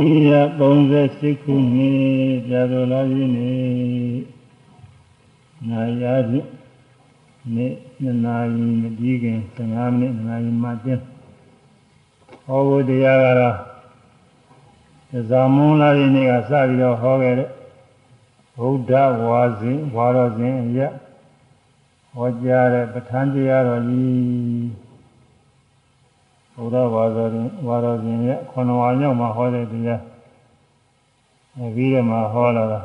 ဒီရ38ခုနှစ်ပြာတော်လာခြင်းနေ့နာယာဖြင့်နေ့2နာရီမပြီးခင်15မိနစ်2နာရီမှတင်ဟောဖို့တရားကတော့ဇာမွန်လာခြင်းနေ့ကစပြီးတော့ဟောခဲ့တဲ့ဗုဒ္ဓဝါစဉ်ဝါတော်စဉ်ရဟောကြားတဲ့ပဋ္ဌာန်းတရားတော်ကြီး ဘုရားဝါတော်ရင်ဝါတော်ရှင်ရဲ့ခုနဝါမြောက်မှာဟောတဲ့တရားအပြီးတော့မှဟောလာတာ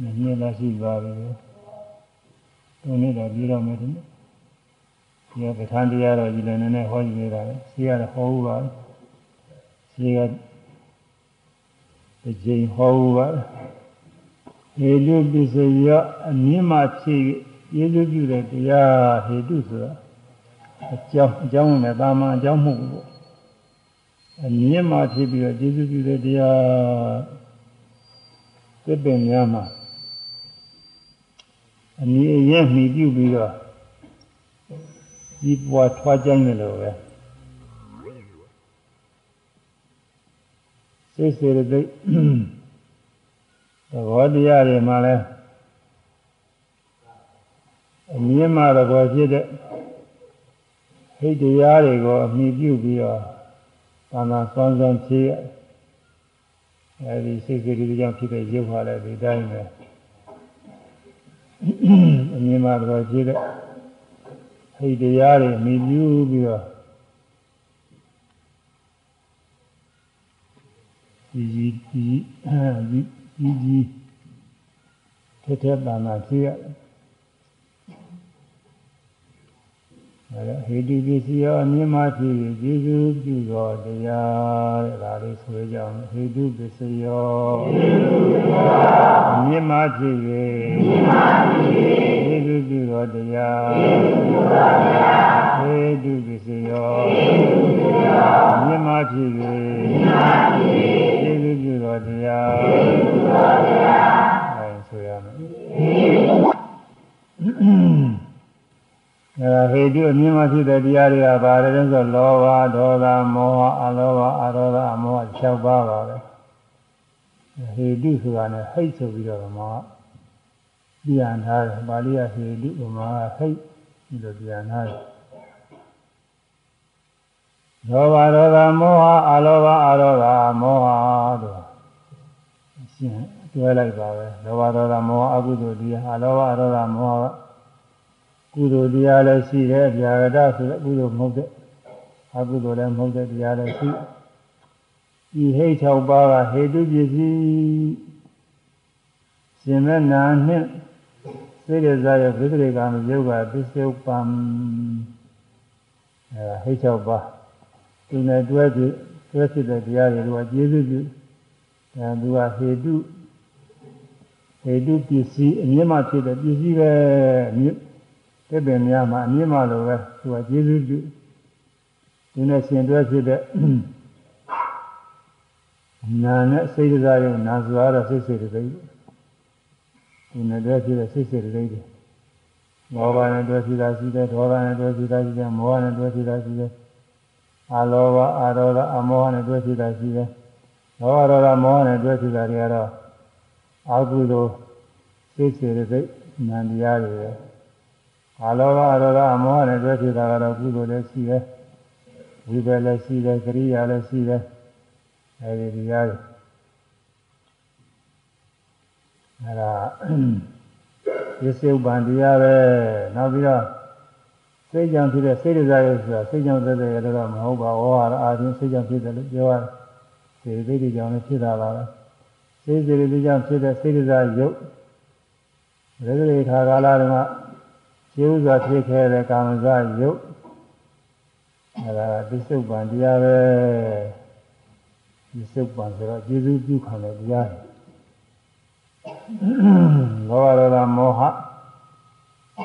နည်းနည်းလားရှိပါပြီတုံးနေတာပြီးတော့မယ်ဒီနေ့ဒီကပဋ္ဌာန်းတရားတော်ကြီးလည်းနည်းနည်းဟောကြည့်နေတာပဲရှိရတော့ဟောဘူးပါရှိကတစ်ချိန်ဟောဘူးပါဟေတုပစ္စယအမြင့်မှဖြစ်ယေရှုပြုတဲ့တရားဟေတုဆိုတာ အကြောင်းအကြောင်းနဲ့တာမန်အကြောင်းမဟုတ်ဘူးပေါ့အမြင့်မှဖြစ်ပြီးတော့ကျေစုပြုတဲ့တရားသစ်ပင်များမှာအနည်းအရင်မှီပြုပြီးတော့ဒီပွားထွားကြိုင်းတယ်လို့ပဲစိတ်စေတသိက်သဘောတရားတွေမှာလဲအမြင့်မှသဘောဖြစ်တဲ့ ဟိတ်တရားတွေကိုအမိပြုပြီးတော့သာနာစွမ်းစွမ်းဖြည့်ရအဲဒီစိတ်စိတ်တွေကြောင့်ဖြစ်တဲ့ရုပ်ဟာလည်းဒီတိုင်းပဲအမြင်မှာတော့ဖြည့်တဲ့ဟိတ်တရားတွေအမိပြုပြီးတော့ဒီကြီးဒီဒီကြီးထက်ထက်သာနာဖြည့်ရတယ်အဲ ဟေတုပစ္စည်းရောအမြင့်မှဖြစ်ယေရှုပြုတော်တရားတဲ့ဒါလေးဆိုကြအောင်ဟေတုပစ္စည်းရောအမြင့်မှဖြစ်ယေရှုပြုတော်တရားဟေတုပစ္စည်းရောအမြင့်မှဖြစ်ယေရှုပြုတော်တရားအဲဆိုရမယ် အဲဒါဟေတုအမြင်မှဖြစ်တဲ့တရားတွေကဘာလဲဆိုလောဘဒေါသမောဟအလောဘအရောဓအမောဟ6ပါးပါပဲဟေတုဆိုတာနဲ့ဟိတ်ဆိုပြီးတော့မောဟပြန်ထားတယ်ပါဠိကဟေတုဗမာဟိတ်ဒီလိုပြန်ထားတယ်လောဘဒေါသမောဟအလောဘအရောဓမောဟတို့ရှင်းတွဲလိုက်ပါပဲလောဘဒေါသမောဟအကုသိုလ်တရားအလောဘအရောဓမောဟ ကုသိုလ်တရားလည်းရှိတယ်ဗျာဂတဆိုတဲ့ကုသိုလ်မဟုတ်တဲ့အကုသိုလ်လည်းမဟုတ်တဲ့တရားလည်းရှိဒီဟိတ်6ပါးကဟေတုပစ္စည်းရှင်မဲ့နာနှင့်စေရဇာရဲ့ဝိသေကမယုတ်ကပစ္စုပန်အဲဟိတ်6ပါးသူနဲ့တွဲပြီးတွဲဖြစ်တဲ့တရားတွေကကျေးဇူးပြုအဲသူကဟေတုဟေတုပစ္စည်းအမြင့်မှဖြစ်တဲ့ပစ္စည်းပဲအမြင့် တဲ့ပင်များမှာအမြင့်မှလိုပဲသူကကျေးဇူးပြုဒီနဲ့ရှင်တွဲဖြစ်တဲ့နာနဲ့စိတ်စားရုံနာစွာတော့စိတ်စိတ်တွေဒီနဲ့တွဲဖြစ်တဲ့စိတ်စိတ်တွေတွေမောဘနဲ့တွဲဖြစ်တာရှိတယ်ဒေါသနဲ့တွဲဖြစ်တာရှိတယ်မောဟနဲ့တွဲဖြစ်တာရှိတယ်အလောဘအရောဓအမောဟနဲ့တွဲဖြစ်တာရှိတယ်လောဘရောဓမောဟနဲ့တွဲဖြစ်တာတွေကတော့အာဟုသောစိတ်စိတ်တွေနန္တရားတွေပဲ အလောဘအရောဓအမောဟနဲ့တွဲဖြစ်တာကတော့ကုသိုလ်လည်းရှိတယ်ဝိပယ်လည်းရှိတယ်ကရိယာလည်းရှိတယ်အဲဒီတရားတွေအဲဒါရစ္စုပ္ပန်တရားပဲနောက်ပြီးတော့စိတ်ကြောင့်ဖြစ်တဲ့စိတ်ဒဇာရုပ်ဆိုတာစိတ်ကြောင့်သက်သက်ရတော့မဟုတ်ပါဘူးဟောတာအာရုံစိတ်ကြောင့်ဖြစ်တယ်လို့ပြောရတယ်စိတ်သိတိကြောင့်လည်းဖြစ်တာပါပဲစိတ်စိတ်သိကြောင့်ဖြစ်တဲ့စိတ်ဒဇာရုပ်ရသရေခါကာလတုန်းက ကျေဥစွာဖြစ်ခဲ့တဲ့ကာမဇာယုတ်အဲဒါပစ္စုပန်တရားပဲပစ္စုပန်ဆိုတော့ကျေစုပြုခံတဲ့တရားလောဘဒေါသမောဟ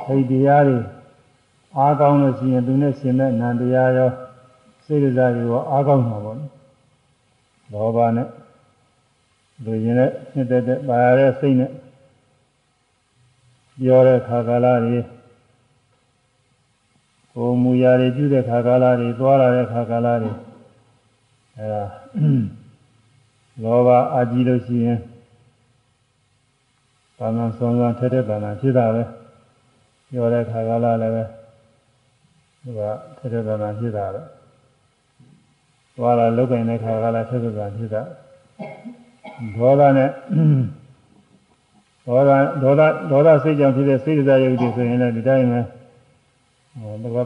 ဟိတ်တရားတွေအားကောင်းလို့ရှိရင်သူနဲ့ရှင်တဲ့နံတရားရောစိတ်ဒဇာရောအားကောင်းမှာပေါ့လောဘနဲ့လူရင်နဲ့နှစ်သက်တဲ့ပါရတဲ့စိတ်နဲ့ပြောတဲ့ခါကာလတွေ ကိုမူရာတွေပြုတဲ့ခါကာလတွေသွားလာတဲ့ခါကာလတွေအဲဒါလောဘအာကြည့်လို့ရှိရင်ဘာမှဆွမ်းဆွမ်းထက်ထက်တန်တန်ဖြစ်တာပဲပြောတဲ့ခါကလာလည်းပဲသူကထက်ထက်တန်တန်ဖြစ်တာပဲသွားလာလုတ်ကင်တဲ့ခါကလာထက်ထက်တန်ဖြစ်တာဒေါသနဲ့ဒေါသဒေါသဒေါသစိတ်ကြောင့်ဖြစ်တဲ့စိတ်ဒဇယုတ်တွေဆိုရင်လည်းဒီတိုင်းပဲဟောဘဂဝ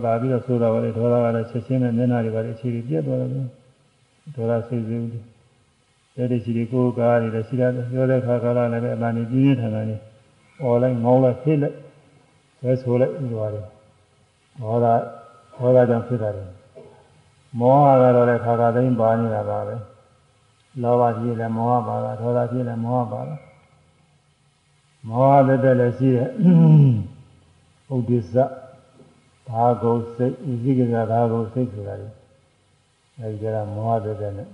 တာပြီးတော့ဆိုတာပါလေဒေါသကလည်းချက်ချင်းနဲ့မျက်နှာတွေပါလေအခြေတွေပြတ်သွားတယ်ဒေါသစိတ်စိတ်တွေတဲ့ဒီရှိတွေကိုယ်ကားတွေလည်းရှိတာပြောတဲ့ခါကလာလည်းပဲအမှန်ကြီးပြင်းထန်ထန်နေអော်လိုက်ငေါလိုက်ဖိလိုက်ဆဲဆိုလိုက်ပြီးသွားတယ်ဒေါသဒေါသကြောင့်ဖြစ်တာတယ်မောဟကတော့လည်းခါခါသိမ်းပါနေတာပါပဲလောဘကြီးလည်းမောဟပါတာဒေါသကြီးလည်းမောဟပါတာမောဟတဲ့တဲ့လည်းရှိတယ်ဥဒိစ္စ ဘာဂုစိတ်ဥသိကကဘာဂုစိတ်ဆိုတာလေအဲဒီကမောဟတဲ့တဲ့နဲ့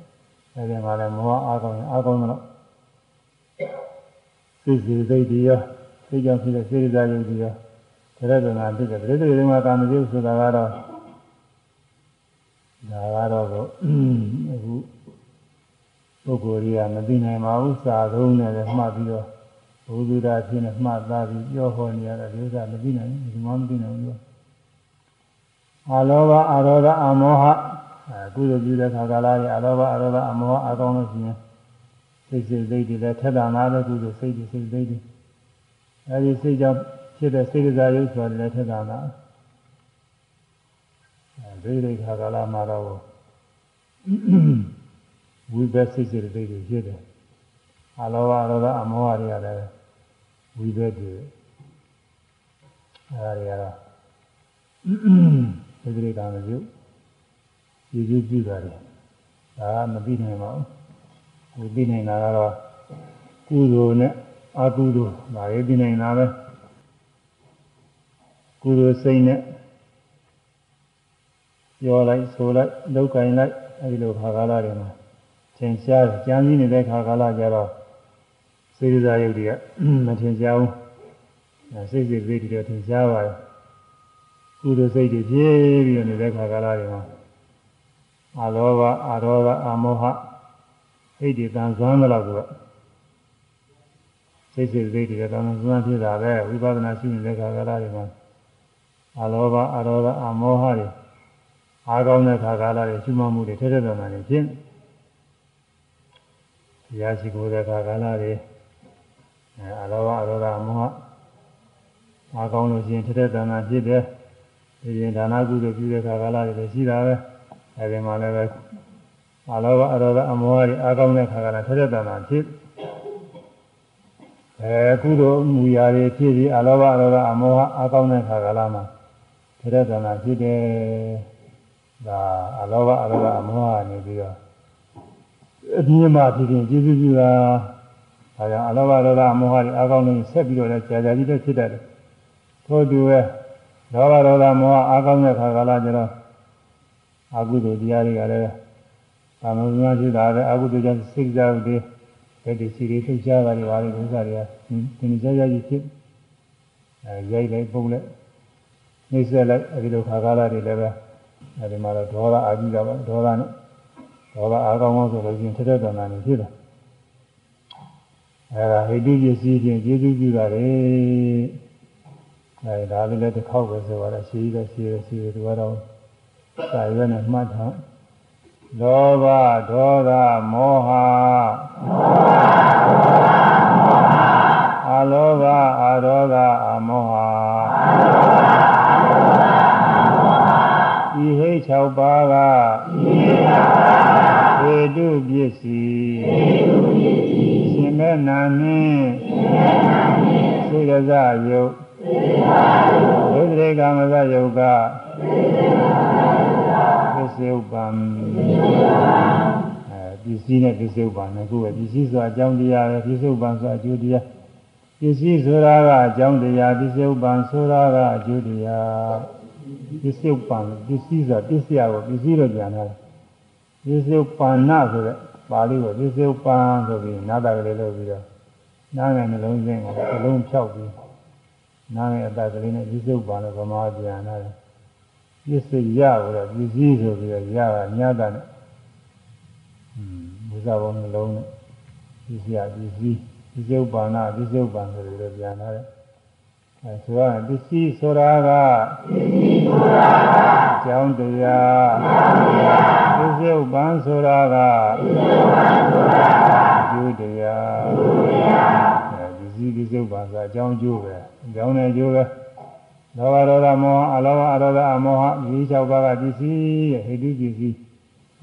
အဲဒီမှာလည်းမောဟအားကောင်းရင်အားကောင်းတော့စိတ်စီစိတ်တရားစိတ်ကြောင့်ဖြစ်တဲ့စေတသာယုတ်တရားဒါရဒနာဖြစ်တဲ့ပြိတ္တိတွေမှာကာမကျုပ်ဆိုတာကတော့ဒါကတော့ကိုအခုပုဂ္ဂိုလ်ကြီးကမသိနိုင်ပါဘူးစာသုံးနဲ့လည်းမှတ်ပြီးတော့ဘုသူဒ္ဓဖြစ်နေမှတ်သားပြီးပြောဟောနေရတဲ့ဒီဥစ္စာမသိနိုင်ဘူးဒီမှမသိနိုင်ဘူး အာလောဘအာရောဓအမောဟအဲကုသိုလ်ပြုတဲ့ခါကာလကြီးအာလောဘအာရောဓအမောဟအကောင်းလို့ရှိရင်စိတ်စိတ်စိတ်တွေလည်းထက်တာနာတဲ့ကုသိုလ်စိတ်တွေစိတ်စိတ်တွေအဲဒီစိတ်ကြောင့်ဖြစ်တဲ့စိတ်ကစားရုပ်ဆိုတာလည်းထက်တာနာအဲဒီဒီခါကာလမှာတော့ဝိဘက်စိတ်စိတ်တွေဖြစ်တယ်အာလောဘအာရောဓအမောဟတွေကလည်းဝိဘက်တွေအဲဒါတွေကတော့ ဒီကိရိတာမပြုရည်ရည်ကြည့်ပါတယ်ဒါကမသိနိုင်ပါဘူးဒီသိနိုင်တာကတော့ကုသိုလ်နဲ့အကုသိုလ်ဒါရေးသိနိုင်တာပဲကုသိုလ်စိတ်နဲ့ပြောလိုက်ဆိုလိုက်လောက်ကင်လိုက်အဲဒီလိုခါကာလတွေမှာသင်ရှားကြံစည်နေတဲ့ခါကာလကျတော့စေတသာယုတ်တွေကမထင်ရှားဘူးစိတ်စိတ်စိတ်တွေထင်ရှားပါတယ် ကုသိုလ်စိတ်တွေဖြည့်ပြီးတော့နေတဲ့ခါကာလတွေမှာအလောဘအရောဂအမောဟစိတ်တွေတန်ဆွမ်းသလောက်ဆိုတော့စိတ်စိတ်စိတ်တွေတန်ဆွမ်းဖြစ်တာပဲဝိပဿနာရှိနေတဲ့ခါကာလတွေမှာအလောဘအရောဂအမောဟတွေအားကောင်းတဲ့ခါကာလတွေရှိမှမှုတွေထက်ထက်တော်တော်နေဖြင့်ရာရှိကိုယ်တဲ့ခါကာလတွေအဲအလောဘအရောဂအမောဟအားကောင်းလို့ရှိရင်ထက်ထက်တော်တော်ဖြစ်တယ် ဒီရင်ဒါနကုသိုလ်ပြုတဲ့ခါကာလတွေလည်းရှိတာပဲအဲဒီမှာလည်းပဲအလောဘအရောဂအမောဟတွေအားကောင်းတဲ့ခါကာလထက်ထက်တော်တော်ဖြစ်အဲကုသိုလ်မူရာတွေဖြစ်ပြီးအလောဘအရောဂအမောဟအားကောင်းတဲ့ခါကာလမှာထက်ထက်တော်တော်ဖြစ်တယ်ဒါအလောဘအရောဂအမောဟနေပြီးတော့အပြင်းမှဖြစ်ရင်ကျေးဇူးပြုတာဒါကြောင့်အလောဘအရောဂအမောဟတွေအားကောင်းလို့ဆက်ပြီးတော့လည်းကြာကြာကြီးပဲဖြစ်တတ်တယ်ထို့တူပဲ လောဘဒေါသမောဟအားကောင်းတဲ့ခါကာလကျတော့အကုသိုလ်တရားတွေကလည်းသာမန်များဖြစ်တာပဲအကုသိုလ်ကြောင့်စိတ်ကြောက်တွေဘယ်ဒီစီတွေသိချတာတွေပါလေဥစ္စာတွေကဒီနေ့ကြာကြာကြီးဖြစ်အဲရိုက်လိုက်ပုံလိုက်နှိမ့်ဆက်လိုက်အဲဒီလိုခါကာလတွေလည်းပဲအဲဒီမှာတော့ဒေါသအာကြီးတာပါဒေါသနဲ့ဒေါသအားကောင်းအောင်ဆိုလို့ရှိရင်ထက်တဲ့တဏ္ဍာနေဖြစ်တယ်အဲဒါဟိတုပစ္စည်းချင်းကျေးဇူးပြုတာတွေ အဲဒါလည်းလည်းတစ်ခေါက်ပဲဆိုတော့ရှိသေးရှိသေးရှိသေးသူကတော့စာရွက်နဲ့မှတ်ထားလောဘဒေါသမောဟအလောဘအဒေါသအမောဟဤဟိတ်6ပါးကဟေတုပစ္စည်းရှင်မဲ့နာနှင့်စေရဇယုတ် ဒုတိယကာမဇယုတ်ကပစ္စယုပံအဲပစ္စည်းနဲ့ပစ္စယုပံနဲ့ကိုယ်ပဲပစ္စည်းဆိုတာအကြောင်းတရားပဲပစ္စယုပံဆိုတာအကျိုးတရားပစ္စည်းဆိုတာကအကြောင်းတရားပစ္စယုပံဆိုတာကအကျိုးတရားပစ္စယုပံပစ္စည်းဆိုတာပစ္စယကိုပစ္စည်းလို့ပြန်တာပစ္စယုပန္နဆိုတဲ့ပါဠိကိုပစ္စယုပံဆိုပြီးနာတာကလေးလုပ်ပြီးတော့နားငယ်နှလုံးသွင်းကိုအလုံးဖြောက်ပြီး နားငယ်အတကလေးနဲ့ပစ္စယုပံလို့ဗမာပြန်လာတယ်ပစ္စယကိုတော့ပစ္စည်းဆိုပြီးတော့ရတာညတာနဲ့စ္စာဘုံနှလုံးနဲ့ပစ္စည်းပစ္စည်းပစ္စုပ္ပန္နပစ္စုပ္ပန်ဆိုလိုပြန်လာတယ်အဲဆိုရရင်ပစ္စည်းဆိုတာကပစ္စည်းဆိုတာကအကြောင်းတရားပစ္စုပ္ပန်ဆိုတာကပစ္စုပ္ပန်ဆိုတာကအကျိုးတရားကျိုးတရားအဲပစ္စည်းပစ္စုပ္ပန်ဆိုတာအကြောင်းကျိုးပဲအ ကြောင်းနဲ့ကျိုးပဲလောဘဒေါသမောဟအလောဘအရောဓအမောဟဒီ၆ပါးကပစ္စည်းရဲ့ဟိတုပစ္စည်း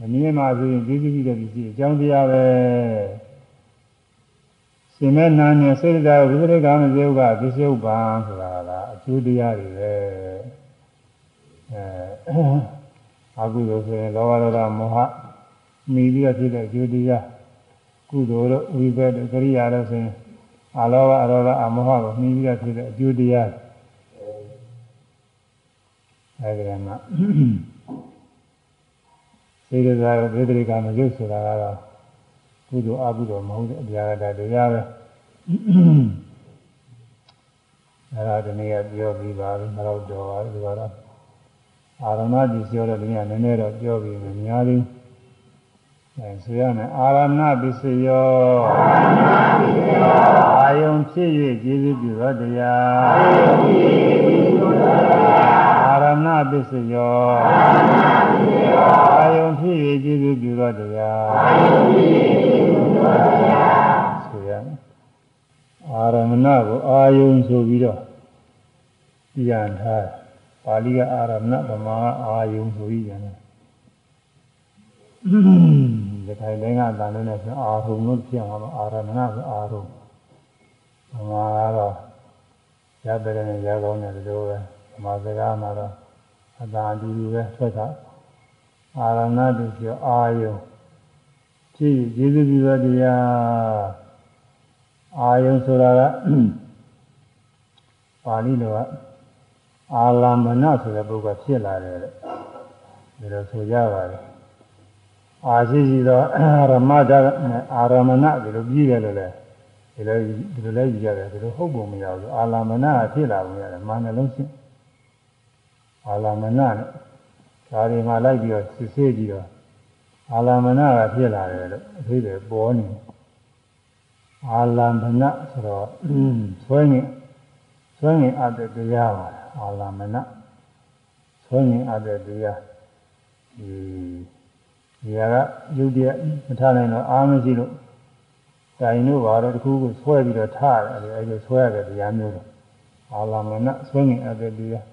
အနည်းမှဆိုရင်ပစ္စည်းတဲ့ပစ္စည်းအကြောင်းတရားပဲရှင်မဲ့နာနဲ့စေတသာဝိပရိကမစေဥကပစ္စုပန်ဆိုတာကအကျိုးတရားတွေပဲအဲအကုသိုလ်ဆိုရင်လောဘဒေါသမောဟမိပြီးတော့ဖြစ်တဲ့အကျိုးတရားကုသိုလ်တို့ဝိဘက်တို့ကရိယာတို့ဆိုရင် အလောဘအရောဓအမောဟကိုမိပြီးတော့ဖြစ်တဲ့အကျိုးတရားအဲဒီကမှာစေတသာဝိပရိကမစေဥဆိုတာကတော့ကုသိုလ်အကုသိုလ်မဟုတ်တဲ့အပြာကတရားပဲအဲ့ဒါဒီနေ့ကပြောပြီးပါပြီမတော့တော်ပါဘူးဒီကတော့အာရမတိပြောတော့ဒီနေ့ကနည်းနည်းတော့ပြောပြီးမယ်များသေးအဲ ဆိုရမယ်အာရမပစ္စယောအာရမပစ္စယောအာယုံဖြစ်၍ကျေးဇူးပြုသောတရားအာယုံဖြစ်၍ကျေးဇူးပြုသောတရားအာရမပစ္စယောအာရမပစ္စယောအာယုံဖြစ်၍ကျေးဇူးပြုသောတရားအာယုံဖြစ်၍ကျေးဇူးပြုသောတရားဆိုရမယ်အာရမဏကိုအာယုံဆိုပြီးတော့ပြန်ထားပါဠိကအာရမဏဗမာကအာယုံဆိုပြီးပြန်တယ် ဒီထိုင်တိုင်းကတန်လို့နဲ့ဆိုအာရုံလို့ပြန်မှာအာရမဏဆိုအာရုံဗမာကတော့ရတယ်နဲ့ရကောင်းတယ်ဒီလိုပဲဗမာစကားမှာတော့အသာအတူတူပဲထွက်တာအာရမဏတူပြောအာယုံကြည့်ကျေးဇူးပြုသောတရားအာယုံဆိုတာကပါဠိလိုကအာလမဏဆိုတဲ့ပုဂ္ဂိုလ်ဖြစ်လာတယ်တဲ့ဒါလိုဆိုကြပါတယ် အာရှိရှိသောရမတအာရမဏဒီလိုပြီးတယ်လို့လဲဒီလိုဒီလိုလဲယူရတယ်ဒီလိုဟုတ်ပုံမရဘူးအာလမဏကဖြစ်လာပုံရတယ်မာနလုံးရှင်းအာလမဏနဲ့ဒါတွေမှလိုက်ပြီးတော့စစ်ဆေးကြည့်တော့အာလမဏကဖြစ်လာတယ်လို့အသေးသေးပေါ်နေအာလမဏဆိုတော့ဆွဲနေဆွဲနေအပ်တဲ့တရားပါအာလမဏဆွဲနေအပ်တဲ့တရားဒီ ဒီကရုပ်တရက်မထားနိုင်တော့အားမရှိလို့တိုင်တို့ဘာတော့တခုခုဆွဲပြီးတော့ထားတယ်အဲဒီဆွဲရတဲ့တရားမျိုးတော့အာလမဏဆွဲနေအပ်တဲ့တရား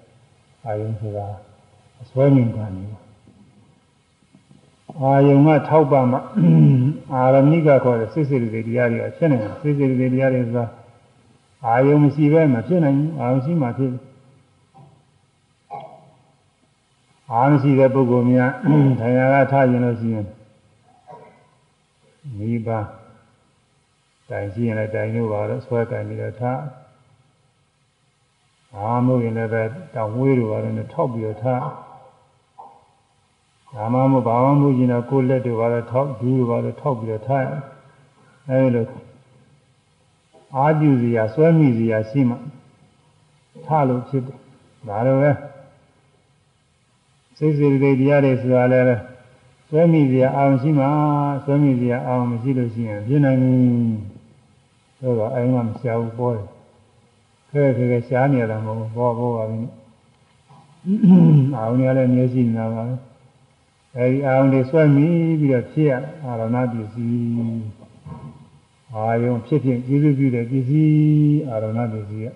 အာယုံဆိုတာဆွဲနေကံနေအာယုံကထောက်ပါမှအာရမိကခေါ်တဲ့စိတ်စိတ်တွေတရားတွေဖြစ်နေတာစိတ်စိတ်တွေတရားတွေဆိုတာအာယုံမရှိပဲမဖြစ်နိုင်ဘူးအာယုံရှိမှဖြစ် အာမရှိတဲ့ပုဂ္ဂိုလ်များထိုင်ရာကထားရင်လို့ရှိရင်မိဘတိုင်ရှိရင်လည်းတိုင်လို့ပါတော့ဆွဲတိုင်ပြီးတော့ထားအာမို့ရင်လည်းပဲတောင်ဝေးတို့ပါတော့ထောက်ပြီးတော့ထားဒါမှမဟုတ်ဘာမှမဟုတ်ရင်တော့ကိုယ်လက်တွေပါတော့ထောက်ဒူးတွေပါတော့ထောက်ပြီးတော့ထားအဲဒီလိုအာကျူစီရာဆွဲမိစီရာရှိမှထားလို့ဖြစ်တယ်ဒါလိုပဲ စိတ်စိတ်တွေတရားတွေဆိုတာလည်းဆွဲမိစီရာအောင်ရှိမှဆွဲမိစီရာအောင်မရှိလို့ရှိရင်ပြင်းနိုင်ဘူးဆိုတော့အိမ်ကမရှားဘူးပေါ်တယ်ခဲခဲခဲရှားနေရတာမဟုတ်ဘူးပေါ်ပေါ်ပါပြီအောင်ရလည်းမျက်စိနေတာပါပဲအဲဒီအောင်တွေဆွဲမိပြီးတော့ဖြစ်ရအာရဏပစ္စည်းအာယုံဖြစ်ဖြစ်ကျေးဇူးပြုတဲ့ပစ္စည်းအာရဏပစ္စည်းက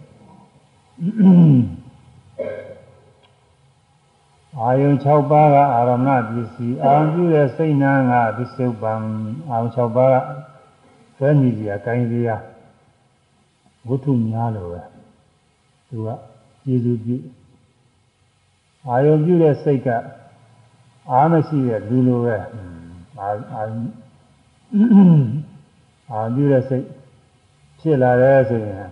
အာယုံ6ပါးကအာရမဏပစ္စည်းအာယုံပြုတဲ့စိတ်နာကပစ္စုပန်အာယုံ6ပါးကသွဲမြည်စရာကိုင်းစရာဝတ္ထုများလို့ပဲသူကကျေစုပြုအာယုံပြုတဲ့စိတ်ကအာမရှိတဲ့လူလိုပဲအာအာအာပြုတဲ့စိတ်ဖြစ်လာတယ်ဆိုရင်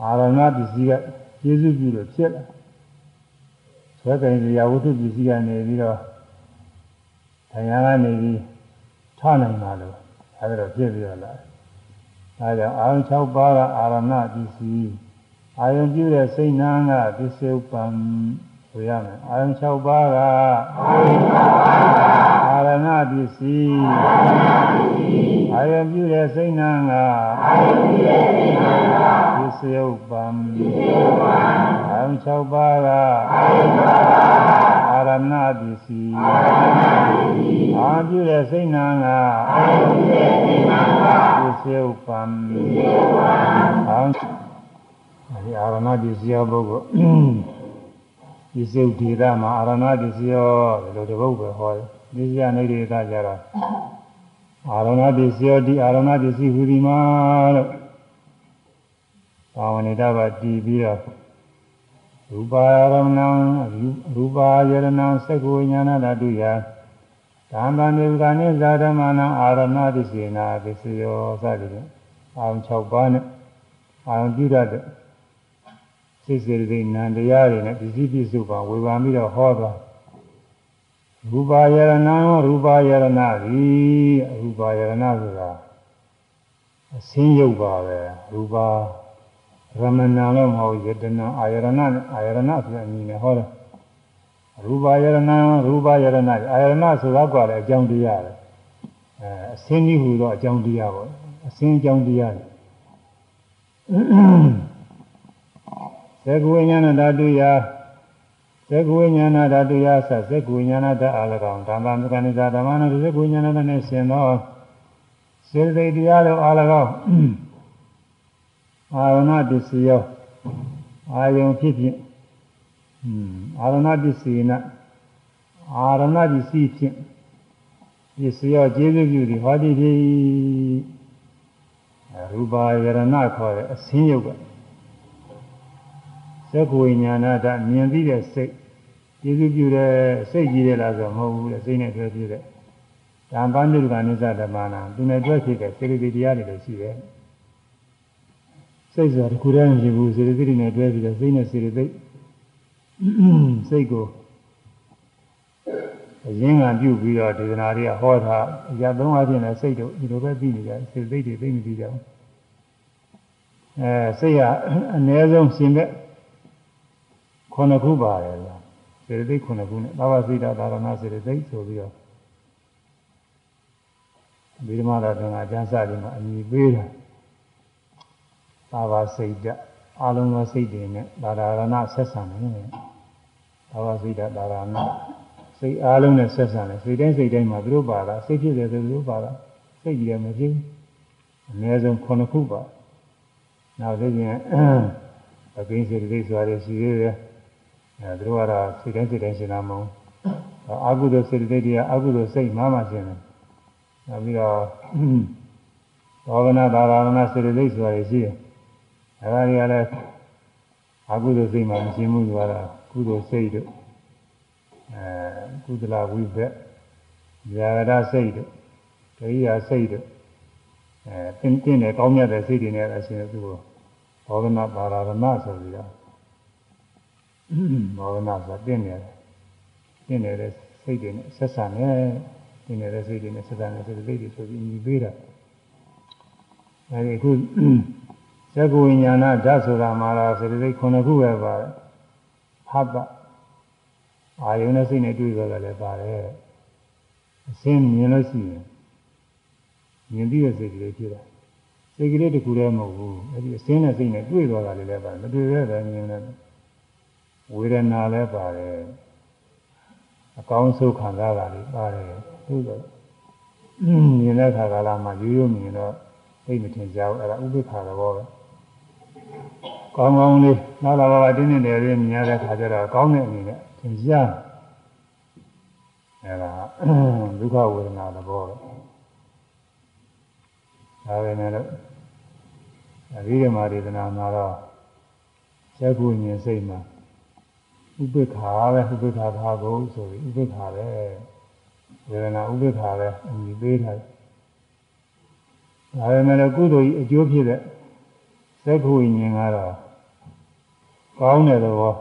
အာရဏပစ္စည်းကကျေစုပြုလို့ဖြစ်လာ ဆွဲကင်စရာဝတ္ထုပစ္စည်းကနေပြီးတော့တရားကနေပြီးထနိုင်ပါလို့အဲဒါတော့ဖြစ်ပြီးတော့လာအဲဒါအာရုံ6ပါးကအာရဏပစ္စည်းအာယုံပြုတဲ့စိတ်နာကပစ္စုပန်ဆိုရမယ်အာယုံ6ပါးကအာရဏပစ္စည်းအာယုံပြုတဲ့စိတ်နာကပစ္စယုပ္ပံ အာယုံ6ပါးကအာရဏပစ္စည်းအာပြုတဲ့စိတ်နာကပစ္စယုပ္ပံအာဒီအာရဏပစ္စည်းပုဂ္ဂိုလ်ဒီစုဒေသမှာအာရဏတစ္စယောဒီလိုတပုတ်ပဲဟောတယ်ဒီစရနေဒေသကြတော့အာရဏတစ္စယောဒီအာရဏတစ္စည်းဟူဒီမှာလို့ဘာဝနေတာပါတည်ပြီးတော့ ရူပါရမဏံရူပါယရဏံသက္ကဝိညာဏဓာတုယသံဃာနေကနိဇာဓမ္မနာအာရဏတစ္ဆေနာတစ္စယောစသည်ဖြင့်အောင်6ပါးနဲ့အောင်ပြုတတ်တဲ့စိတ်စေတိနံတရားတွေနဲ့ပစ္စည်းပစ္စုပန်ဝေဘာပြီးတော့ဟောသွားရူပါယရဏံရူပါယရဏသည်ရူပါယရဏဆိုတာအစင်းရုပ်ပါပဲရူပါ ရမဏံလို့မဟုတ်ယတနာအာယရဏနဲ့အာယရဏဆိုတဲ့အမည်နဲ့ဟောတယ်ရူပါယရဏံရူပါယရဏအာယရဏဆိုတာကလည်းအကြောင်းတရားပဲအဲအစင်းကြီးဟူသောအကြောင်းတရားပေါ့အစင်းအကြောင်းတရားတွေသက္ကဝိညာဏဓာတုယသက္ကဝိညာဏဓာတုယသသက္ကဝိညာဏဓာအလကောင်ဓမ္မမကနိဇာဓမ္မနာသက္ကဝိညာဏဓာနဲ့ရှင်သောစေတသိက်တရားတို့အလကောင် အာရဏပစ္စယောအာယုံဖြစ်ဖြစ်အာရဏပစ္စည်းနာအာရဏပစ္စည်းဖြင့်ပစ္စယောကျေးဇူးပြုသည်ဟောတိဖြစ်ရူပါယရဏခေါ်တဲ့အစင်းယုတ်ကသက္ကဝိညာဏတမြင်သိတဲ့စိတ်ကျေစုပြုတဲ့စိတ်ကြီးတယ်လားဆိုမဟုတ်ဘူးလေစိတ်နဲ့တွဲဖြစ်တဲ့ဓမ္မနုဒ္ဒကနိစ္စဓမ္မနာသူနဲ့တွဲဖြစ်တဲ့စေတသိက်တရားတွေလည်းရှိတယ် စိတ်ဆိုတာတစ်ခုတည်းမရှိဘူးစေတသိက်တွေနဲ့တွဲပြီးတော့စိတ်နဲ့စေတသိက်စိတ်ကိုအရင်ကပြုပြီးတော့ဒေသနာတွေကဟောတာအရာသုံးအချင်းနဲ့စိတ်တို့ဒီလိုပဲပြီးနေကြစေတသိက်တွေသိမပြီးကြဘူးအဲစိတ်ကအ ਨੇ ဆုံးရှင်တဲ့ခုနှစ်ခုပါတယ်လားစေတသိက်ခုနှစ်ခုနဲ့သာဝစိတသာရဏစေတသိက်ဆိုပြီးတော့ဗိဓမာရတနာကျမ်းစာတွေမှာအမည်ပေးတာ သာဝစိတ်အလုံးစုံစိတ်တွေနဲ့သာရဏဆက်ဆံတယ်သာဝစိတသာရဏစိတ်အားလုံးနဲ့ဆက်ဆံတယ်စိတ်တိုင်းစိတ်တိုင်းမှာသူတို့ပါတာစိတ်ဖြစ်တယ်ဆိုသူတို့ပါတာစိတ်ကြီးတယ်မဖြစ်ဘူးအနည်းဆုံးခုနှစ်ခုပါနောက်သိရင်အကင်းစေတသိက်ဆိုတာရှိသေးတယ်အဲသူတို့ကတော့စိတ်တိုင်းစိတ်တိုင်းရှင်းတာမဟုတ်အာဟုသောစေတသိက်တွေအာဟုသောစိတ်မှမှရှင်းတယ်နောက်ပြီးတော့သောကနာသာရဏစေတသိက်ဆိုတာရှိတယ် အဲဒါတွေကလည်းအာဟုသောစိတ်မှမရှင်းဘူးဆိုတာကုသိုလ်စိတ်တို့အဲကုသလဝိဘက်ဇာရစိတ်တို့ကရိယာစိတ်တို့အဲတင်းတင်းနဲ့ကောင်းမြတ်တဲ့စိတ်တွေနဲ့အရှင်သူ့ကိုဘောဂနာပါရဏဆိုပြီးတော့မောဟနာဆိုတင်းနေတယ်တင်းနေတဲ့စိတ်တွေနဲ့ဆက်ဆံနေတင်းနေတဲ့စိတ်တွေနဲ့ဆက်ဆံနေတဲ့စိတ်တွေဆိုပြီးညီပေးတာအဲဒီအခု သက္ကဝိညာဏဓာတ်ဆိုတာမှာတော့စေတသိက်ခုနှစ်ခုပဲပါတယ်ဟပ်ပအာယုန်နဲ့စိတ်နဲ့တွေ့ကြတယ်လည်းပါတယ်အစင်းမြင်လို့ရှိရင်မြင်ပြီးတဲ့စိတ်ကလေးဖြစ်တာစိတ်ကလေးတစ်ခုတည်းမဟုတ်ဘူးအဲဒီအစင်းနဲ့စိတ်နဲ့တွေ့သွားတာလည်းလည်းပါတယ်မတွေ့ရတဲ့မြင်တယ်ဝေဒနာလည်းပါတယ်အကောင်းဆုံးခံစားတာလည်းပါတယ်သို့တော့မြင်တဲ့ခါကာလမှာရိုးရိုးမြင်တော့သိမထင်ကြဘူးအဲ့ဒါဥပိ္ပခါသဘောပဲ ကောင်းကောင်းလေးနောက်လာပါတင်းတင်းတယ်လေးမြင်ရတဲ့ခါကျတော့ကောင်းတဲ့အနေနဲ့သင်ကြအဲ့ဒါဒုက္ခဝေဒနာသဘောပဲဒါပဲနဲ့တော့အဘိဓမ္မာဒေသနာမှာတော့သက္ကုဉ္စိတ်မှာဥပိ္ပခာပဲဥပိ္ပခာသာကိုဆိုပြီးဥပိ္ပခာပဲဝေဒနာဥပိ္ပခာပဲအမိပေးထားတယ်ဒါပေမဲ့ကုသိုလ်ကြီးအကျိုးဖြစ်တဲ့ သက္ကဝိညာဉ်ကတော့ကောင်းတဲ့သဘော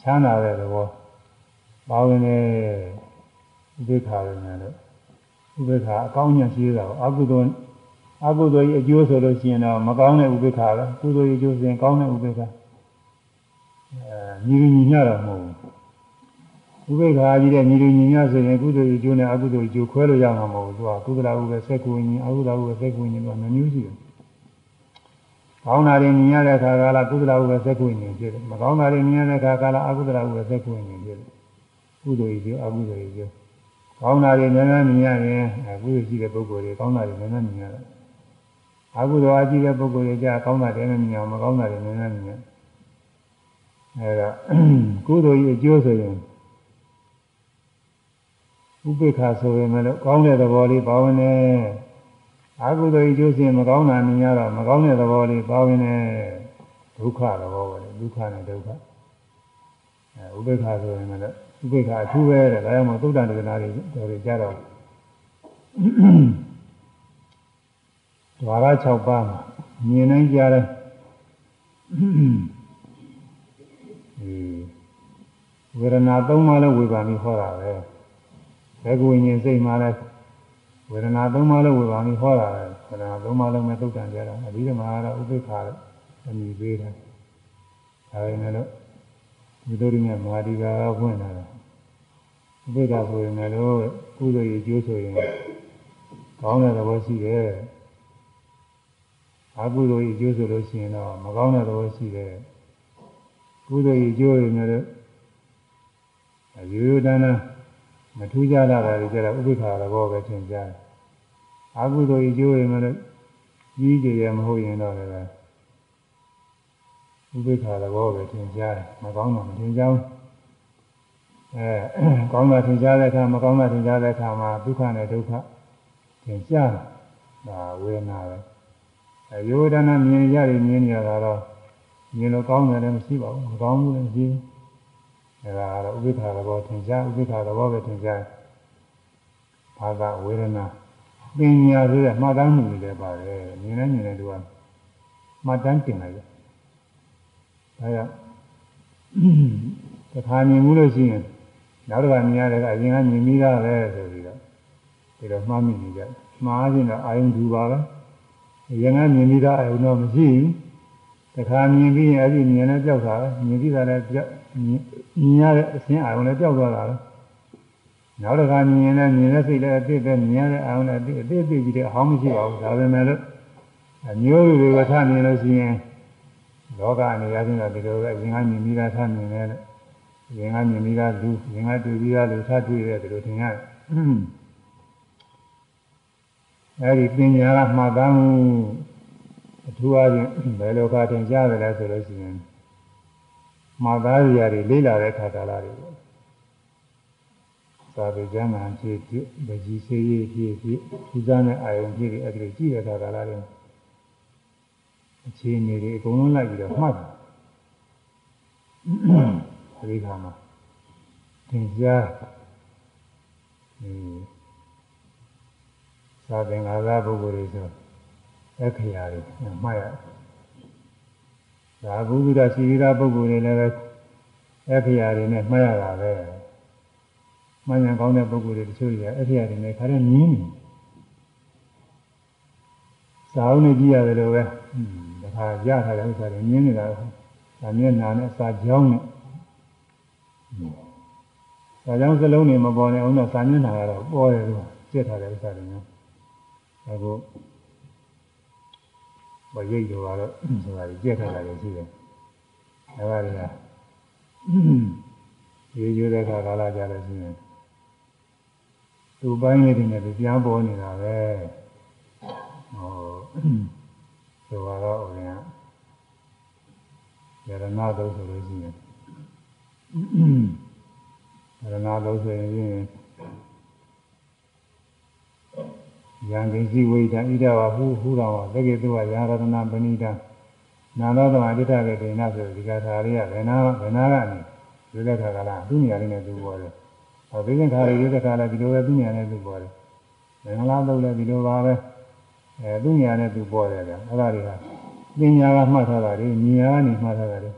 ချမ်းသာတဲ့သဘောပါဝင်တဲ့ဥပိ္ပခာပဲနဲ့တော့ဥပိ္ပခာအကောင်းညံ့ရှိတာကိုအကုသိုလ်အကုသိုလ်ကြီးအကျိုးဆိုလို့ရှိရင်တော့မကောင်းတဲ့ဥပိ္ပခာပဲကုသိုလ်ကြီးအကျိုးဆိုရင်ကောင်းတဲ့ဥပိ္ပခာအဲညီလူညီမျှတော့မဟုတ်ဘူးဥပိ္ပခာကြီးတဲ့ညီလူညီမျှဆိုရင်ကုသိုလ်ကျိုးနဲ့အကုသိုလ်ကျိုးခွဲလို့ရမှာမဟုတ်ဘူးသူကကုသလဟုပဲဆက်ကူညီအကုသလဟုပဲဆက်ကူညီတော့နှမျိုးရှိတယ် ကောင်းတာတွေမြင်ရတဲ့အခါကလာကုသလဟုပဲဆက်ကူညီဖြစ်တယ်မကောင်းတာတွေမြင်ရတဲ့အခါကလာအကုသလဟုပဲဆက်ကူညီဖြစ်တယ်ကုသိုလ်ကြီးကျိုးအကုသိုလ်ကြီးကျိုးကောင်းတာတွေများများမြင်ရရင်အကုသိုလ်ရှိတဲ့ပုဂ္ဂိုလ်တွေကောင်းတာတွေများများမြင်ရတယ်အကုသိုလ်အကြီးတဲ့ပုဂ္ဂိုလ်တွေကြကောင်းတာတွေနဲ့မြင်အောင်မကောင်းတာတွေများများမြင်ရတယ်အဲဒါကုသိုလ်ကြီးအကျိုးဆိုရင်ဥပိ္ပခာဆိုရင်လည်းကောင်းတဲ့သဘောလေးပါဝင်တယ် အကုသိုလ်ကြီးကျိုးစဉ်မကောင်းတာမြင်ရတော့မကောင်းတဲ့သဘောလေးပါဝင်တယ်ဒုက္ခသဘောပဲဒုက္ခနဲ့ဒုက္ခအဲဥပိ္ပခာဆိုရင်လည်းဥပိ္ပခာအထူးပဲတဲ့ဒါကြောင့်မို့သုတ္တန်တက္ကနာတွေတော်တွေကြတော့ဓဝါရ6ပါးမှာမြင်နိုင်ကြတယ်ဝေဒနာသုံးပါးလည်းဝေဘာမိဟောတာပဲဘယ်ကိုဝိညာဉ်စိတ်မှလည်း ဝေဒနာသုံးပါးလည်းဝေဘာမိဟောတာပဲဝေဒနာသုံးပါးလုံးမဲ့သုတ်တန်ကြတာအပြီးတော့မှတော့ဥပိ္ပခါလည်းအမိပေးတယ်ဒါပေမဲ့လို့ဒီလိုရင်းမာဒီကာကဖွင့်လာတယ်ဥပိ္ပခါဆိုရင်လည်းကုသိုလ်ရည်ကျိုးဆိုရင်ကောင်းတဲ့သဘောရှိတယ်အကုသိုလ်ရည်ကျိုးဆိုလို့ရှိရင်တော့မကောင်းတဲ့သဘောရှိတယ်ကုသိုလ်ရည်ကျိုးရင်လည်းရိုးရိုးတန်းတန်းမထူးခြားတာတွေကြတော့ဥပိ္ပခာသဘောပဲသင်ကြားတယ်။ အကုသိုလ်ကြီးရင်လည်းကြီးကြရမဟုတ်ရင်တော့လည်းဥပိ္ပခာသဘောပဲသင်ကြားတယ်။မကောင်းတော့မသင်ကြားဘူး။အဲကောင်းတာသင်ကြားတဲ့အခါမကောင်းတာသင်ကြားတဲ့အခါမှာဒုက္ခနဲ့ဒုက္ခသင်ကြားတာဒါဝေဒနာပဲ။အဲရိုးဒနာမြင်ရတယ်မြင်နေရတာတော့မြင်လို့ကောင်းတယ်လည်းမရှိပါဘူးမကောင်းဘူးလည်းမရှိဘူးအဲဒါကတော့ဥပိ္ပခာသဘောသင်ကြားဥပိ္ပခာသဘောပဲသင်ကြားဘာသာဝေဒနာ ပညာဆိုတဲ့မှတ်တမ်းမှုတွေလည်းပါတယ်မြင်နေမြင်နေသူကမှတ်တမ်းတင်လိုက်တယ်ဒါကြောင့်တစ်ခါမြင်မှုလို့ရှိရင်နောက်တစ်ခါမြင်ရတဲ့ကအရင်ကမြင်ပြီးသားပဲဆိုပြီးတော့ဒီလိုမှားမိနေကြမှားခြင်းတော့အာယုံဒူပါပဲအရင်ကမြင်ပြီးသားအာယုံတော့မရှိဘူးတခါမြင်ပြီးရင်အဲ့ဒီမြင်နဲ့ကြောက်တာပဲမြင်ပြီးတာလည်းကြောက်မြင်ရတဲ့အဆင်းအာရုံလည်းကြောက်သွားတာပဲ နောက်တစ်ခါမြင်ရင်လည်းမြင်တဲ့စိတ်လည်းအတိတ်ပဲမြင်ရတဲ့အာရုံလည်းအတိတ်အတိတ်ကြီးတဲ့အဟောင်းမရှိပါဘူးဒါပဲမဲ့လို့အမျိုးလူတွေကထမြင်လို့ရှိရင်လောကအနေအချင်းတော့ဒီလိုပဲရင်ကမြင်ပြီးသားထမြင်တယ်ရင်ကမြင်ပြီးသားလူရင်ကတွေ့ပြီးသားလူထတွေ့တယ်ဒီလိုထင်ရတယ်အဲဒီပညာကမှတ်သားမှုအထူးအားဖြင့်ဘယ်လိုခါတင်ကြတယ်လဲဆိုလို့ရှိရင်မှာသားရည်တွေလေးလာတဲ့ခါကာလတွေပေါ့ သာဝေကျမ်းဂန်ဖြစ်ဖြစ်ဗကြီးစေးရည်ဖြစ်ဖြစ်သူစားတဲ့အာယုံဖြစ်ဖြစ်အဲ့ဒီကြည့်တဲ့ခါကာလတွေအခြေအနေတွေအကုန်လုံးလိုက်ပြီးတော့မှတ်တယ်အဲဒီခါမှာသင်ကြားအင်းသာသင်္ဃာသာပုဂ္ဂိုလ်တွေဆိုအခရာတွေမှတ်ရတယ်ဒါဘုဒ္ဓရှိသေးတာပုဂ္ဂိုလ်တွေလည်းအခရာတွေနဲ့မှတ်ရတာပဲ မှန်ရင်ကောင်းတဲ့ပုဂ္ဂိုလ်တွေတချို့တွေကအခရာတွေနဲ့ခါတဲ့မြင်းနေစာအုပ်နဲ့ကြည့်ရတယ်လို့ပဲတခါရထားတဲ့ဥစ္စာတွေမြင်းနေတာဒါမျက်နာနဲ့စာကြောင်းနဲ့စာကြောင်းစလုံးတွေမပေါ်နေအောင်တော့စာမျက်နာကတော့ပေါ်တယ်လို့ပြစ်ထားတဲ့ဥစ္စာတွေနော်အခုမရိတ်တော့ကတော့ဆိုတာကြက်ထားတာလည်းရှိတယ်။အဲဒါတွေကရေရွတဲ့ခါကာလကြလို့ရှိရင် သူ့ပိုင်းလေးတွေနဲ့ပြန်ပေါ်နေတာပဲ။ဟောဆိုတော့ဦးရင်ရတနာတော့ဆိုလို့ရှိရင်ရတနာတော့ဆိုရင်ယံကိစီဝိဒံဣဒဝဟုဟုတော်သကေတုဝယရတနာပဏိတံနာသောတမအဋ္ဌကေတေနဆိုဒီကထာလေးကဘယ်နာဘယ်နာကနေဒီလက်ခါကလားသူနေရာလေးနဲ့သူပေါ်တယ်။ ဟောဒီကထာလေးဒီကထာလေးဒီလိုပဲသူနေရာနဲ့သူပေါ်တယ်။မင်္ဂလာတော့လည်းဒီလိုပါပဲ။အဲသူနေရာနဲ့သူပေါ်တယ်ကအဲ့ဒါတွေကပညာကမှတ်ထားတာတွေဉာဏ်ကနေမှတ်ထားတာတွေ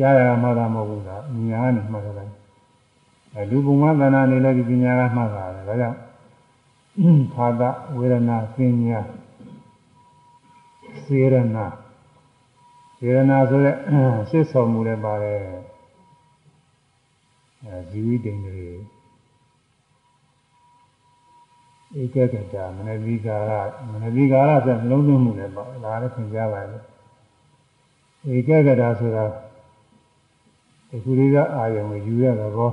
ရရမှတ်တာမဟုတ်ဘူးလားဉာဏ်ကနေမှတ်ထားတာ။အဲလူပုံမှန်သဏ္ဍာန်နေလည်းဒီပညာကမှတ်တာပဲ။ဒါကြောင့်ဖာဒဝေဒနာပညာစေရနာဝေဒနာဆိုတဲ့စစ်ဆောင်မှုလည်းပါတယ်အဲ ဇီဝိတ္တိန်တွေဧကကတာမနတိကာရမနတိကာရဆိုနှလုံးသွင်းမှုလည်းပါဒါလည်းသင်ကြားပါလေဧကကတာဆိုတာဒီခုလေးကအာယုံကိုယူရတဲ့ဘော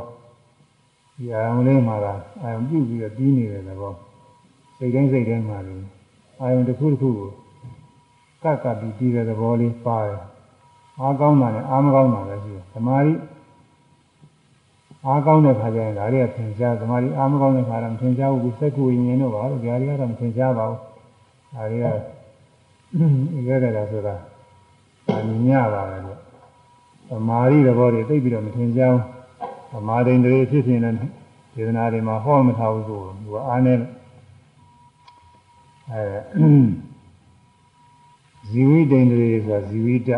ဒီအာယုံလေးမှာကအာယုံပြုတ်ပြီးတော့ပြီးနေတဲ့သဘောစိတ်တိုင်းစိတ်တိုင်းမှာလေအာယုံတစ်ခုတစ်ခုကိုကပ်ကပ်ပြီးပြီးတဲ့သဘောလေးပါတယ်အားကောင်းတာနဲ့အားမကောင်းတာလည်းရှိတယ်သမာဓိ အားကောင်းတဲ့ခါကျရင်ဒါတွေကသင်ရှားသမာဓိအားမကောင်းတဲ့ခါတော့မသင်ရှားဘူးစက်ကူဝိညာဉ်တို့ပါလို့ဒါတွေကတော့မသင်ရှားပါဘူးဒါတွေကရဲကြတာဆိုတာအမြင်ရပါတယ်လို့သမာဓိသဘောတွေသိပြီးတော့မထင်ရှားဘူးသမာဓိတွေဖြစ်ဖြစ်နေဒေသနာတွေမှာဟောမထားဘူးဆိုသူကအားနဲ့အဲဇီဝိတ္တိတွေဆိုတာဇီဝိတ္တ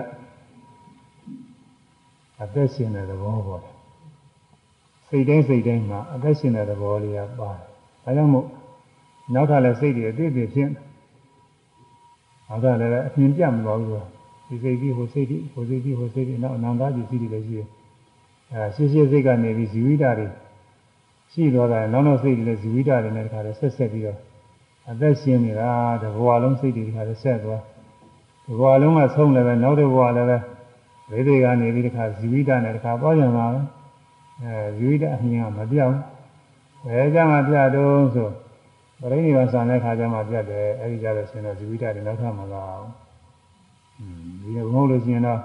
အသက်ရှင်တဲ့သဘောပေါ့ စိတ်တိုင်းစိတ်တိုင်းမှာအသက်ရှင်တဲ့သဘောလေးကပါတယ်ဒါကြောင့်မို့နောက်ထပ်လည်းစိတ်တွေအသေးသေးဖြစ်နောက်ထပ်လည်းအမြင်ပြတ်မသွားဘူးဒီစိတ်ကြီးဟိုစိတ်ကြီးဟိုစိတ်ကြီးဟိုစိတ်ကြီးနောက်အနန္တကြီးစိတ်တွေလည်းရှိတယ်အဲရှင်းရှင်းစိတ်ကနေပြီးဇီဝိတတွေရှိသွားတယ်နောက်နောက်စိတ်တွေလည်းဇီဝိတတွေနဲ့တခါတည်းဆက်ဆက်ပြီးတော့အသက်ရှင်နေတာတဘဝလုံးစိတ်တွေတခါတည်းဆက်သွားဒီဘဝလုံးကဆုံးလည်းပဲနောက်တစ်ဘဝလည်းပဲဝိသေကနေပြီးတခါဇီဝိတနဲ့တခါပေါ်ကြမှာပဲ အဲဇီဝိတအမြင်ကမပြောင်းဘယ်ကြမှာပြတော့ဆိုပရိနိဗ္ဗာန်ဆံတဲ့ခါကျမှပြတယ်အဲဒီကြတော့ရှင်တော့ဇီဝိတတွေနောက်ထပ်မလာဘူးอืมဒီလိုမဟုတ်လို့ရှိရင်တော့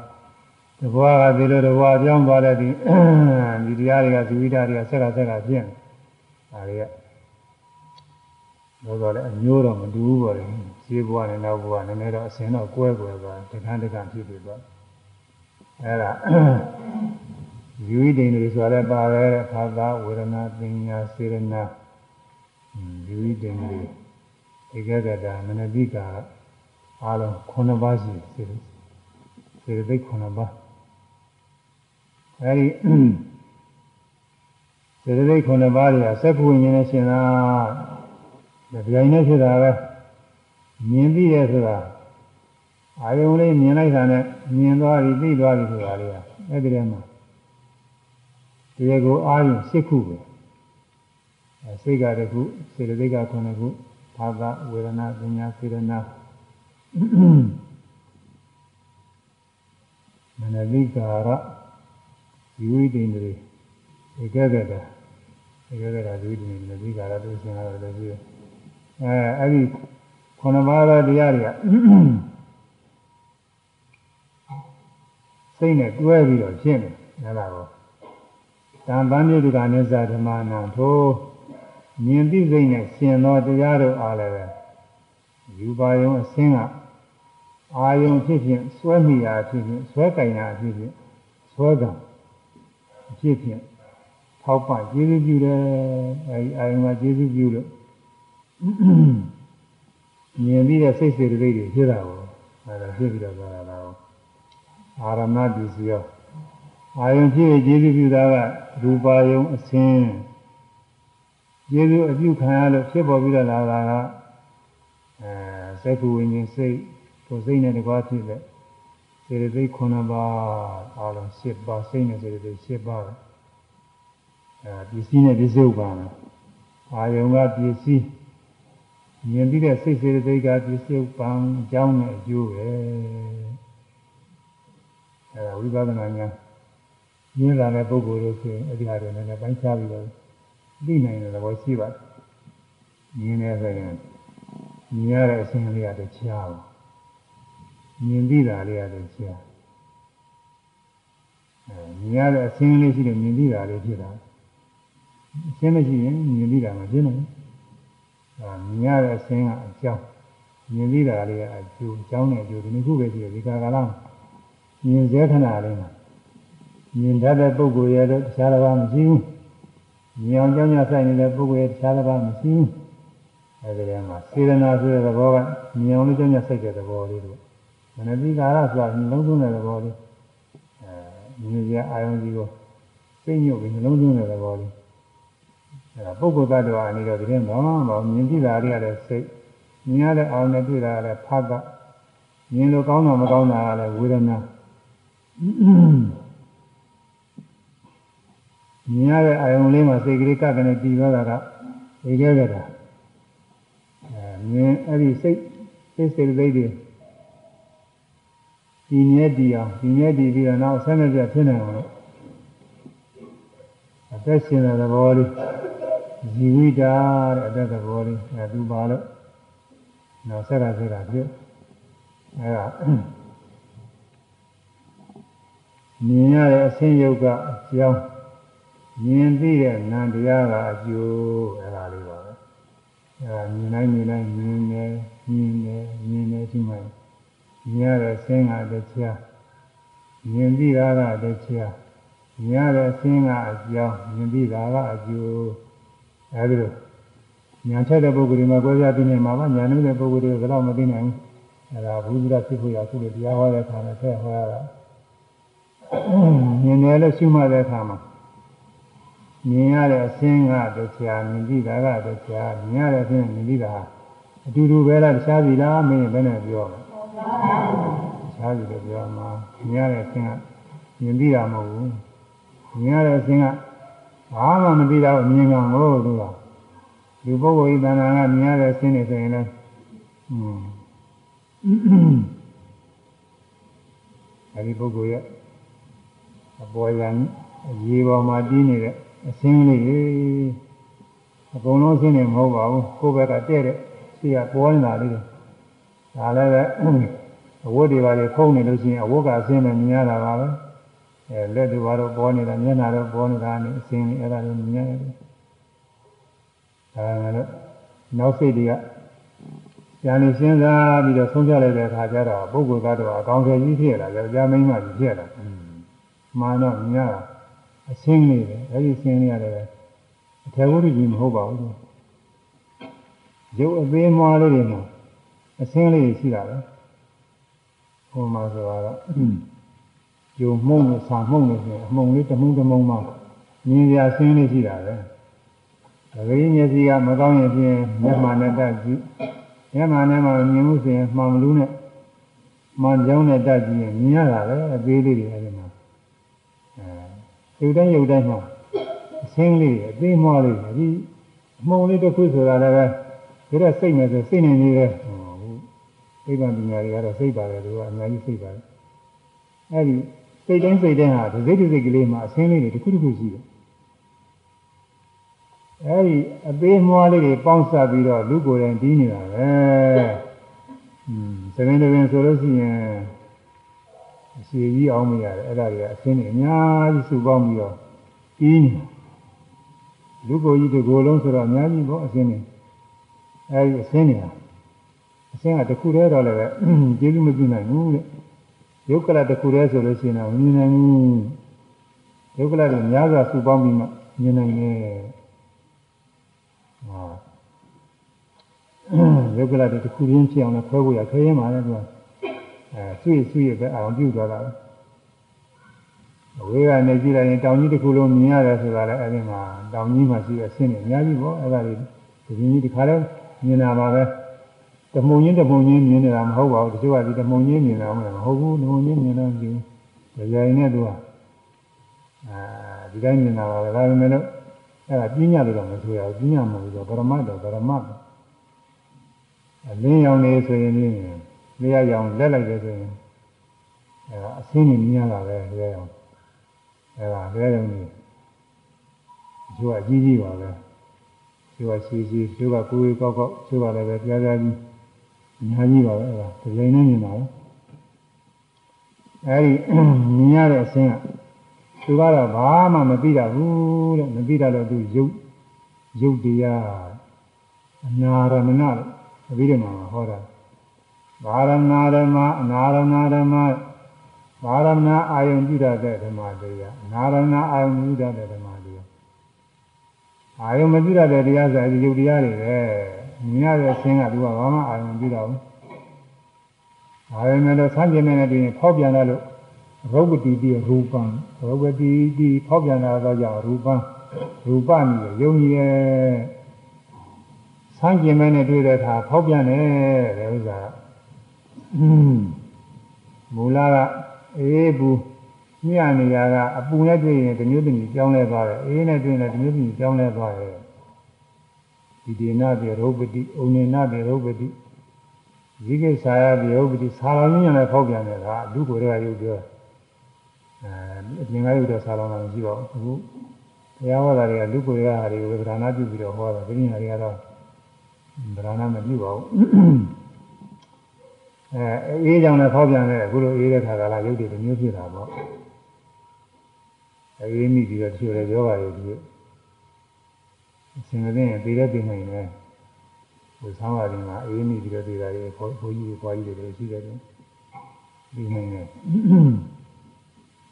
တဘွားကဒီလိုတဘွားပြောင်းသွားတဲ့ဒီဒီတရားတွေကဇီဝိတတွေကဆက်ကဆက်ကပြင်းဒါတွေကတော့တော့လည်းအမျိုးတော့မတူဘူးပေါ့လေဈေးဘွားနဲ့နောက်ဘွားနည်းနည်းတော့အစင်တော့ကွဲကွဲသွားတခန်းတခန်းဖြစ်ပြီးသွားအဲ့ဒါ ယူဝိတိန်တွေဆိုလည်းပါတယ်ခါသာဝေဒနာပညာစေရနာယူဝိတိန်တွေဧကဂတမနတိကာအားလုံး9ပါးရှိစေတယ်စေတသိက်9ပါးအဲဒီစေတသိက်9ပါးတွေကစက္ခုဝိညာဉ်နဲ့ရှင်တာဒါကြိုင်နဲ့ဖြစ်တာပဲမြင်ပြီးရဆိုတာအာယုံလေးမြင်လိုက်တာနဲ့မြင်သွားပြီသိသွားပြီဆိုတာလေးကအဲ့ဒီထဲမှာ တရားကိုအာယုံ၈ခုပဲအဲစိတ်ကတခုစေတသိက်က9ခုဘာသာဝေဒနာပညာစေရနာမနတိကာရယူဝိတိန်တွေဧကဂတဧကဂတယူဝိတိန်တွေမနတိကာရတို့ရှင်လာတယ်ပြီးအဲအဲ့ဒီခုနပါးသောတရားတွေကစိတ်နဲ့တွဲပြီးတော့ရှင်းတယ်ဟုတ်လားကော တံပန်းမြုဒ္ဒကနိစ္စဓမ္မနာထိုမြင်သိစိတ်နဲ့ရှင်သောတရားတို့အားလည်းပဲယူပါယုံအစင်းကအာယုံဖြစ်ဖြင့်စွဲမိရာဖြစ်ဖြင့်စွဲကင်ရာဖြစ်ဖြင့်စွဲကံဖြစ်ဖြင့်ထောက်ပကျေးဇူးပြုတယ်အဲဒီအာယုံကကျေးဇူးပြုလို့မြင်ပြီးတဲ့စိတ်စေတသိက်တွေဖြစ်တာကိုအဲဒါဖြစ်ပြီးတော့သွားတာတော့အာရမပစ္စည်းရော အာယုံဖြစ်ရဲ့ကျေးဇူးပြုတာကရူပါယုံအစင်းကျေးဇူးအပြုခံရလို့ဖြစ်ပေါ်ပြီးတော့လာတာကအဲစက္ခုဝိညာဉ်စိတ်ကိုစိတ်နဲ့တကွာဖြစ်တဲ့စေတသိက်9ပါးအားလုံး10ပါးစိတ်နဲ့စေတသိက်10ပါးအဲပစ္စည်းနဲ့ပစ္စုပန်အာယုံကပစ္စည်းမြင်ပြီးတဲ့စိတ်စေတသိက်ကပစ္စုပန်အကြောင်းနဲ့အကျိုးပဲအဲဒါဝိပဿနာဉာဏ် ညင်းလာတဲ့ပုဂ္ဂိုလ်တို့ဆိုရင်အဲ့ဒီဟာတွေလည်းပိုင်းခြားပြီးတော့သိနိုင်တဲ့သဘောရှိပါတယ်။မြင်နေဆိုရင်မြင်ရတဲ့အခြင်းလေးကတခြားဘူး။မြင်သိတာလေးကတခြား။အဲမြင်ရတဲ့အခြင်းလေးရှိတယ်မြင်သိတာလေးဖြစ်တာ။အခြင်းမရှိရင်မြင်သိတာမဖြစ်နိုင်ဘူး။အဲမြင်ရတဲ့အခြင်းကအကြောင်းမြင်သိတာလေးကအကျိုးအကြောင်းနဲ့အကျိုးဒီနှစ်ခုပဲရှိတယ်ဒီကာကလာမြင်စေခဏလေးမှာ မြင်တတ်တဲ့ပုဂ္ဂိုလ်ရဲ့တော့တခြားတစ်ပါးမရှိဘူး။မြင်အောင်ကြောင်းကြဆိုင်နေတဲ့ပုဂ္ဂိုလ်ရဲ့တခြားတစ်ပါးမရှိဘူး။အဲဒီထဲမှာစေရနာဆိုတဲ့သဘောကမြင်အောင်ကြောင်းကြဆိုင်တဲ့သဘောလေးတို့မနတိကာရဆိုတာနှလုံးသွင်းတဲ့သဘောလေးအဲမြင်ကြအာယုံကြီးကိုစိတ်ညွတ်ပြီးနှလုံးသွင်းတဲ့သဘောလေးအဲဒါပုဂ္ဂိုလ်တ attva အနေတော့ဒီထဲမှာဘာမြင်ကြည့်တာလေးရတဲ့စိတ်မြင်ရတဲ့အာရုံနဲ့တွေ့တာလည်းဖတ်ကမြင်လို့ကောင်းတာမကောင်းတာကလည်းဝေဒနာ မြင်ရတဲ့အာယုံလေးမှာစိတ်ကလေးကကနေပြီးသွားတာကဒီခဲ့ကြတာအဲမြင်အဲ့ဒီစိတ်စိတ်စိတ်စိတ်တွေဒီမြဲတည်အောင်ဒီမြဲတည်ပြီးတော့နောက်ဆက်နေပြဖြစ်နေအောင်လို့အသက်ရှင်တဲ့သဘောလေးဇီဝိတာတဲ့အသက်သဘောလေးအဲသူပါလို့နောက်ဆက်တာဆက်တာပြုအဲဒါမြင်ရတဲ့အဆင်းယုတ်ကအကြောင်း မြင်သိတဲ့နံတရားကအကျိုးအဲဒါလေးပါပဲအဲဒါမြင်တိုင်းမြင်တိုင်းမြင်တယ်မြင်တယ်မြင်တယ်ဒီမှာမြင်ရတဲ့အဆင်းကတရားမြင်သိတာကတရားမြင်ရတဲ့အဆင်းကအကြောင်းမြင်သိတာကအကျိုးအဲဒီလိုညာချက်တဲ့ပုဂ္ဂိုလ်တွေမှာကြွယ်ပြသိနေမှာပါညာနေတဲ့ပုဂ္ဂိုလ်တွေကတော့မသိနိုင်ဘူးအဲဒါဘုရားဖြစ်ဖို့ရခုလိုတရားဟောတဲ့အခါမှာဆက်ဟောရတာမြင်တယ်လို့ရှုမှတ်တဲ့အခါမှာ မြင်ရတဲ့အဆင်းကတရားမြင်ကြည့်တာကတရားမြင်ရတဲ့အဆင်းမြင်ကြည့်တာအတူတူပဲလားတခြားစီလားမင်းဘယ်နဲ့ပြောလဲတခြားစီလည်းပြောမှာမြင်ရတဲ့အဆင်းကမြင်ကြည့်တာမဟုတ်ဘူးမြင်ရတဲ့အဆင်းကဘာမှမသိတာကိုမြင်ကံကိုသူကဒီပုဂ္ဂိုလ်ဤတဏ္ဍာကမြင်ရတဲ့အဆင်းနေဆိုရင်လည်းอืมအဲဒီပုဂ္ဂိုလ်ရဲ့အပေါ်ရန်ရေပေါ်မှာတည်နေတဲ့ အစင်းလေးအကုန်လုံးဆင်းနေမဟုတ်ပါဘူးကိုယ့်ဘက်ကတဲ့တဲ့ရှိကပေါ်နေတာလေးတွေဒါလည်းပဲအဝတ်တွေပါလေဖုံးနေလို့ရှိရင်အဝတ်ကအစင်းနဲ့မြင်ရတာပါပဲအဲလက်တွေပါတော့ပေါ်နေတာမျက်နှာတော့ပေါ်နေတာနဲ့အစင်းလေးအဲ့ဒါလည်းမြင်ရတယ်ဒါကလည်းနောက်စိတ်တွေကညာနေစဉ်းစားပြီးတော့ဆုံးဖြတ်လိုက်တဲ့အခါကျတော့ပုဂ္ဂိုလ်ကတော့အကောင်းဆုံးကြီးဖြစ်လာတယ်ကြာမင်းမှကြီးဖြစ်လာတယ်မှန်တော့မြင်ရတာ အရှင်းလေးပဲအဲဒီရှင်းလေးရတယ်အထေဝုဒ္ဓကြီးမဟုတ်ပါဘူးရုပ်အသေးမွားလေးတွေမှာအရှင်းလေးရှိတာပဲဟိုမှာဆိုတော့ယုံမှုန့်နဲ့ဆာမှုန့်နဲ့ဆိုအမှုံလေးတမှုန့်တမှုန့်မှမြင်ရရှင်းလေးရှိတာပဲအဂိမျက်စိကမကောင်းရင်ဖြင့်မျက်မှန်နဲ့တက်ကြည့်မျက်မှန်နဲ့မှမြင်မှုဆိုရင်မှန်မလို့နဲ့မှန်ကြောင်းနဲ့တက်ကြည့်ရင်မြင်ရတာပဲအသေးလေးတွေအဲဒီမှာ ရုပ်တိုင်းရုပ်တိုင်းမှာအဆင်းလေးအသေးမွားလေးဒီအမှုံလေးတစ်ခုဆိုတာလည်းပဲဒါကစိတ်နဲ့ဆိုစိတ်နဲ့နေတယ်ဟုတ်သိပ္ပံပညာတွေကတော့စိတ်ပါတယ်သူကအများကြီးစိတ်ပါတယ်အဲဒီစိတ်တိုင်းစိတ်တိုင်းဟာဒီစိတ်ဒီစိတ်ကလေးမှာအဆင်းလေးတွေတစ်ခုတစ်ခုရှိတယ်အဲဒီအသေးမွားလေးတွေပေါင်းစပ်ပြီးတော့လူကိုယ်တိုင်ပြီးနေတာပဲอืมသဘင်တပင်ဆိုလို့ရှိရင် အစီကြီးအောင်မရတယ်အဲ့ဒါတွေကအဆင်းတွေအများကြီးစုပေါင်းပြီးတော့ပြီးနေလူကိုယ်ကြီးတစ်ကိုယ်လုံးဆိုတော့အများကြီးပေါ့အဆင်းတွေအဲ့ဒီအဆင်းတွေဟာအဆင်းကတစ်ခုတည်းတော့လည်းပဲကျေးဇူးမပြုနိုင်ဘူးတဲ့ယုတ်ကလတစ်ခုတည်းဆိုလို့ရှိရင်တော့မမြင်နိုင်ဘူးယုတ်ကလတွေများစွာစုပေါင်းပြီးမှမြင်နိုင်တယ်ဟာယုတ်ကလတွေတစ်ခုချင်းဖြစ်အောင်လည်းခွဲဖို့ရခဲရင်ပါလေသူက အဲဆွေ့ဆွေ့ပဲအောင်ပြုသွားတာအဝေးကနေကြည့်လိုက်ရင်တောင်ကြီးတစ်ခုလုံးမြင်ရတယ်ဆိုတာလည်းအဲဒီမှာတောင်ကြီးမှာရှိတဲ့ဆင်းနေအများကြီးပေါ့အဲဒါတွေဒီကြီးဒီခါလဲမြင်တာပါပဲတမုံချင်းတမုံချင်းမြင်နေတာမဟုတ်ပါဘူးတချို့ကဒီတမုံချင်းမြင်တာမဟုတ်ဘူးတမုံချင်းမြင်တော့ဒီကြိုင်နဲ့သူကအာဒီတိုင်းမြင်တာပါပဲဒါပေမဲ့လို့အဲဒါပြညာလို့တော့မဆိုရဘူးပြညာမဟုတ်ဘူးပရမတ်တော့ပရမတ်အလင်းရောင်နေဆိုရင်လျှ က်ရောင်လက်လိုက်တယ်ဆိုရင်အဲဒါအဆင်းနေမြင်ရတာပဲလျှက်ရောင်အဲဒါလျှက်ရောင်နေသူကအကြီးကြီးပါပဲသူကရှိရှိသူကကိုယ်ကောက်ကောက်သူကလည်းပဲပြားပြားကြီးအများကြီးပါပဲအဲဒါဒီလိုနဲ့မြင်တာပဲအဲဒီမြင်ရတဲ့အဆင်းကသူကတော့ဘာမှမသိတာဘူးတဲ့မသိတာတော့သူရုပ်ရုပ်တရားအနာရမဏလို့အဘိဓမ္မာမှာဟောတာ ဘာရဏဓမ္မအနာရဏဓမ္မဘာရဏအာယုံပြုတတ်တဲ့ဓမ္မတရားအနာရဏအာယုံပြုတတ်တဲ့ဓမ္မတရားအာယုံမပြုတတ်တဲ့တရားဆိုဒီယုတ်တရားတွေပဲမြင်ရတဲ့အခြင်းကသူကဘာမှအာယုံပြုတာဘူးအာယုံနဲ့တော့ဆန်းကျင်နေတဲ့တွင်ဖောက်ပြန်လာလို့ရုပ်ပတိတိရူပံရုပ်ပတိတိဖောက်ပြန်လာတော့ကြောင့်ရူပံရူပနိယုံကြီးရဲ့ဆန်းကျင်မဲ့နဲ့တွေ့တဲ့အခါဖောက်ပြန်တယ်တဲ့ဥစ္စာ မူလကအေးဘူးညနေရကအပူနဲ့တွေ့ရင်ဒီမျိုးတည်းကြောင်းလဲသွားတယ်အေးနဲ့တွေ့ရင်ဒီမျိုးတည်းကြောင်းလဲသွားတယ်ဒီဒေနာပြေရုပ်ပတိဩနေနာပြေရုပ်ပတိဇိကိသာယပြေရုပ်ပတိဆာလောင်းညံနဲ့ဖောက်ပြန်တယ်ကလူကိုယ်တွေကရုပ်ပြောအဲအပြင်ကရုပ်တော့ဆာလောင်းတာမရှိပါဘူးအခုဘုရားဟောတာတွေကလူကိုယ်တွေကဟာတွေကိုဗဒနာပြုပြီးတော့ဟောတာဒီနေ့ဟာတွေကတော့ဗဒနာမပြုပါဘူး အဲအေးကြောင့်လည်းဖောက်ပြန်တယ်အခုလိုအေးတဲ့ခါကလာရုပ်တွေမျိုးဖြစ်တာပေါ့အေးမိပြီးတော့တချို့လည်းယောဂါတွေဒီအစဉ်မသိရင်သိတဲ့သိနိုင်တယ်ဟိုဆောင်းရတယ်မှာအေးမိပြီးတော့သိတာတွေဘိုးဘိုးကြီးတွေဘွားကြီးတွေလည်းရှိတယ်သိနိုင်တယ်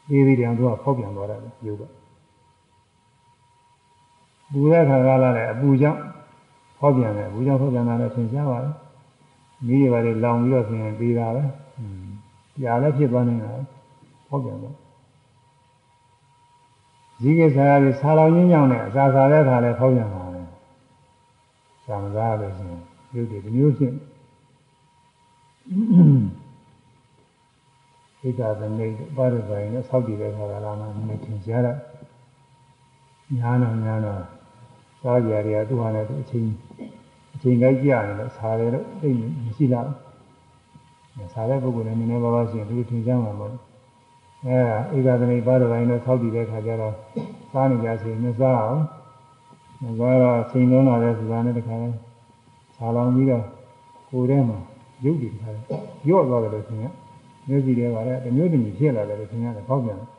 အေးပြီးတယ်သူကဖောက်ပြန်သွားတာရုပ်ကပူတဲ့ခါကလာလည်းအပူကြောင့်ဖောက်ပြန်တယ်အပူကြောင့်ဖောက်ပြန်တာလည်းသင်ရှားပါတယ် မိတွေပါလေလောင်ပြီးတော့ဆိုရင်ပြီးတာပဲ။ကြာလည်းဖြစ်သွားနေတာဖောက်ပြန်တော့ဇီးကိစ္စရာကြီးဆာလောင်ရင်းကြောင်းနဲ့အစာစားတဲ့ခါလဲဖောက်ပြန်တာပဲ။သာမစားလို့ရှိရင်ရုပ်တွေဒီမျိုးဖြစ်ဣဒ္ဓသမိတ်ပါရဇိုင်နဲ့ဆောက်တည်တဲ့ခါကလာမှနည်းထင်ရှားတော့ညာတော့ညာတော့စားကြရတဲ့သူဟာလည်းအချင်းအ ချိန်ကြိုက်ကြရတယ်လို့စားတယ်လို့သိမရှိလားစားတဲ့ပုဂ္ဂိုလ်လည်းနည်းနည်းပါးပါးရှိရင်သူထင်ရှားမှာပေါ့အဲဒါဧကသမိပါဒပိုင်းတော့ဆောက်တည်တဲ့ခါကျတော့စားနေကြစီမစားအောင်မစားတော့ချိန်လုံးလာတဲ့စကားနဲ့တခါလဲစားလောင်ပြီးတော့ကိုယ်ထဲမှာရုပ်တည်ထားတယ်ရော့သွားတယ်လို့ထင်ရမျိုးစီတွေကလည်းတမျိုးတမျိုးဖြစ်လာတယ်လို့ထင်ရတယ်ပေါက်ပြန်တယ်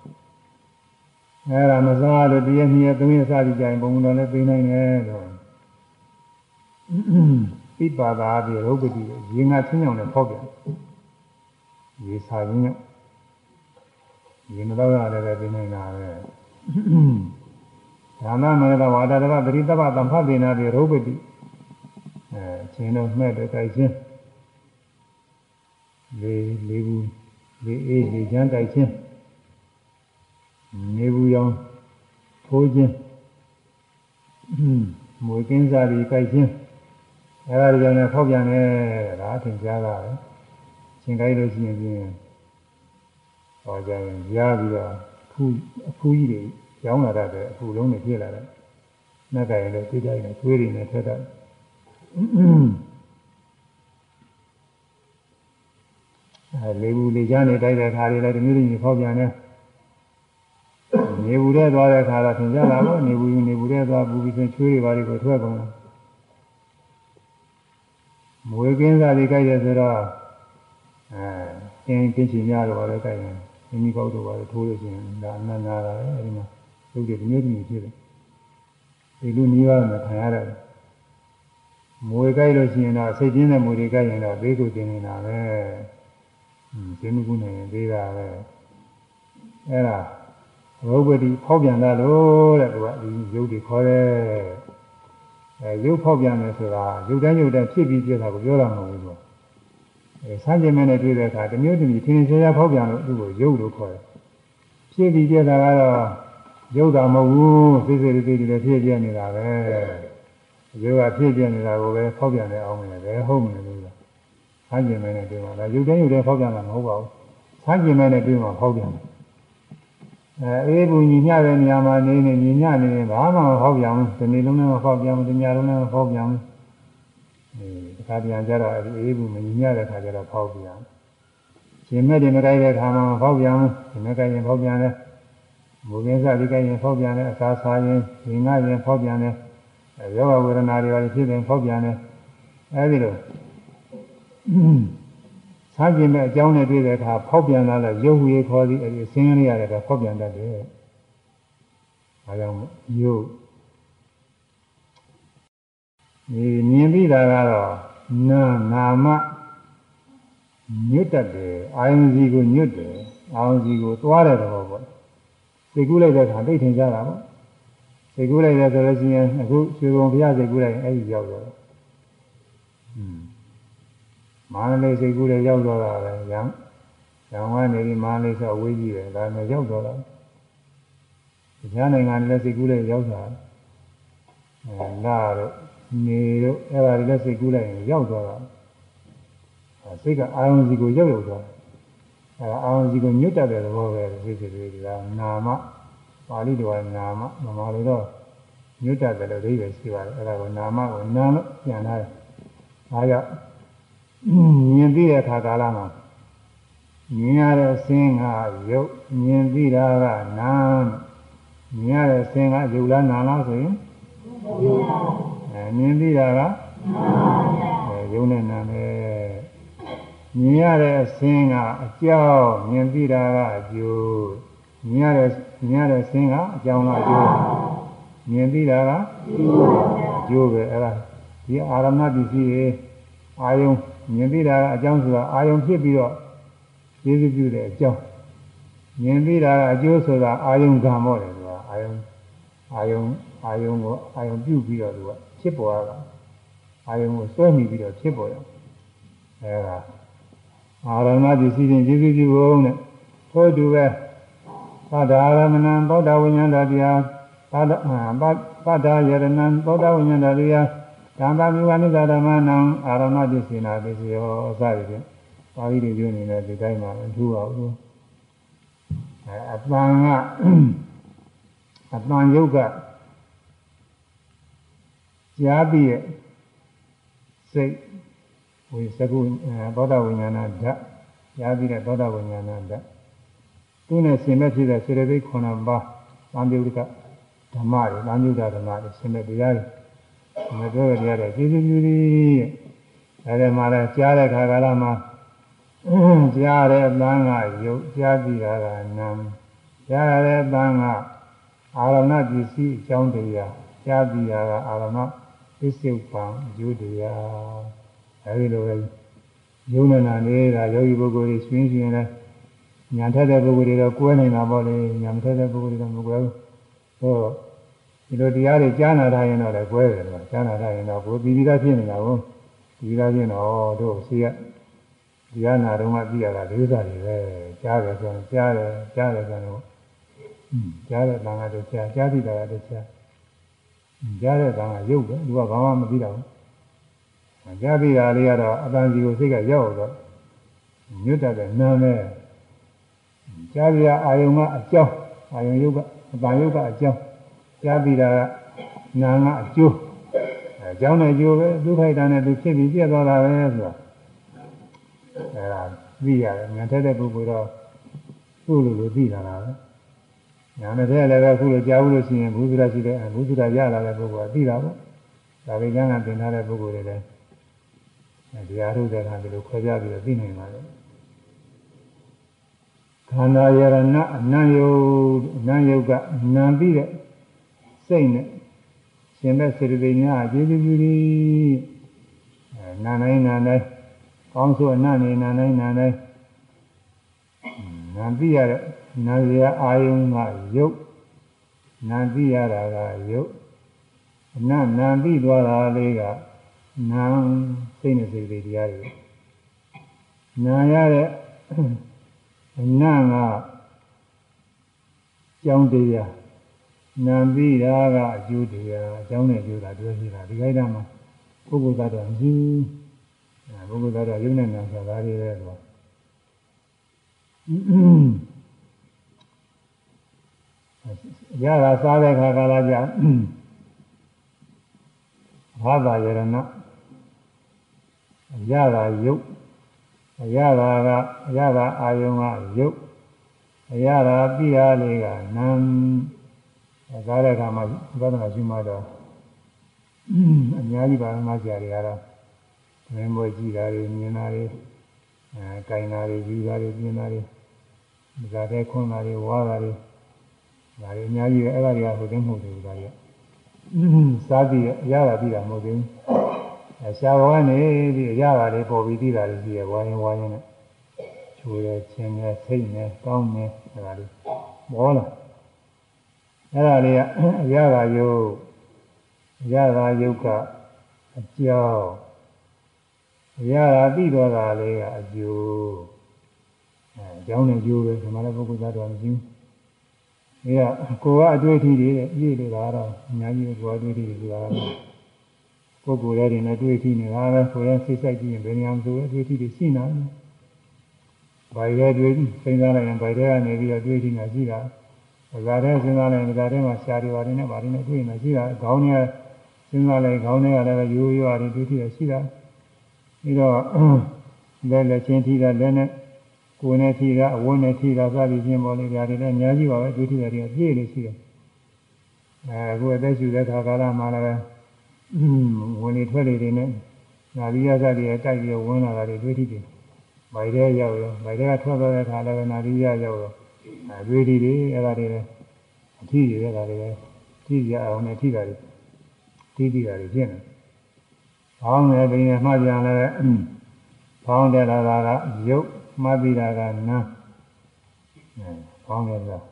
အဲဒါမစားလို့တရက်နှစ်ရက်သုံးရက်စားကြည့်ကြရင်ပုံမှန်တော့လည်းသိနိုင်တယ်လို့ ပိပါဒာပြေရုပ်ပတိရေငါချင်းအောင်လည်းဖောက်ပြန်ရေစာရင်းနဲ့ရေမတော့ရတယ်ပဲသိနေတာပဲဒါနမေတဝါဒတဘပရိသဘသံဖတ်ဒေနာပြေရုပ်ပတိအဲချင်းတော့မှဲ့တဲ့တိုက်ချင်းလေလေဘူးလေအေးလေချမ်းတိုက်ချင်းနေဘူးရောင်ထိုးခြင်းမွေကင်းစားပြီးကြိုက်ခြင်း အဲဒါကြောင့်လည်းဖောက်ပြန်တယ်ဒါအထင်ရှားတာပဲရှင်ကြိုက်လို့ရှိရင်ဖြင့်ဟောကြရင်ကြားပြီးတော့ဖူးအဖူးကြီးတွေရောင်းလာတတ်တယ်အဖူးလုံးတွေပြည့်လာတယ်နှက်ကရင်လည်းသိကြရင်သွေးတွေနဲ့ထက်တတ်အဲလေးဘူးလေးချမ်းနေတိုက်တဲ့ခါတွေလည်းဒီမျိုးတွေဖောက်ပြန်တယ်နေဘူးတဲ့သွားတဲ့ခါတော့သင်ကြတာပေါ့နေဘူးနေဘူးတဲ့သွားဘူးပြီးဆိုချွေးတွေပါတွေကိုထွက်ကုန်တယ် မွေကင်းစားတွေကြိုက်တယ်ဆိုတော့အဲကင်းကင်းချင်များတော့လည်းကြိုက်တယ်မိမိကောက်တော့ပါလေထိုးလို့ရှိရင်ဒါအနန္နာတာပဲအဲဒီမှာရုပ်တွေဒီမျိုးမျိုးဖြစ်တယ်ဒီလိုနည်းပါးနဲ့ခံရတယ်မွေကြိုက်လို့ရှိရင်တော့စိတ်ပြင်းတဲ့မွေတွေကြိုက်ရင်တော့ဘေးကိုတင်နေတာပဲဟင်းဒီမှုကုနေရင်သေးတာပဲအဲ့ဒါရုပ်ပတိဖောက်ပြန်တာလို့တဲ့သူကဒီရုပ်တွေခေါ်တယ် အဲရုပ်ဖောက်ပြန်တယ်ဆိုတာရုပ်တိုင်းရုပ်တိုင်းဖြစ်ပြီးပြတာကိုပြောတာမဟုတ်ဘူးသူကအဲစမ်းကြင်မဲ့နဲ့တွေ့တဲ့အခါတမျိုးတမျိုးထင်ထင်ရှားရှားဖောက်ပြန်လို့သူ့ကိုရုပ်လို့ခေါ်တယ်ဖြစ်ပြီးပြတာကတော့ရုပ်တာမဟုတ်ဘူးစိတ်စိတ်လေးတွေလည်းဖြစ်ပြနေတာပဲရုပ်ကဖြစ်ပြနေတာကိုပဲဖောက်ပြန်တယ်အောင်မယ်ပဲဟုတ်မယ်လို့ဆိုစမ်းကြင်မဲ့နဲ့တွေ့မှာဒါရုပ်တိုင်းရုပ်တိုင်းဖောက်ပြန်တာမဟုတ်ပါဘူးစမ်းကြင်မဲ့နဲ့တွေ့မှာဖောက်ပြန်တယ် အဲအေးဘူးညီညတဲ့နေရာမှာနေနေညီညနေရင်ဘာမှမဖောက်ပြန်ဘူးဒီနေ့လုံးနဲ့မဖောက်ပြန်ဘူးဒီညလုံးနဲ့မဖောက်ပြန်ဘူးအဲတခါပြန်ကြတော့အေးဘူးမညီညတဲ့ခါကျတော့ဖောက်ပြန်ရှင်မဲ့တွေမကိုက်တဲ့ခါမှာမဖောက်ပြန်ဘူးရှင်မဲ့ကိုက်ရင်ဖောက်ပြန်တယ်မူရင်းစားဒီကိုက်ရင်ဖောက်ပြန်တယ်အစာစားရင်ဒီငါရင်ဖောက်ပြန်တယ်ယောဂဝေဒနာတွေပါဖြစ်တယ်ဖောက်ပြန်တယ်အဲဒီလို စားကျင်မဲ့အကြောင်းနဲ့တွေ့တဲ့အခါဖောက်ပြန်လာလို့ရုပ်ဝေခေါ်သည်အဲဒီဆင်းရဲရတဲ့အခါဖောက်ပြန်တတ်တယ်။ဒါကြောင့်ရုပ်ဒီမြင်ပြီးတာကတော့နာနာမညွတ်တတ်တယ်အာယုံစီကိုညွတ်တယ်အာယုံစီကိုသွားတဲ့သဘောပေါ့။စိတ်ကူးလိုက်တဲ့အခါသိထင်ကြတာပေါ့။စိတ်ကူးလိုက်တဲ့ဆိုလို့ရှိရင်အခုရွှေဘုံဘုရားစိတ်ကူးလိုက်ရင်အဲဒီရောက်တော့။ဟွန်း မန္တလေးစိတ်ကူးလည်းရောက်သွားတာပဲရံရံကနေပြီးမန္တလေးဆိုအဝေးကြီးပဲဒါနဲ့ရောက်သွားတာတခြားနိုင်ငံတွေလည်းစိတ်ကူးလည်းရောက်တာအဲလာတော့နေတော့အဲ့ဒါတွေလည်းစိတ်ကူးလိုက်ရင်ရောက်သွားတာစိတ်ကအာရုံစီကိုရောက်ရောက်သွားအဲအဲအာရုံစီကိုညွတ်တတ်တဲ့သဘောပဲဖြစ်ဖြစ်လေးကနာမပါဠိတော်ကနာမမမာလိုတော့ညွတ်တတ်တယ်လို့အဓိပ္ပာယ်ရှိပါတယ်အဲ့ဒါကိုနာမကိုနာလို့ပြန်လာတယ်ဒါကြောင့် မြင်ပြီးတဲ့အခါကာလမှာမြင်ရတဲ့အစင်းကရုပ်မြင်ပြီးတာကနာမြင်ရတဲ့အစင်းကရုပ်လားနာလားဆိုရင်အဲမြင်ပြီးတာကအဲရုပ်နဲ့နာမယ်မြင်ရတဲ့အစင်းကအကြောင်းမြင်ပြီးတာကအကျိုးမြင်ရတဲ့မြင်ရတဲ့အစင်းကအကြောင်းလားအကျိုးမြင်ပြီးတာကအကျိုးပဲအဲ့ဒါဒီအာရမပစ္စည်းရဲ့အာယုံ မြင်ပြီးတာကအကြောင်းဆိုတာအာယုံဖြစ်ပြီးတော့ကျေးဇူးပြုတဲ့အကြောင်းမြင်ပြီးတာကအကျိုးဆိုတာအာယုံကံပေါ့လေသူကအာယုံအာယုံအာယုံကိုအာယုံပြုပြီးတော့သူကဖြစ်ပေါ်ရတာအာယုံကိုစွဲမိပြီးတော့ဖြစ်ပေါ်ရအဲဒါအာရမပစ္စည်းချင်းကျေးဇူးပြုဖို့နဲ့ထို့တူပဲသဒ္ဒါရမဏံသောတာဝိညာဏတရားသဒ္ဒသဒ္ဒါယရဏံသောတာဝိညာဏတရား ကံပါမိဝနိသဓမ္မနံအာရမပစ္စည်းနာပစ္စည်းရောအစရဖြင့်ပါဠိတွေပြောနေတဲ့ဒီတိုင်းမှာအထူးပါဘူးအဲအပန်ကအပန်ယုတ်ကကြားပြီးရဲ့စိတ်ဝိသကုသောတာဝိညာဏဓာတ်ကြားပြီးတဲ့သောတာဝိညာဏဓာတ်သူနဲ့ရှင်မဲ့ဖြစ်တဲ့စေတသိက်9ပါးသံယုတ်ကဓမ္မတွေသံယုတ်ဓမ္မတွေရှင်မဲ့တရားတွေ မပြောရတရားတွေကျေးဇူးပြုသည်အဲဒီမှာလဲကြားတဲ့ခါကာလမှာကြားတဲ့အပန်းကယုတ်ကြားပြီးတာကနာမ်ကြားတဲ့အပန်းကအာရဏပစ္စည်းအကြောင်းတရားကြားပြီးတာကအာရဏပစ္စုပန်ယူတရားအဲဒီလိုပဲယုံနာနေတာယောဂီပုဂ္ဂိုလ်တွေဆွင်းဆွင်းလဲညာထက်တဲ့ပုဂ္ဂိုလ်တွေတော့ကွဲနေတာပေါ့လေညာမထက်တဲ့ပုဂ္ဂိုလ်တွေတော့မကွဲဘူးဟော ဒီလိုတရားတွေကြားနာထားရင်တော့လည်းကွဲတယ်ကွာကြားနာထားရင်တော့ကိုယ်ပြီးပြီးသားဖြစ်နေတာကိုပြီးပြီးသားဖြစ်တော့တို့ရှိရတရားနာတော့မှသိရတာလေးစားတွေပဲကြားတယ်ဆိုရင်ကြားတယ်ကြားတယ်ဆိုတော့ကြားတဲ့တန်ခါတော့ကြားကြားသိတာတော့ကြားကြားတဲ့တန်ခါရုပ်ပဲသူကဘာမှမသိတော့ဘူးကြားသိတာလေးကတော့အတန်စီကိုစိတ်ကရောက်တော့ညွတ်တတ်တဲ့နာနဲ့ကြားပြအာယုံကအကြောင်းအာယုံယုတ်ကအတန်ယုတ်ကအကြောင်း ကြားသိတာကနာကအကျိုးအကြောင်းနဲ့အကျိုးပဲဒုက္ခိတနဲ့သူဖြစ်ပြီးပြည့်သွားတာပဲဆိုတာအဲဒါသိရတယ်ညာထက်တဲ့ပုဂ္ဂိုလ်တော့သူ့လိုလိုသိလာတာပဲညာနဲ့တဲ့လည်းပဲအခုလိုကြားဘူးလို့ရှိရင်ဘုရားရှိတဲ့ဘုရားရလာတဲ့ပုဂ္ဂိုလ်ကသိတာပေါ့ဒါပေကံကသင်ထားတဲ့ပုဂ္ဂိုလ်တွေလည်းတရားထုတ်တဲ့အခါဒီလိုခွဲပြပြီးတော့သိနိုင်ပါလေခန္ဓာယရဏအနံယုတ်အနံယုတ်ကနံပြီးတဲ့ စိတ်နဲ့ရှင်တဲ့စေတသိက်များအကျေးဇူးပြုသည်အဲနာနိုင်နာနိုင်ကောင်းဆိုအနတ်နေနာနိုင်နာနိုင်နာသိရတဲ့နာစရာအာယုံကယုတ်နာသိရတာကယုတ်အနတ်နာသိသွားတာလေးကနာစိတ်နဲ့စေတသိက်တရားတွေနာရတဲ့အနတ်ကကြောင်းတရား နာပြီးတာကအကျိုးတရားအကြောင်းနဲ့အကျိုးတာပြောရှိတာဒီခိုက်တာမှာပုဂ္ဂိုလ်သားတော်မရှိဘူးပုဂ္ဂိုလ်သားတော်ယုံနဲ့နာဆိုတာလေးပဲတော့ရတာစားတဲ့ခါကလာကြဘာသာယရဏရတာယုတ်ရတာကရတာအာယုံကယုတ်ရတာပြရလေးကနာ မ်ဒါတဲ့အခါမှာဝိပဿနာရှိမှတော့အများကြီးပါမှကြာတွေကတော့မင်းဘွယ်ကြည့်တာတွေမြင်တာတွေအဲကြိုင်တာတွေယူတာတွေပြင်တာတွေဒါတဲ့ခွန်းတာတွေဝါတာတွေဒါတွေအများကြီးပဲအဲ့ဒါတွေကဟိုတင်းမဟုတ်ဘူးဒါတွေကစားပြီးရတာပြီးတာမဟုတ်ဘူးအဲရှားဘဝနေပြီးရတာတွေပေါ်ပြီးပြီးတာတွေရှိရဝိုင်းဝိုင်းနဲ့ချိုးရဲချင်းနဲ့စိတ်နဲ့ကောင်းနဲ့အဲ့ဒါတွေပေါ်လာ အဲ့ဒါလေးကအရသာယုတ်ရသာယုတ်ကအကြောင်းအရသာသိတော်တာလေးကအကျိုးအဲအကြောင်းနဲ့အကျိုးပဲဒီမှာလည်းပုဂ္ဂိုလ်သားတော်မရှိဘူးဒီကကိုကအတွေ့အထိတွေပြည့်နေတာတော့အများကြီးကိုကအတွေ့အထိတွေဆိုတာပုဂ္ဂိုလ်ရဲ့တွေနဲ့တွေ့အထိနေတာပဲကိုယ်ရဲ့စိတ်ဆိုင်ကြည့်ရင်ဘယ်နေရာမှာဆိုအတွေ့အထိတွေရှိနေတယ်ဗိုက်ရဲတွေးစဉ်းစားလိုက်ရင်ဗိုက်ရဲကနေပြီးတော့တွေးကြည့်နေရှိတာ။ ဒါတဲ့စဉ်းစားလိုက်ရင်ဒါတဲ့မှာရှားတွေပါတယ်နဲ့ပါတယ်နဲ့တွေးနေရှိတာ။ခေါင်းထဲစဉ်းစားလိုက်ခေါင်းထဲကလည်းရိုးရိုးအရတွေတွေးကြည့်ရှိတာ။ပြီးတော့လက်လက်ချင်းထိတာလက်နဲ့ကိုယ်နဲ့ထိတာအဝတ်နဲ့ထိတာစသည်ဖြင့်ပေါ်လေကြတယ်လည်းအများကြီးပါပဲတွေးထိတာတွေကပြည့်နေရှိတယ်။အဲအခုအသက်ရှူတဲ့ခါကာလမှာလည်းဝင်လေထွက်လေတွေနဲ့နာရီရစတွေတိုက်ပြီးဝင်လာတာတွေတွေးထိတယ်။ဗိုက်ထဲရောက်ရောဗိုက်ထဲကထွက်သွားတဲ့ခါလည်းနာရီရရောက်ရော အဲတွေးထိတယ်အဲ့ဒါတွေလည်းအထီးတွေအဲ့ဒါတွေလည်းထိကြအောင်နဲ့ထိတာတွေထိထိတာတွေဖြစ်နေ။ဘောင်းနဲ့ဘင်းနဲ့မှပြန်လည်းဘောင်းတက်လာတာကရုပ်မှတ်ပြီးတာကနာအဲဘောင်းလည်းလား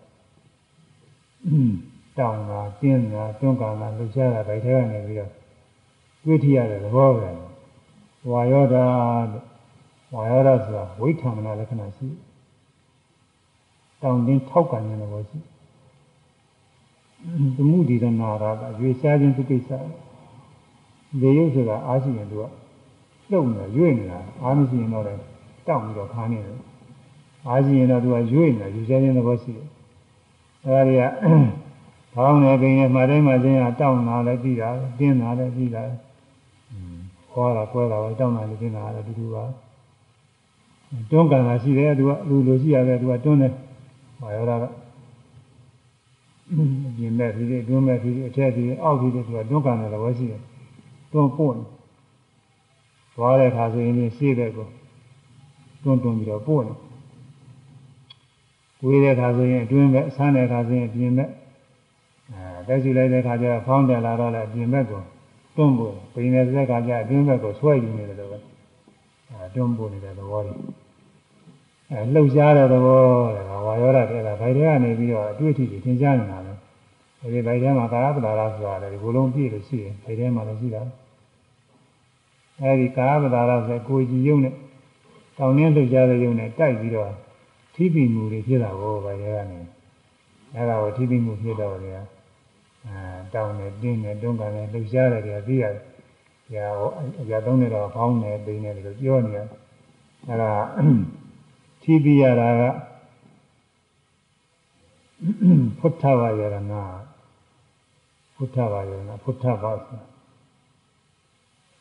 တောင်းတာကျင်းတာတွန်းကန်တာလှုပ်ရှားတာဗိုက်ထဲကနေပြီးတော့တွေးထိရတဲ့သဘောပဲဝါယောဒဝါယောဒဆိုတာဝိဋ္ဌာမနာလက္ခဏာရှိတော င်းတင်းထောက်ကန်နေတဲ့ဘောရှိသမုဒိရနာရာကရွေရှားခြင်းသူကိစ္စလေရုပ်ဆိုတာအားရှိရင်သူကလှုပ်နေရွေ့နေတာအားမရှိရင်တော့လည်းတောက်ပြီးတော့ခါနေတယ်အားရှိရင်တော့သူကရွေ့နေတာရွေရှားခြင်းသဘောရှိတယ်အဲဒါတွေကဘောင်းနဲ့ပင်နဲ့မှတိုင်းမှချင်းကတောင်းလာလည်းပြီးတာတင်းလာလည်းပြီးတာခေါ်တာကွဲတာပဲတောင်းလာလည်းတင်းလာလည်းတူတူပါတွန်းကန်တာရှိတယ်သူကလူလိုရှိရတယ်သူကတွန်းတယ် ဟောရတာကပြင်မဲ့ဒီတွန်းမဲ့ဒီအထက်ဒီအောက်ဒီသူကတွန်းကန်တယ်လည်းရှိတယ်တွန်းပို့သွားတဲ့ခါဆိုရင်ရှေ့တဲ့ကိုတွန်းတွန်းပြီးတော့ပို့တယ်ကိုယ်တဲ့ခါဆိုရင်အတွင်းမဲ့ဆန်းတဲ့ခါဆိုရင်ပြင်မဲ့အဲတက်ရှိလိုက်တဲ့ခါကျတော့ဖောင်းတယ်လာတော့လည်းပြင်ဘက်ကိုတွန်းဖို့ပိန်နေတဲ့ခါကျအတွင်းဘက်ကိုဆွဲယူနေတယ်လို့ပဲအဲတွန်းဖို့နေတဲ့သဘောတွေ အဲလှုပ်ရှားတဲ့သဘောတဲ့ဝါယောဓာတဲ့ကဗိုက်ထဲကနေပြီးတော့အတွေ့အထိတွေသင်ကြားနေတာလေအဲဒီဗိုက်ထဲမှာကာယပဒါရဆိုတာလေဒီဘလုံးပြည့်လို့ရှိတယ်ဗိုက်ထဲမှာလည်းရှိတာအဲဒီကာယပဒါရဆိုကိုကြည်ယုံနဲ့တောင်းနှင်းလှုပ်ရှားတဲ့ယုံနဲ့တိုက်ပြီးတော့ထိပိမှုတွေဖြစ်တာကိုဗိုက်ထဲကနေအဲဒါကိုထိပိမှုဖြစ်တော့လေအဲတောင်းနေတင်းနေတွန်းကန်နေလှုပ်ရှားတယ်ကြသိရတယ်။ကြာဟောအကြာသုံးနေတော့ဖောင်းနေပိနေတယ်လို့ပြောနေရ။အဲဒါ ထိပြီးရတာကဖုထဘာယရဏဖုထဘာယရဏဖုထဘာဆို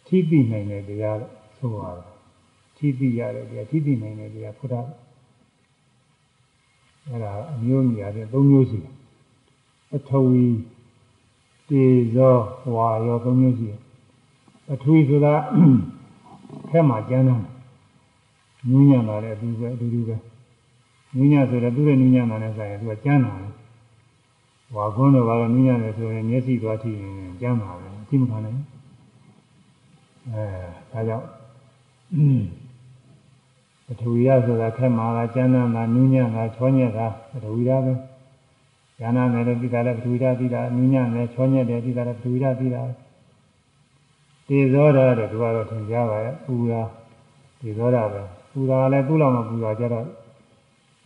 ထိပြီးနိုင်တဲ့တရားလို့ဆိုရတယ်။ထိပြီးရတယ်တရားထိပြီးနိုင်တဲ့တရားဖုထအဲဒါအမျိုးမျိုးရတယ်၃မျိုးရှိတယ်။အထဝီတေဇောဝါရောသုံးမျိုးရှိတယ်အထွေဆိုတာခက်မှကျမ်းတယ် နူးညံ့လာတဲ့အတူပဲအတူတူပဲနူးညံ့ဆိုတော့သူ့ရဲ့နူးညံ့လာတဲ့ဆိုင်ကသူကကျမ်းတာလေဝါခွန်းတော့ဘာလို့နူးညံ့လဲဆိုရင်မျက်စိသွားထိရင်ကျမ်းတာပဲအတိမခံနိုင်အဲဒါကြောင့်အထူရဆိုတာခက်မှလာကျမ်းတာနူးညံ့တာချောညက်တာအထူရပဲဉာဏ်နဲ့လည်းပြီးတာလည်းပထဝီဓာတ်ပြီးတာနုညံ့နဲ့ချောညက်တယ်ပြီးတာလည်းပထဝီဓာတ်ပြီးတာတေဇောဓာတ်တဲ့သူကတော့သင်ကြားပါရဲ့ပူတာတေဇောဓာတ်ပဲ ပူတာလည်းသူ့လောက်မပူတာကြတော့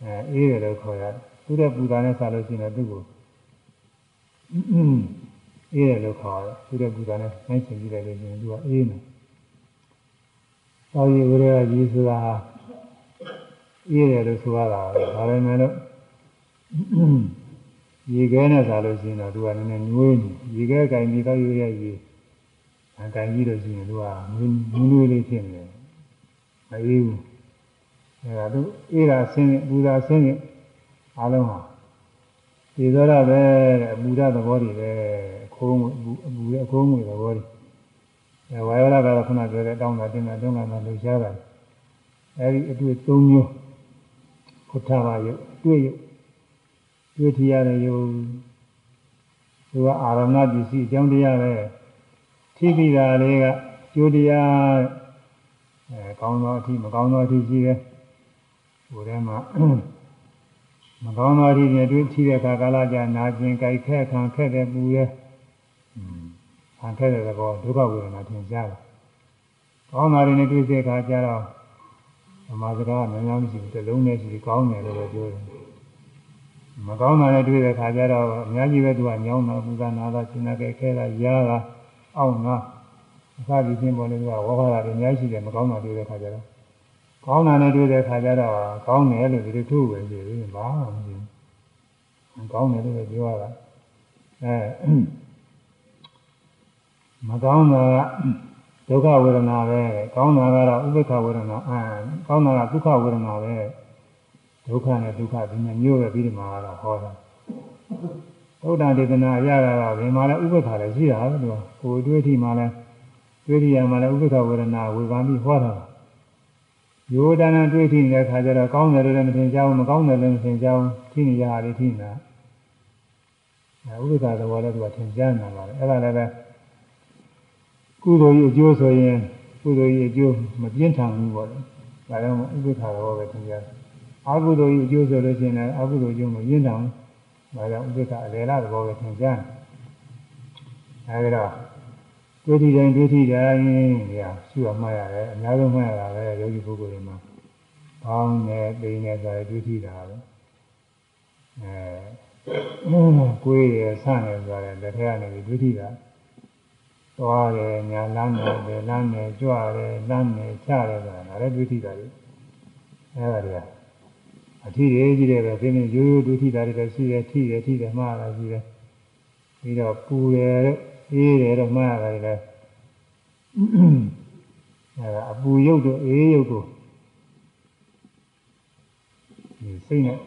အဲအေးတယ်လို့ခေါ်ရတယ်သူ့တဲ့ပူတာနဲ့ဆက်လို့ရှိရင်သူ့ကိုအေးတယ်လို့ခေါ်ရတယ်သူ့တဲ့ပူတာနဲ့နိုင်ချင်ကြည့်လိုက်လို့ရှိရင်သူကအေးနေသောရီဝရကြီးဆိုတာအေးတယ်လို့ဆိုရတာဒါလည်းမဲ့လို့ရေခဲနဲ့စားလို့ရှိရင်တော့သူကနည်းနည်းညွေးနေရေခဲကင်ပြီးတော့ရွရရေအကင်ကြီးလို့ရှိရင်သူကနူးနူးလေးဖြစ်နေတယ်မအေးဘူး အဲဒါသူအေးတာဆင်းပူတာဆင်းအားလုံးဟာဒီသောရပဲတဲ့အပူရသဘောတွေပဲအခိုးအပူရဲ့အခိုးငွေသဘောတွေအဲဝါယောဓာတ်ကတော့ခုနပြောတဲ့တောင်းတာတင်းတာတွန်းတာလှူရှားတာအဲဒီအတွေ့၃မျိုးဖုထဘာယုတ်တွေ့ယုတ်တွေ့ထရတဲ့ယုံသူကအာရမဏပစ္စည်းအကြောင်းတရားပဲထိပြီးတာလေးကကျိုးတရားအဲကောင်းသောအထိမကောင်းသောအထိရှိတယ် ဟိုထဲမှာမကောင်းသောအထိနဲ့တွေ့ထိတဲ့အခါကာလကြာနာကျင်ကြိုက်ခဲခံခက်တဲ့ပူရဲ့ခံခက်တဲ့ကောဒုက္ခဝေဒနာထင်ရှားတယ်ကောင်းတာတွေနဲ့တွေ့တဲ့အခါကျတော့ဓမ္မစကားများများမရှိဘူးတလုံးနဲ့ရှိကောင်းတယ်လို့ပဲပြောတယ်မကောင်းတာနဲ့တွေ့တဲ့ခါကျတော့အများကြီးပဲသူကညောင်းတာပူဇာနာတာရှင်းတာခဲတာရားတာအောင့်တာအခါကြီးချင်းပေါ်နေသူကဝါဘာတာတွေအများကြီးရှိတယ်မကောင်းတာတွေ့တဲ့ခါကျတော့ ကောင်းတာနဲ့တွေ့တဲ့ခါကျတော့ကောင်းတယ်လို့ဒီလိုထုပဲကြည့်ပြီးဘာမှမကြည့်ဘူးကောင်းတယ်လို့ပြောရတာအဲမကောင်းတာကဒုက္ခဝေဒနာပဲကောင်းတာကတော့ဥပ္ပခဝေဒနာအဲကောင်းတာကဒုက္ခဝေဒနာပဲဒုက္ခနဲ့ဒုက္ခဒီနှစ်မျိုးပဲပြီးဒီမှာတော့ဟောတာသုဒ္ဓဒေသနာရတာကဘယ်မှာလဲဥပ္ပခါလည်းရှိတာပဲသူကကိုယ်တွေးထိမှလည်းတွေးထိရမှလည်းဥပ္ပခဝေဒနာဝေဘာပြီးဟောတာ ယောဒနာတွေးထိနေတဲ့ခါကျတော့ကောင်းတယ်လို့လည်းမထင်ကြဘူးမကောင်းတယ်လည်းမထင်ကြဘူးထိနေရတာလေးထိနေတာအဲဥပ္ပခါသဘောလည်းသူကထင်ကြနေတာပါလေအဲ့ဒါလည်းပဲကုသိုလ်ကြီးအကျိုးဆိုရင်ကုသိုလ်ကြီးအကျိုးမပြင်းထန်ဘူးပေါ့လေဒါကြောင့်ဥပ္ပခါသဘောပဲထင်ကြတယ်အကုသိုလ်ကြီးအကျိုးဆိုလို့ရှိရင်လည်းအကုသိုလ်ကျိုးမပြင်းထန်ဘူးဒါကြောင့်ဥပ္ပခါအလေလာသဘောပဲထင်ကြတယ်အဲဒီတော့ တွေ့ထိတိုင်းတွေ့ထိတိုင်းဒီဟာရှိရမှရတယ်အများဆုံးမှရတာပဲယောဂီပုဂ္ဂိုလ်တွေမှာဘောင်းနဲ့ပိန်နဲ့ဆိုရတွေ့ထိတာပဲအဲကိုယ်ရဆန့်နေဆိုရတယ်လက်ထက်ကနေပြီးတွေ့ထိတာသွားတယ်ညာလမ်းတယ်ဘယ်လမ်းတယ်ကြွတယ်လမ်းတယ်ချတယ်ဆိုတာလည်းတွေ့ထိတာလေအဲဒါတွေကအထီးရေးကြီးတယ်ပဲပြင်းပြင်းရိုးရိုးတွေ့ထိတာတွေလည်းရှိတယ်ထိတယ်ထိတယ်မှားတာရှိတယ်ပြီးတော့ပူတယ်တဲ့ အေးတယ်တော့မှားရတယ်လေအဲဒါအပူရုပ်တို့အေးရုပ်တို့ဒီစိတ်နဲ့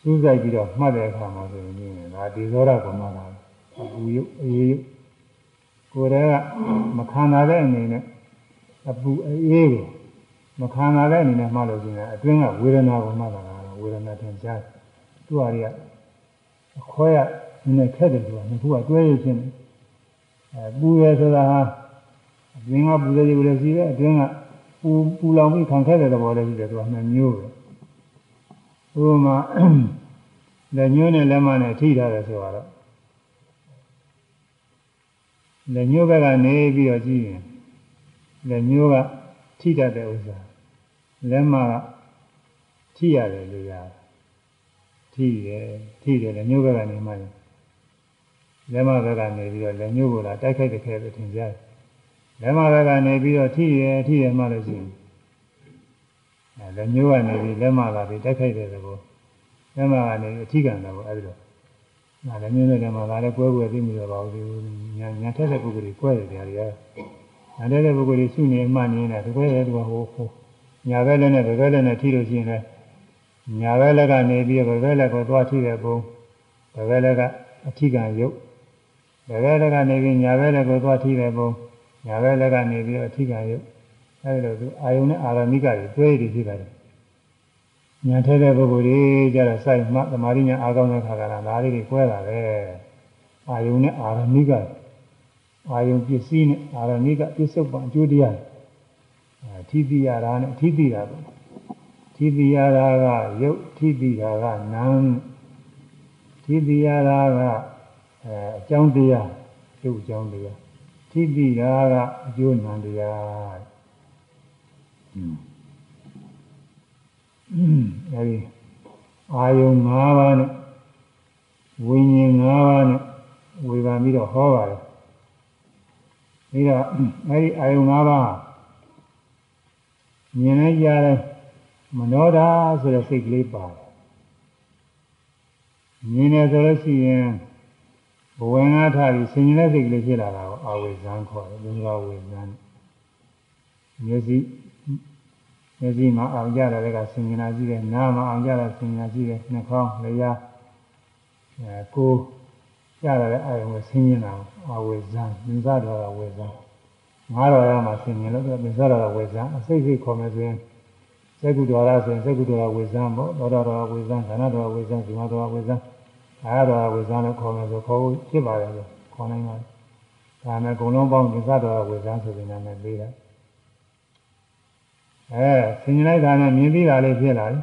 စူးစိုက်ပြီးတော့မှတ်တဲ့အခါမှာဆိုရင်ဒါဒီဇောရကမှလာအပူရုပ်အေးရုပ်ကိုယ်တည်းကမခံနိုင်တဲ့အနေနဲ့အပူအေးကိုမခံနိုင်တဲ့အနေနဲ့မှလို့ရှိရင်အတွင်းကဝေဒနာကိုမှတ်လာတာဝေဒနာထင်ရှားသူ့ဟာတွေကအခွဲရ နည်းနည်းခက်တယ်သူကငခုကတွဲရဖြစ်နေအဲပူရဆိုတာဟာအတွင်းကပူတယ်ပူတယ်ရှိတယ်အတွင်းကပူပူလောင်ပြီးခံခဲ့တဲ့သဘောလေးရှိတယ်သူကနှစ်မျိုးပဲဥပမာလက်ညှိုးနဲ့လက်မနဲ့ထိထားတယ်ဆိုတော့လက်ညှိုးဘက်ကနေပြီးတော့ကြည့်ရင်လက်ညှိုးကထိတတ်တဲ့ဥစ္စာလက်မကထိရတယ်လို့ရတယ်ထိတယ်ထိတယ်လက်ညှိုးဘက်ကနေမှ လက်မဘက်ကနေပြီးတော့လက်ညှိုးကိုလာတိုက်ခိုက်တဲ့ခဲလို့ထင်ကြတယ်လက်မဘက်ကနေပြီးတော့ထိရထိရမှလို့ရှိရင်အဲလက်ညှိုးကနေပြီးလက်မလာပြီးတိုက်ခိုက်တဲ့သဘောလက်မကနေအထိကန်တယ်ပေါ့အဲဒီတော့နာလည်းမျိုးနဲ့တည်းမှာဒါလည်းကွဲကွဲသိမိတော့ပါဘူးညာညာထက်တဲ့ပုဂ္ဂိုလ်ကြီးကွဲတယ်တရားတွေကညာထက်တဲ့ပုဂ္ဂိုလ်ကြီးရှုနေမှနေတယ်ဒီကွဲတယ်သူကဟိုဟိုညာဘက်လည်းနဲ့ဘယ်ဘက်လည်းနဲ့ထိလို့ရှိရင်လည်းညာဘက်လက်ကနေပြီးဘယ်ဘက်လက်ကိုသွားထိတဲ့ပုံဘယ်ဘက်လက်ကအထိကံရုပ် ဘယ်ဘက်လက်ကနေပြီးညာဘက်လက်ကိုသွားထိတဲ့ပုံညာဘက်လက်ကနေပြီးအထိကံရုပ်အဲဒီလိုသူအာယုန်နဲ့အာရမိကတွေတွဲရည်ဖြစ်ပါတယ်ညာထဲတဲ့ပုဂ္ဂိုလ်တွေကြတော့စိုက်မှသမာဓိညာအားကောင်းတဲ့ခါကလာဒါလေးတွေကွဲတာပဲအာယုန်နဲ့အာရမိကအာယုန်ပစ္စည်းနဲ့အာရမိကပစ္စုပန်အကျိုးတရားအထိတိရတာနဲ့အထိတိတာပဲထိတိရတာကရုပ်ထိတိတာကနာမ်ထိတိရတာက အကြောင်းတရားရုပ်အကြောင်းတရားထိတိတာကအကျိုးနံတရားอืมအဲဒီအာယုံ၅ပါးနဲ့ဝိညာဉ်၅ပါးနဲ့ဝေဘာပြီးတော့ဟောပါတယ်ပြီးတော့အဲဒီအာယုံ၅ပါးမြင်လိုက်ကြတယ်မနောဓာဆိုတဲ့စိတ်ကလေးပါတယ်မြင်တယ်ဆိုလို့ရှိရင် ဘဝင်ငါထားပြီးဆင်ញင်တဲ့စိတ်ကလေးဖြစ်လာတာကိုအာဝေဇံခေါ်တယ်ဘုရားဝေဇံမျက်စိမျက်စိမှာအောင်ကြတယ်ကဆင်ញင်တာရှိတယ်နားမှာအောင်ကြတာဆင်ញင်တာရှိတယ်နှာခေါင်းလျှာအဲကိုယ်ကြတယ်အာယုံကိုဆင်ញင်တာအာဝေဇံမြင်စားတော်ကဝေဇံငါးတော်ရမှာဆင်ញင်လို့မြင်စားတော်ကဝေဇံအစိတ်စိတ်ခေါ်မယ်ဆိုရင်စေကုတော်ရဆိုရင်စေကုတော်ကဝေဇံပေါ့တော်တော်တော်ဝေဇံခန္ဓာတော်ဝေဇံဇီဝတော်ဝေဇံ အာတော်ဝေဇံလို့ခေါ်မယ်ဆိုခေါ်ဖို့ဖြစ်ပါတယ်ဆိုခေါ်နိုင်ပါတယ်ဒါနဲ့အကုန်လုံးပေါင်းမြင်စားတော်ကဝေဇံဆိုပြီးနာမည်ပေးတယ်အဲဆင်ញလိုက်တာနဲ့မြင်ပြီးတာလေးဖြစ်လာတယ်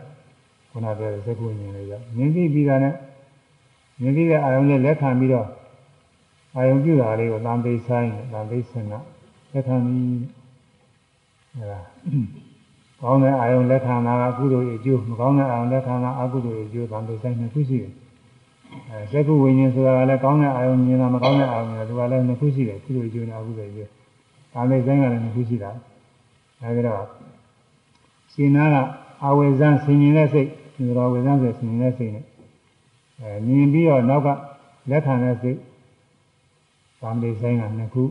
ခုနပြောတဲ့သကုဉ္ဉ္လေးကြောင့်မြင်ပြီးပြီးတာနဲ့မြင်ပြီးတဲ့အာယုံလေးလက်ခံပြီးတော့အာယုံပြုတာလေးကိုသံသိဆိုင်သံသိဆင်ကလက်ခံပြီးအဲဒါကောင်းတဲ့အာယုံလက်ခံတာကကုသိုလ်ရဲ့အကျိုးမကောင်းတဲ့အာယုံလက်ခံတာအကုသိုလ်ရဲ့အကျိုးသံသိဆိုင်နှစ်ခုရှိတယ်အဲ သကုဝိညာဉ်ဆိုတာကလည်းကောင်းတဲ့အာယုံမြင်တာမကောင်းတဲ့အာယုံမြင်တာသူကလည်းနှစ်ခုရှိတယ်ကုသိုလ်အကျိုးနဲ့အကုသိုလ်အကျိုးသံသိဆိုင်ကလည်းနှစ်ခုရှိတာအဲဒီတော့ရှင်နာကအာဝေဇန်ဆင်ញင်တဲ့စိတ်ဒီလိုဝေဇန်ဆိုဆင်ញင်တဲ့စိတ်နဲ့အဲမြင်ပြီးတော့နောက်ကလက်ခံတဲ့စိတ်ဗာမတိဆိုင်ကနှစ်ခု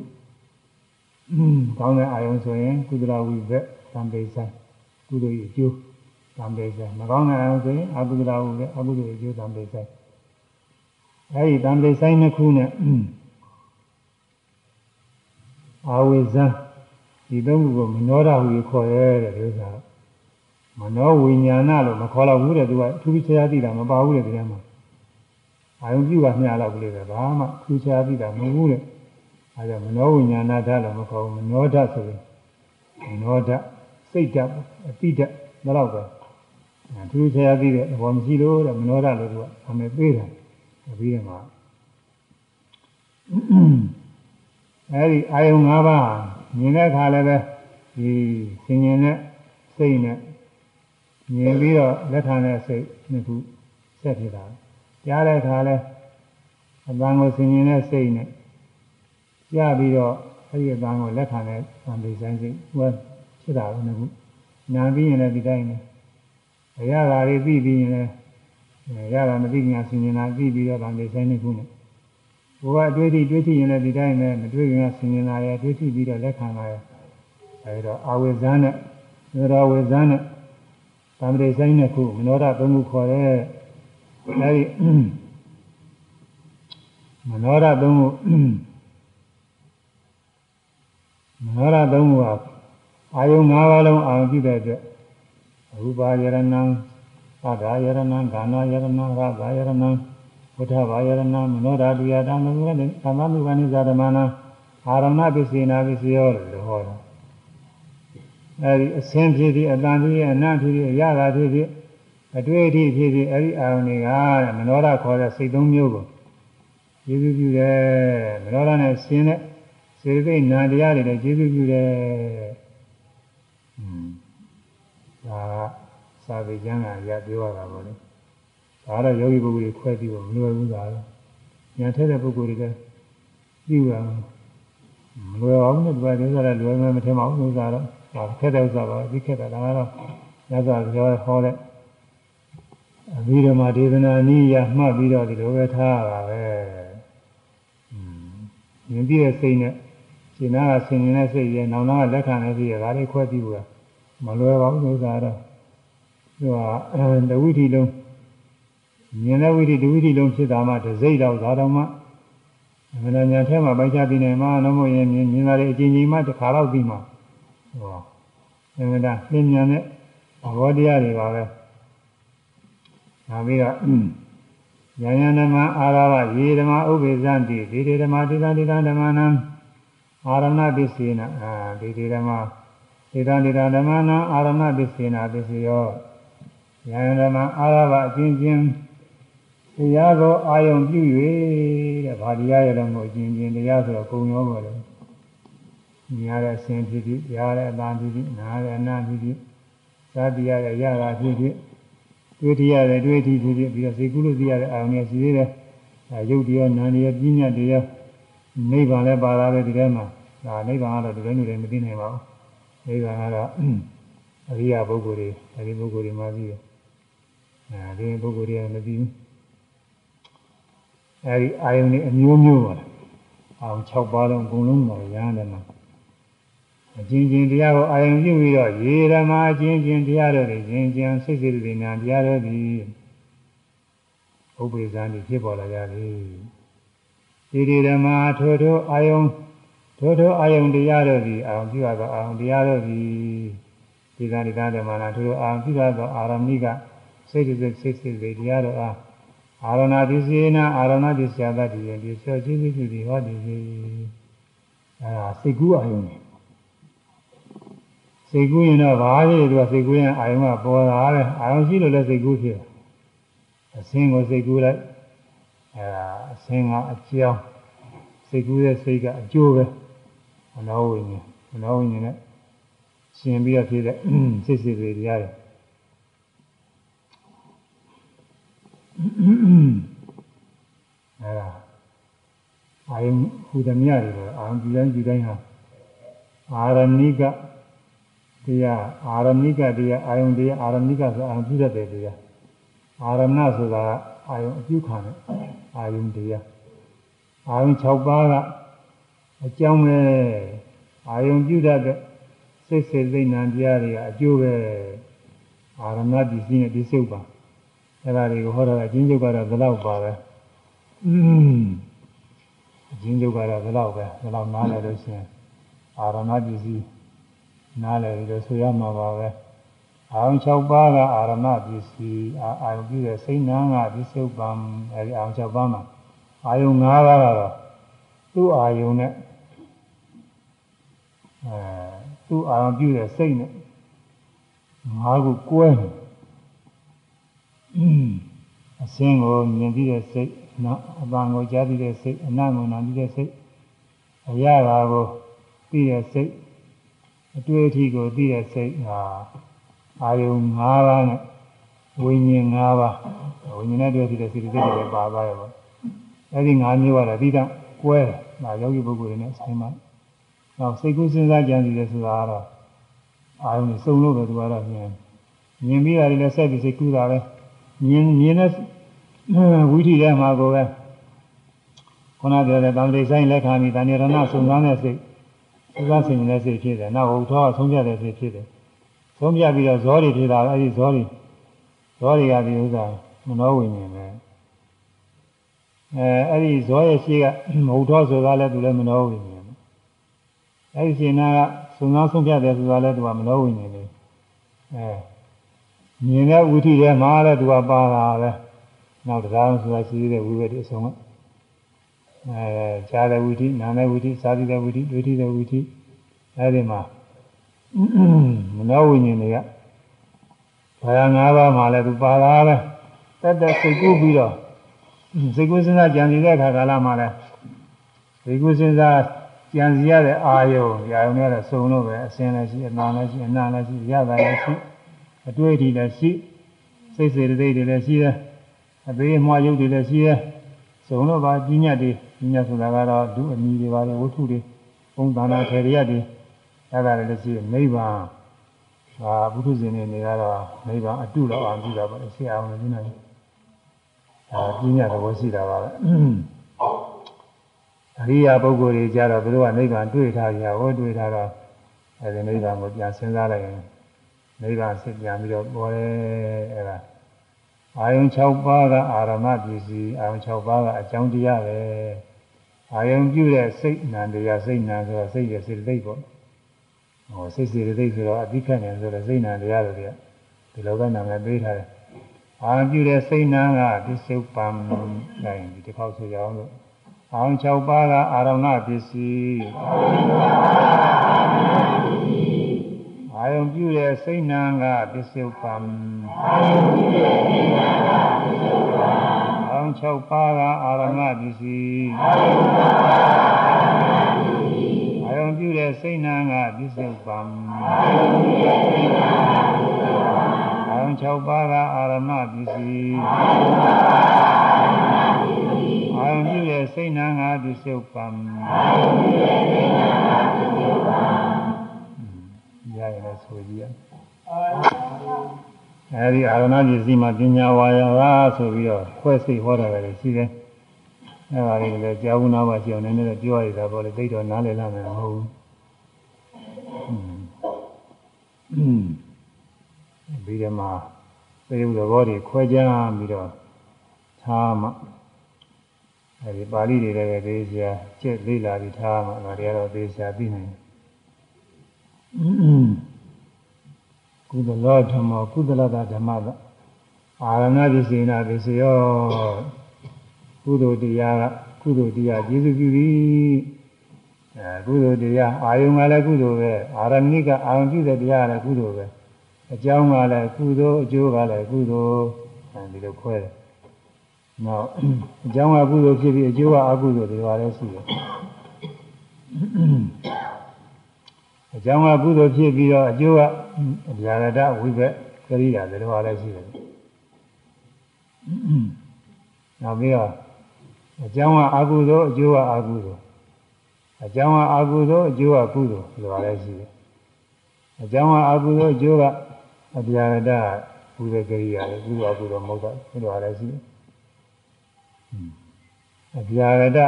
ကောင်းတဲ့အာယုံဆိုရင်ကုသလဝိဘက်ဗာမတိဆိုင်ကုသိုလ်ရဲ့အကျိုးဗာမတိဆိုင်မကောင်းတဲ့အာယုံဆိုရင်အကုသလဝိဘက်အကုသိုလ်ရဲ့အကျိုးဗာမတိဆိုင် အဲဒီဗာမတိဆိုင်နှစ်ခုနဲ့အာဝေဇန်ဒီသုံးခုကိုမနောဒဟုခေါ်ရဲတဲ့ဒီဥစ္စာမနောဝိညာဏလို့မခေါ်တော့ဘူးတဲ့သူကအထူးခြားသိတာမပါဘူးတဲ့ဒီထဲမှာအာယုံပြုပါမျှတော့ဘူးလေဘာမှထူးခြားသိတာမဟုတ်ဘူးတဲ့အဲဒါမနောဝိညာဏဓာတ်လို့မခေါ်ဘူးမနောဓာတ်ဆိုရင်မနောဓာတ်စိတ်ဓာတ်အတိဓာတ်ဒါတော့ပဲထူးခြားသိတဲ့ဘောမရှိလို့တဲ့မနောဓာတ်လို့သူကအမေပေးတာ ပြီးတယ်မှာအဲဒီအာယုံ၅ပါးမြင်တဲ့အခါလည်းပဲဒီဆင်ញင်တဲ့စိတ်နဲ့မြင်ပြီးတော့လက်ခံတဲ့စိတ်နှစ်ခုဆက်ဖြစ်တာကြားတဲ့အခါလည်းအတန်ကိုဆင်ញင်တဲ့စိတ်နဲ့ကြားပြီးတော့အဲဒီအတန်ကိုလက်ခံတဲ့သံပိဆိုင်စိတ်ဟောဖြစ်တာလို့နှစ်ခုနာပြီးရင်လည်းဒီတိုင်းနဲ့အရာဓာတွေပြီးပြီးရင်လည်း ရတာမသိညာဆင်ញင်တာပြီးပြီးတော့သံပိဆိုင်နှစ်ခုနဲ့ဘုရားအတွေ့အထိတွေ့ထိရင်လည်းဒီတိုင်းနဲ့မတွေ့ခင်ကဆင်ញင်လာရဲ့တွေ့ထိပြီးတော့လက်ခံလာရဲ့အဲဒီတော့အာဝေဇန်းနဲ့သရဝေဇန်းနဲ့သံဃိဆိုင်နှစ်ခုမနောဒသုံးခုခေါ်တဲ့အဲဒီမနောဒသုံးခုမနောဒသုံးခုဟာအာယုံ၅ပါးလုံးအာရုံပြုတဲ့အတွက်ရူပါယရဏံ သဒ္ဒါယရဏံဒါနယရဏံရသယရဏံဝဋ္ဌဘာယရဏမနောဓာတုယတံမုရဏသမ္မာနုဂဏိဇာဓမ္မနာအာရမဏပစ္စေနာပစ္စယောလို့ဟောတာအဲဒီအစင်းဖြစ်ဖြစ်အတန်ဖြစ်ဖြစ်အနံ့ဖြစ်ဖြစ်အရသာဖြစ်ဖြစ်အတွေ့အထိဖြစ်ဖြစ်အဲဒီအာရုံတွေကတဲ့မနောဓာခေါ်တဲ့စိတ်သုံးမျိုးကိုကျေးဇူးပြုတယ်မနောဓာနဲ့ရှင်းတဲ့စေတသိက်နာတရားတွေလည်းကျေးဇူးပြုတယ်อืมဒါ စာပေကျမ်းကရပြောရတာပေါ့လေဒါတော့ယောဂီပုဂ္ဂိုလ်တွေခွဲပြီးတော့မလွယ်ဘူးသားတော့ညာထဲတဲ့ပုဂ္ဂိုလ်တွေလည်းပြီးတာမလွယ်အောင်နဲ့ဒီပါးတွေဆိုတော့လွယ်မယ်မထင်ပါဘူးဥစ္စာတော့ဒါခက်တဲ့ဥစ္စာပါဒီခက်တာဒါကတော့ညဇာပြောဟောတဲ့အဘိဓမ္မာဒေသနာနည်းရမှတ်ပြီးတော့ဒီလိုပဲထားရတာပဲอืมမြင်ပြီးတဲ့စိတ်နဲ့ရှင်နာကဆင်ញင်တဲ့စိတ်ရဲ့နောင်နာကလက်ခံတဲ့စိတ်ရဲ့ဒါလေးခွဲပြီးဘူးမလွယ်ပါဘူးဥစ္စာတော့ သူကတဝိထီလုံးမြင်တဲ့ဝိသီဒုဝိသီလုံးဖြစ်တာမှတစိမ့်တော့သာတော်မှအမှန်တရားညာထဲမှာပိုက်ချပြီးနေမှာတော့မဟုတ်ရင်မြင်မြင်လာတဲ့အချင်းချင်းမှတစ်ခါတော့ပြီးမှာဟောအမှန်တရားပြင်းမြန်တဲ့ဘောတရားတွေပါပဲဒါပြီးတော့ညာညာဓမ္မအာရဝရေဓမ္မဥပ္ပေဇံတိဒီဒီဓမ္မတိသတိသဓမ္မနံအာရဏပစ္စေနအာဒီဒီဓမ္မဒီတံဒီတံဓမ္မနံအာရဏပစ္စေနပစ္စယော ညာဓမ္မအာရဝအချင်းချင်းတရားကိုအာယုံပြု၍တဲ့ဗာတရားရတော့မို့အချင်းချင်းတရားဆိုတော့ကုံရောပေါ်တယ်။ညာတဲ့အစဉ်ဖြစ်ဖြစ်ကြားတဲ့အတန်ဖြစ်ဖြစ်နားတဲ့အနာဖြစ်ဖြစ်သာတရားရဲ့ရတာဖြစ်ဖြစ်တွေ့ထရတဲ့တွေ့ထဖြစ်ဖြစ်ပြီးတော့စိတ်ကူးလို့သိရတဲ့အာယုံနဲ့ရှိသေးတယ်။အဲရုပ်တရားနာနေရပြညာတရားနိဗ္ဗာန်လည်းပါတာပဲဒီထဲမှာဒါနိဗ္ဗာန်ကတော့ဒီလိုမျိုးလည်းမသိနိုင်ပါဘူး။နိဗ္ဗာန်ကတော့အရိယာပုဂ္ဂိုလ်တွေအဲဒီပုဂ္ဂိုလ်တွေမှပြီးတယ်။ အဲဒီပုဂ္ဂိုလ်တွေကမသိဘူး။အဲဒီအာယုန်တွေအမျိုးမျိုးပါအောင်6ပါးလုံးအကုန်လုံးပါရဟန်းတယ်မှာအချင်းချင်းတရားကိုအာယုန်ပြုပြီးတော့ရေဓမ္မအချင်းချင်းတရားတော်တွေချင်းချင်းစိတ်စိတ်တွေနာတရားတော်ဒီဥပ္ပေဇာတိဖြစ်ပေါ်လာကြပြီဒီဒီဓမ္မထိုထိုအာယုန်ထိုထိုအာယုန်တရားတော်ဒီအာယုန်ပြုရသောအာယုန်တရားတော်ဒီဒီသာဒီသာဓမ္မနာထိုထိုအာယုန်ပြုရသောအာရမိက စိတ်စိတ်စိတ်စိတ်တရားတော်အားအာရဏတိစေနာအာရဏတိဆရာတတ်ဒီရင်ဒီဆောချင်းပြုပြီးဟောဒီစီအဲဒါစိတ်ကူးအာယုံနေစိတ်ကူးရင်တော့ဘာဖြစ်လဲသူကစိတ်ကူးရင်အာယုံကပေါ်လာတယ်အာယုံရှိလို့လည်းစိတ်ကူးဖြစ်တယ်အစင်းကိုစိတ်ကူးလိုက်အဲဒါအစင်းကအကြောင်းစိတ်ကူးတဲ့စိတ်ကအကျိုးပဲမနောဝိညာဉ်မနောဝိညာဉ်နဲ့ရှင်ပြီးတော့ဖြစ်တဲ့စိတ်စိတ်တွေတရားတွေ အဲဒါအာယုဟူသည်များတွေအာယုဒီတိုင်းဒီတိုင်းဟာအာရဏိကဒတရားအာရမိကတရားအာယုန်တရားအာရမိကဆိုအာယုန်ပြုတတ်တဲ့တရားအာရမဏဆိုတာအာယုန်အပြုခံတဲ့အာယုန်တရားအာယုန်6ပါးကအကြောင်းပဲအာယုန်ပြုတတ်တဲ့စိတ်စေစိတ်နာတရားတွေကအကျိုးပဲအာရမဏပစ္စည်းနဲ့ဒီစုပ်ပါ အဲ့ဒါတွေကိုဟောတာအချင်းချုပ်ကတော့ဘယ်တော့ပါပဲอืมအချင်းချုပ်ကတော့ဘယ်တော့ပဲဘယ်တော့နားလည်လို့ရှိရင်အာရမဏပစ္စည်းနားလည်ပြီးတော့ဆိုရမှာပါပဲအာရုံ6ပါးကအာရမပစ္စည်းအာရုံပြုတဲ့စိတ်နာကဒီစုပ်ပံအဲဒီအာရုံ6ပါးမှာအာယုံ5ပါးကတော့သူ့အာယုံနဲ့အဲသူ့အာရုံပြုတဲ့စိတ်နဲ့5ခုကွဲတယ် အစင်းကိုမြင်ပြီးတဲ့စိတ်နောက်အပံကိုကြားပြီးတဲ့စိတ်အနံ့ကိုနာပြီးတဲ့စိတ်အရာပါကိုပြီးတဲ့စိတ်အတွေ့အထိကိုသိတဲ့စိတ်ဟာအာယုံ၅ပါးနဲ့ဝိညာဉ်၅ပါးဝိညာဉ်နဲ့တွေ့တဲ့စိတ်တွေလည်းပါသွားရပါအဲ့ဒီ၅မျိုးကတော့ပြီးတော့ကွဲတယ်ဒါယောဂီပုဂ္ဂိုလ်တွေနဲ့ဆိုင်ပါနောက်စိတ်ကူးစဉ်းစားကြံစည်တယ်ဆိုတာကတော့အာယုံစုံလို့ပဲသူကတော့မြင်မြင်ပြီးတာတွေလည်းဆက်ပြီးစိတ်ကူးတာပဲ မြင်မြင်တဲ့ဝိထီထဲမှာကိုပဲခုနပြောတဲ့တံတိဆိုင်လက်ခံပြီးတဏှရဏစုံစမ်းတဲ့စိတ်သုခဆင်နေတဲ့စိတ်ဖြစ်တယ်။နောက်ဟိုထောကဆုံးပြတဲ့စိတ်ဖြစ်တယ်။ဆုံးပြပြီးတော့ဇောတွေဖြစ်တာအဲဒီဇောတွေဇောတွေကဒီဥစ္စာမနောဝိညာဉ်ပဲ။အဲအဲ့ဒီဇောရဲ့ရှိကဟိုထောဆိုတာလည်းသူလည်းမနောဝိညာဉ်ပဲ။အဲဒီရှင်နာကစုံစမ်းဆုံးပြတယ်ဆိုတာလည်းသူကမနောဝိညာဉ်ပဲ။အဲ မြင်တဲ့ဝိထီထဲမှာလည်းသူကပါတာပဲ။နောက်တရားဆိုတာရှိတဲ့ဝိဝေဒီအဆုံးကအဲကြားတဲ့ဝိသီနာတဲ့ဝိသီစားတဲ့ဝိသီတွေ့တဲ့ဝိသီအဲဒီမှာမနောဝိညာဉ်တွေကဘာသာ၅ပါးမှာလည်းသူပါလာပဲတက်တက်စိတ်ကူးပြီးတော့စိတ်ကူးစဉ်းစားကြံစည်တဲ့အခါကာလမှာလည်းစိတ်ကူးစဉ်းစားကြံစည်ရတဲ့အာယုံအာယုံနဲ့စုံလို့ပဲအစင်းလည်းရှိအနာလည်းရှိအနာလည်းရှိရတာလည်းရှိ အတွေ့အထိလည်းရှိစိတ်စေတသိက်တွေလည်းရှိတယ်အသေးအမွှားရုပ်တွေလည်းရှိတယ်စုံလို့ပါပညာတွေပညာဆိုတာကတော့ဒုအမိတွေပါလေဝတ္ထုတွေပုံသဏ္ဍာန်ထေရရတွေအဲ့ဒါလည်းရှိနိဗ္ဗာန်ဟာဘုသူဇင်နေနေကတော့နိဗ္ဗာန်အတုတော့အောင်ပြုတာပါအရှိအောင်လည်းနိုင်ဒါပညာသဘောရှိတာပါပဲအရိယာပုဂ္ဂိုလ်တွေကြတော့သူတို့ကနိဗ္ဗာန်တွေ့ထားကြဟောတွေ့ထားတော့အဲဒီနိဗ္ဗာန်ကိုပြန်စဉ်းစားလိုက်ရင် နိဗ္ဗာန်စစ်ပြန်ပြီးတော့ပေါ်တယ်အဲ့ဒါအာယုံ6ပါးကအာရမပစ္စည်းအာယုံ6ပါးကအကြောင်းတရားပဲအာယုံပြုတဲ့စိတ်နံတရားစိတ်နံဆိုတော့စိတ်ရဲ့စေတသိက်ပေါ့ဟောစိတ်စေတသိက်ဆိုတော့အတိခတ်နေဆိုတော့စိတ်နံတရားတွေကဒီလောကနာမည်ပေးထားတယ်အာယုံပြုတဲ့စိတ်နံကပစ္စုပန်နိုင်ဒီတစ်ခေါက်ဆိုရအောင်လို့အာယုံ6ပါးကအာရမပစ္စည်းအာယုံပြု တဲ့စိတ်နာကပစ္စုပန်အာယုံပြုတဲ့စိတ်နာကပစ္စုပန်အောင်6ပါးကအာရမပစ္စည်းအာယုံပြုတဲ့စိတ်နာကပစ္စုပန်အာယုံ6ပါးကအာရမပစ္စည်းအာယုံပြုတဲ့စိတ်နာကပစ္စုပန်အာယုံပြုတဲ့စိတ်နာကပစ္စုပန် ရရင်လည်းဆိုကြည့်ရအဲဒီအာရဏပစ္စည်းမှာပညာဝါယာပါဆိုပြီးတော့ခွဲစိတ်ဟောတာလည်းရှိတယ်အဲဒါလေးလည်းကြာဘူးနာပါရှိအောင်နည်းနည်းတော့ပြောရတာပေါ့လေသိတော့နားလည်လာမယ်မဟုတ်ဘူးပြီးတော့မှသေယုသဘောတွေခွဲခြားပြီးတော့ထားမှအဲဒီပါဠိတွေလည်းသေချာကျက်လေးလာပြီးထားမှဒါတွေကတော့သေချာသိနိုင်တယ် ကုသလဓမ္မကုသလတာဓမ္မကအာရဏပစ္စေနာပစ္စယောကုသိုလ်တရားကကုသိုလ်တရားကျေစုပြုပြီးအဲကုသိုလ်တရားအာယုံကလည်းကုသိုလ်ပဲအာရဏိကအာယုံပြုတဲ့တရားကလည်းကုသိုလ်ပဲအကြောင်းကလည်းကုသိုလ်အကျိုးကလည်းကုသိုလ်အဲဒီလိုခွဲတယ်နောက်အကြောင်းကကုသိုလ်ဖြစ်ပြီးအကျိုးကအကုသိုလ်တွေပါလည်းရှိတယ် အကြောင်းကကုသိုလ်ဖြစ်ပြီးတော့အကျိုးကဗျာရတဝိဘက်ကရိယာတွေတော့လည်းရှိတယ်။နောက်ပြီးတော့အကြောင်းကအကုသိုလ်အကျိုးကအကုသိုလ်အကြောင်းကအကုသိုလ်အကျိုးကကုသိုလ်ဆိုတာလည်းရှိတယ်။အကြောင်းကအကုသိုလ်အကျိုးကအပြာရတကုသိုလ်ကြရိယာလေကုသိုလ်အကုသိုလ်မဟုတ်တော့ဘယ်လိုလဲရှိအပြာရတ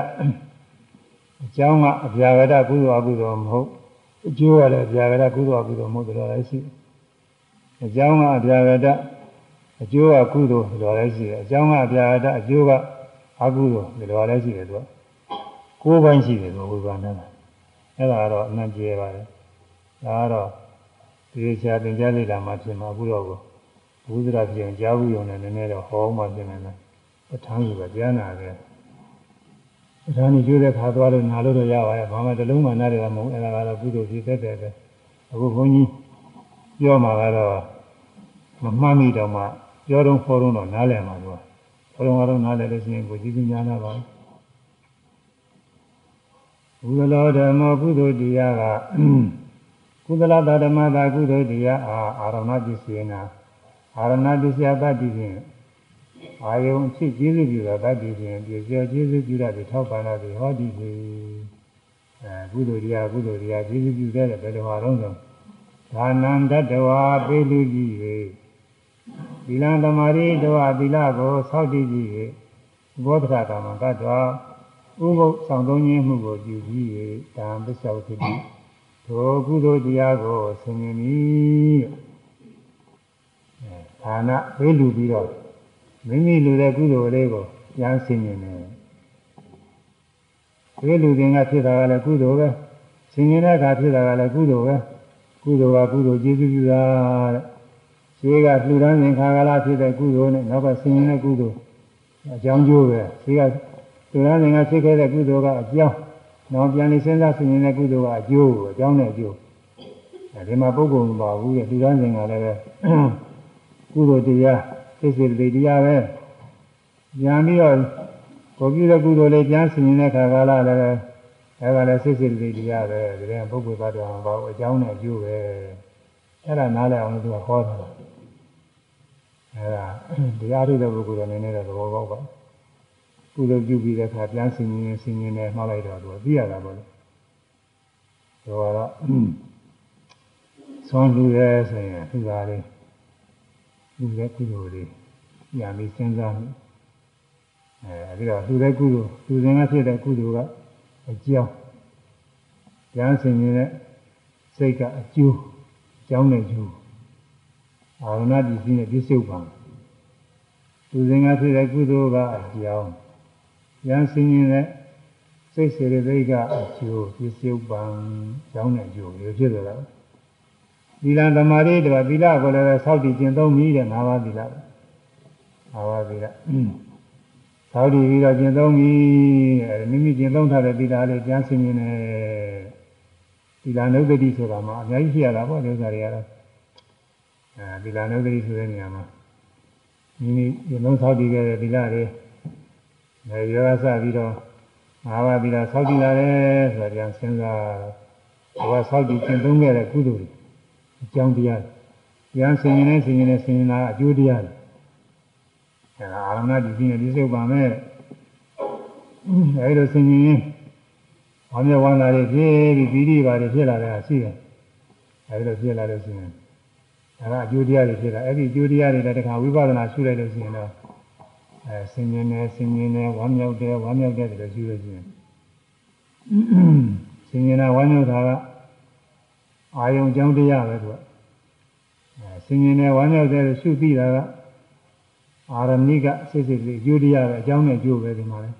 အကြောင်းကအပြာရတကုသိုလ်အကုသိုလ်မဟုတ် အကျိုးကလည်းအပြာရတကုသိုလ်အကုသိုလ်မဟုတ်တယ်လို့လည်းရှိအကြောင်းကအပြာရတအကျိုးကကုသိုလ်လို့လည်းရှိတယ်အကြောင်းကအပြာရတအကျိုးကအကုသိုလ်လို့လည်းရှိတယ်သူကကိုးပိုင်းရှိတယ်သူဝိပါဒနာအဲ့ဒါကတော့အမှန်ကျဲပါတယ်ဒါကတော့ဒီချာသင်ကြားလိုက်တာမှဖြစ်မှာအခုတော့ကိုဘုရားပြင်ကြားဘူးရုံနဲ့နည်းနည်းတော့ဟောမှပြင်နေတယ်ပဋ္ဌာန်းကြီးကကြားနာတယ် ပဋ္ဌာန်းကြီးကျိုးတဲ့ခါသွားလို့နာလို့တော့ရပါရဲ့ဘာမှတလုံးမှနားတယ်မဟုတ်အဲ့ဒါကတော့ကုသိုလ်ဖြစ်တတ်တယ်ပဲအခုဘုန်းကြီးပြောမှာကတော့မမှတ်မိတော့မှပြောတော့ခေါ်တော့နားလည်မှာသူကခေါ်တော့ကတော့နားလည်လို့ရှိရင်ကိုကြည့်ကြညာနာပါဘူးဘုရားဓမ္မကုသိုလ်တရားကကုသလသာဓမ္မသာကုသိုလ်တရားအာအာရဏပစ္စယေနာအာရဏပစ္စယတတ်တည်ဖြင့် အာယုံဖြစ်ကျေးဇူးပြုတာတတ်တည်ဖြင့်ပြည့်စုံကျေးဇူးပြုတာဒီထောက်ပံ့တာဒီဟောဒီဖြင့်အဲကုသိုလ်တရားကုသိုလ်တရားကျေးဇူးပြုတဲ့ဘယ်လိုဟာတော့ဆိုဒါနံတတဝါပေလူကြီး၍သီလံသမာဓိတဝါသီလကိုစောင့်တည်ကြည့်၍ဘောဓရကမ္မကတ္တဝါဥပုသ်ဆောင်သုံးခြင်းမှုကိုပြုကြည့်၍တံပစ္စောတိထိုကုသိုလ်တရားကိုဆင်ញင်ပြီဌာနဝေးလူပြီးတော့ မိမိလူတဲ့ကုသိုလ်လေးကိုရမ်းဆင်မြင်တယ်တကယ်လူတင်ကဖြစ်တာကလည်းကုသိုလ်ပဲဆင်မြင်တဲ့အခါဖြစ်တာကလည်းကုသိုလ်ပဲကုသိုလ်ကကုသိုလ်ကျေးဇူးပြုတာတဲ့ဆွေးကလှူဒန်းစဉ်ခါကာလဖြစ်တဲ့ကုသိုလ်နဲ့နောက်ကဆင်မြင်တဲ့ကုသိုလ်အကြောင်းကျိုးပဲဆွေးကလှူဒန်းစဉ်ကဖြစ်ခဲ့တဲ့ကုသိုလ်ကအကြောင်းနောက်ပြန်လေးစဉ်းစားဆင်မြင်တဲ့ကုသိုလ်ကအကျိုးအကြောင်းနဲ့အကျိုးအဲဒီမှာပုဂ္ဂိုလ်မပါဘူးတဲ့လှူဒန်းစဉ်ကလည်းပဲကုသိုလ်တရား သိစေတည်းတရားပဲပြန်ပြီးတော့ကိုပြုတဲ့ကုသိုလ်လေးပြန်ဆင်ခြင်တဲ့ခါကလာလည်းပဲအဲကလည်းစိတ်စိတ်လေးတရားပဲဒီတဲ့ပုဂ္ဂိုလ်သားတော်မပါဘူးအကြောင်းနဲ့အကျိုးပဲအဲ့ဒါနားလည်အောင်လို့သူကဟောတာအဲ့ဒါတရားထုတ်တဲ့ပုဂ္ဂိုလ်ကနည်းနည်းတော့သဘောပေါက်ပါကုသိုလ်ပြုပြီးတဲ့အခါပြန်ဆင်ញင်ဆင်ញင်နဲ့မှားလိုက်တော့သူကသိရတာပေါ့လေ။ဒါကတော့သွန်လူရဲဆိုရင်သူကလေး လူရဲကုသိုလ်လေးညာပြီးစဉ်းစားမိအဲဒီတော့လူရဲကုသိုလ်လူစဉ်ကဖြစ်တဲ့ကုသိုလ်ကအကြောင်းပြန်ဆင်ញင်တဲ့စိတ်ကအကျိုးအကြောင်းနဲ့ကျိုးအာရဏတည်ပြီးနဲ့ပြစ္ဆုတ်ပါလူစဉ်ကဖြစ်တဲ့ကုသိုလ်ကအကြောင်းရန်စင်ရင်တဲ့စိတ်စေရသိက်ကအကျိုးပြစ္ဆုတ်ပံကြောင်းတဲ့အကျိုးမျိုးဖြစ်တယ်လား သီလသမာဓိတွေသီလကိုလည်းပဲစောင့်တည်ကျင့်သုံးပြီးတဲ့၅ပါးသီလပဲ၅ပါးသီလစောင့်တည်ပြီးတော့ကျင့်သုံးပြီးတဲ့မိမိကျင့်သုံးထားတဲ့သီလလေးကျမ်းစင်ရင်နဲ့သီလနုဒတိဆိုတာမှအများကြီးဖြစ်ရတာပေါ့ဒီဥစ္စာတွေကတော့အဲသီလနုဒတိဆိုတဲ့နေရာမှာမိမိကျင့်သုံးစောင့်တည်ခဲ့တဲ့သီလတွေနေရောစပြီးတော့ငါးပါးပြီးတော့ဆောက်တည်လာတယ်ဆိုတော့ပြန်စဉ်းစားတော့ဆောက်တည်ကျင့်သုံးခဲ့တဲ့ကုသိုလ်တွေ အကြောင်းတရားပြန်ဆင်ရင်လည်းဆင်ရင်လည်းဆင်ရင်တာအကျိုးတရားတွေအဲဒါအာရမဏဒီကြီးနဲ့ဒီစုပ်ပါမယ်အဲဒီလိုဆင်ရင်ဝမ်းမြောက်ဝမ်းသာတွေဖြစ်ပြီးပြီးပြီးပါတယ်ဖြစ်လာတဲ့ရှိတယ်အဲဒီလိုဖြစ်လာလို့ရှိရင်အဲဒါအကျိုးတရားတွေဖြစ်တာအဲ့ဒီအကျိုးတရားတွေလည်းတခါဝိပဿနာရှုလိုက်လို့ရှိရင်တော့အဲဆင်ញင်တယ်ဆင်ញင်တယ်ဝမ်းမြောက်တယ်ဝမ်းမြောက်တယ်လို့ရှိလို့ရှိရင်ဆင်ញင်တာဝမ်းမြောက်တာက အာယုံကြောင့်တရားပဲသူကအဲဆင်ញင်တယ်ဝမ်းမြောက်တယ်လို့ရှုသိတာကအာရဏိကစိတ်စိတ်လေးအကျိုးတရားပဲအကြောင်းနဲ့အကျိုးပဲဒီမှာလဲ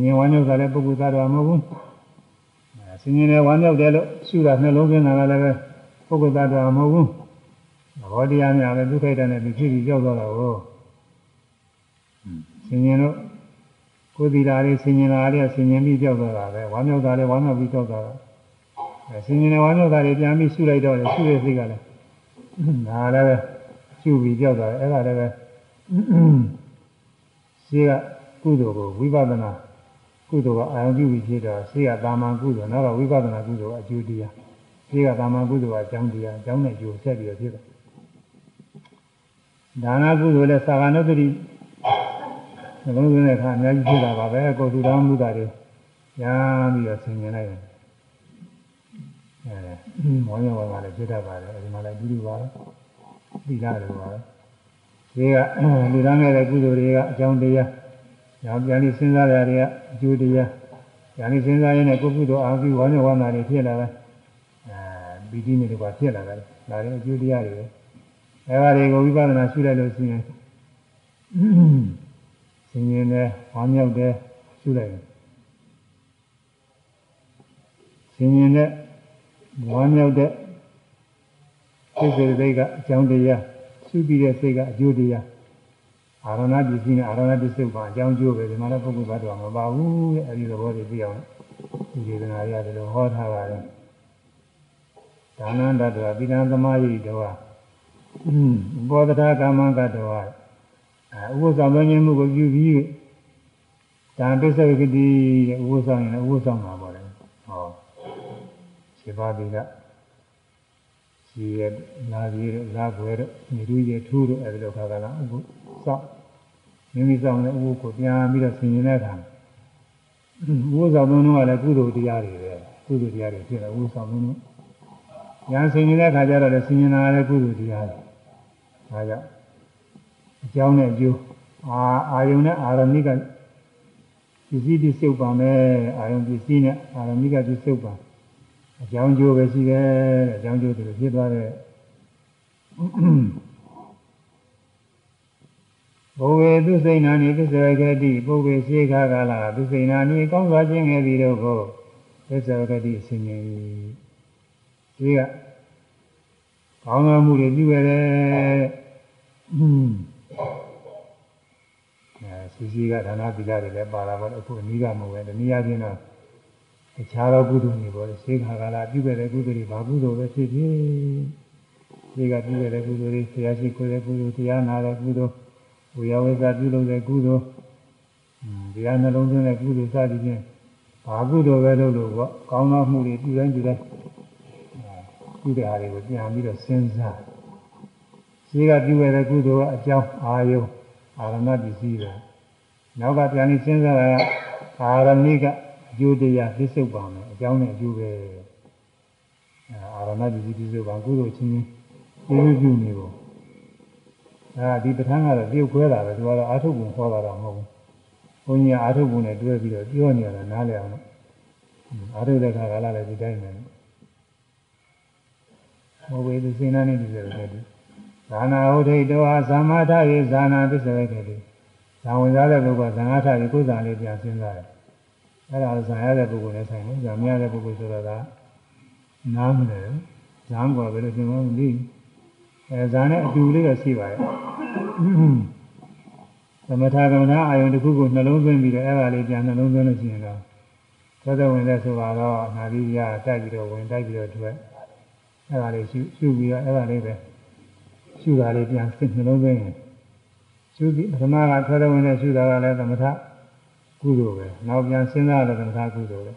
မြင်ဝမ်းမြောက်တာလည်းပုဂ္ဂိုလ်သားတော်မဟုတ်ဘူးအဲဆင်ញင်တယ်ဝမ်းမြောက်တယ်လို့ရှုတာနှလုံးသွင်းတာကလည်းပဲပုဂ္ဂိုလ်သားတော်မဟုတ်ဘူးဘောတရားများပဲဒုက္ခိတနဲ့သူဖြစ်ပြီးကြောက်တော့တာကိုဆင်ញင်တော့ကိုယ်ဒီလာလေးဆင်ញင်လာလေးဆင်ញင်ပြီးကြောက်သွားတာပဲဝမ်းမြောက်တာလေးဝမ်းမြောက်ပြီးကြောက်သွားတာအဲ ဆင်ញင်နေဝမ်းမြောက်တာလေးပြန်ပြီးရှုလိုက်တော့လေရှုရစိတ်ကလည်းဒါလည်းပဲရှုပြီးကြောက်သွားတယ်အဲ့ဒါလည်းပဲရှိကကုသိုလ်ကိုဝိပဿနာကုသိုလ်ကအာရုံပြုပြီးဖြစ်တာရှိကတာမန်ကုသိုလ်နောက်ကဝိပဿနာကုသိုလ်ကအကျိုးတရားရှိကတာမန်ကုသိုလ်ကအကြောင်းတရားအကြောင်းနဲ့အကျိုးဆက်ပြီးဖြစ်တာဒါနကုသိုလ်လည်းသာဂနုတ္တိနှလုံးသွင်းတဲ့အခါအများကြီးဖြစ်တာပါပဲကိုယ်သူတော်မှုတာတွေညာပြီးတော့ဆင်ញင်လိုက်တယ် အဲမောင်းရဝါကလည်းဖြစ်တတ်ပါတယ်အဲဒီမှာလည်းအတူတူပါပဲသီလတွေပါပဲဒီကလူသားငယ်တဲ့ကုသိုလ်တွေကအကြောင်းတရားညောင်ပြန်ပြီးစဉ်းစားရတွေကအကျိုးတရားညာနေစဉ်းစားရင်းနဲ့ကိုယ်ကုသိုလ်အာဟုဝါညဝါနာတွေဖြစ်လာတယ်အဲဘီတိနဲ့တကွာဖြစ်လာတယ်ဒါတွေအကျိုးတရားတွေပဲအဲဒါတွေကိုဝိပဿနာရှုလိုက်လို့ရှိရင်ဆင်ញင်တယ်ဝမ်းမြောက်တယ်ရှုလိုက်တယ်ဆင်ញင်တဲ့ ဝမ်းမြောက်တဲ့စိတ်စေစိတ်ကအကြောင်းတရားရှုပြီးတဲ့စိတ်ကအကျိုးတရားအာရဏပစ္စည်းနဲ့အာရဏပစ္စုပ္ပန်အကြောင်းကျိုးပဲဒီမှာလည်းပုဂ္ဂိုလ်ဘတ်တော်မပါဘူးတဲ့အဲဒီသဘောတွေသိအောင်ဒီဒေသနာရတယ်လို့ဟောထားပါတယ်ဒါနန္တတောပိဏသမာယိတောဘောဓတာကာမကတောအဲဥပ္ပဆောင်သွင်းခြင်းမှုကိုပြုပြီးဒါပစ္စဝကတိတဲ့ဥပ္ပဆောင်ရင်ဥပ္ပဆောင်မှာပေါ့လေဟော ခြေပါတိကခြေရလာပြီးတော့လာခွဲတော့မြေတူရထူးတော့အဲဒီလိုခါကလာဥပ္ပဆောင်မိမိဆောင်တဲ့ဥပ္ပကိုပြန်ပြီးတော့ဆင်ရင်တဲ့အခါဥပ္ပဆောင်သွင်းတော့လည်းကုသိုလ်တရားတွေပဲကုသိုလ်တရားတွေဖြစ်တယ်ဥပ္ပဆောင်သွင်းတော့ညာဆင်ရင်တဲ့အခါကျတော့လည်းဆင်ရင်တာလည်းကုသိုလ်တရားတွေဒါကြောင့်အကြောင်းနဲ့အကျိုးအာအာယုန်နဲ့အာရမိကပစ္စည်းပစ္စုပန်ပဲအာယုန်ပစ္စည်းနဲ့အာရမိကပစ္စုပန် အကြောင်းကျိုးပဲရှိတယ်အကြောင်းကျိုးတွေဖြစ်သွားတဲ့ဘုဝေသူစိဏ္ဏာနိသစ္စေကတိပုဗ္ဗေရှိခါကာလသူစိဏ္ဏာနိကောင်းစွာခြင်းငယ်သည်တို့ကိုသစ္စေကတိအစဉ်ကြီးဒီကကောင်းသောမှုတွေပြုရတယ်။အဲစီစီကဒါနသီလတွေလည်းပါလာပါတော့အခုအနည်းကမဟုတ်ပဲတနည်းအားဖြင့်တော့ တခြားသောကုသိုလ်တွေပေါ့လေစေခါကလာပြုခဲ့တဲ့ကုသိုလ်တွေဘာကုသိုလ်ပဲဖြစ်ဖြစ်ဒီကပြုခဲ့တဲ့ကုသိုလ်တွေဆရာရှိခိုးတဲ့ကုသိုလ်တရားနာတဲ့ကုသိုလ်ဝေယဝေစာပြုလုပ်တဲ့ကုသိုလ်တရားနှလုံးသွင်းတဲ့ကုသိုလ်စသည်ဖြင့်ဘာကုသိုလ်ပဲလုပ်လို့ပေါ့ကောင်းသောမှုတွေပြုတိုင်းပြုတိုင်းကုသိုလ်အားတွေကိုပြန်ပြီးတော့စဉ်းစားရှိကပြုခဲ့တဲ့ကုသိုလ်ကအကြောင်းအာယုအာရဏပစ္စည်းပဲနောက်ကပြန်ပြီးစဉ်းစားတာကအာရဏိက အကျိုးတရားပြစ္ဆုတ်ပါမယ်အကြောင်းနဲ့အကျိုးပဲအာရဏပစ္စည်းပြစ္ဆုတ်ပါကုသိုလ်ချင်းချင်းပြုပြုနေဖို့အဲဒီပဋ္ဌာန်းကတော့ပြုတ်ခွဲတာပဲသူကတော့အာထုပ်ပုံခေါ်တာတော့မဟုတ်ဘူးဘုန်းကြီးကအာထုပ်ပုံနဲ့တွဲပြီးတော့ပြောနေရတာနားလည်အောင်လို့အာထုပ်တဲ့ခါကလည်းဒီတိုင်းပဲမဝေသူစိနာနေဒီဆိုတဲ့ဒီဇာနာဟုတ်ထိတောဟာသမထရေဇာနာပစ္စဝေခေတိဇာဝင်စားတဲ့ပုဂ္ဂိုလ်ကဇာငါထရေကိုယ်ဇာလေးပြန်စဉ်းစားတယ် အဲ့ဒါဇာရတဲ့ပုဂ္ဂိုလ်နဲ့ဆိုင်တယ်ဇာမရတဲ့ပုဂ္ဂိုလ်ဆိုတော့ကနားမလဲဇာန်ကဘယ်လိုသင်မလဲအဲဇာနဲ့အတူလေးတော့ရှိပါရဲ့သမထကမ္မနာအာယုန်တစ်ခုကိုနှလုံးသွင်းပြီးတော့အဲ့ဒါလေးပြန်နှလုံးသွင်းလို့ရှိရင်တော့သောသောဝင်တဲ့ဆိုတော့နာပြီးရတိုက်ပြီးတော့ဝင်တိုက်ပြီးတော့ထွက်အဲ့ဒါလေးရှုရှုပြီးတော့အဲ့ဒါလေးပဲရှုတာလေးပြန်စိတ်နှလုံးသွင်းရင်ရှုပြီးပထမကသောသောဝင်တဲ့ရှုတာကလည်းသမထ ကုသိုလ်ပဲနောက်ပြန်စဉ်းစားရတဲ့သမထကုသိုလ်ပဲ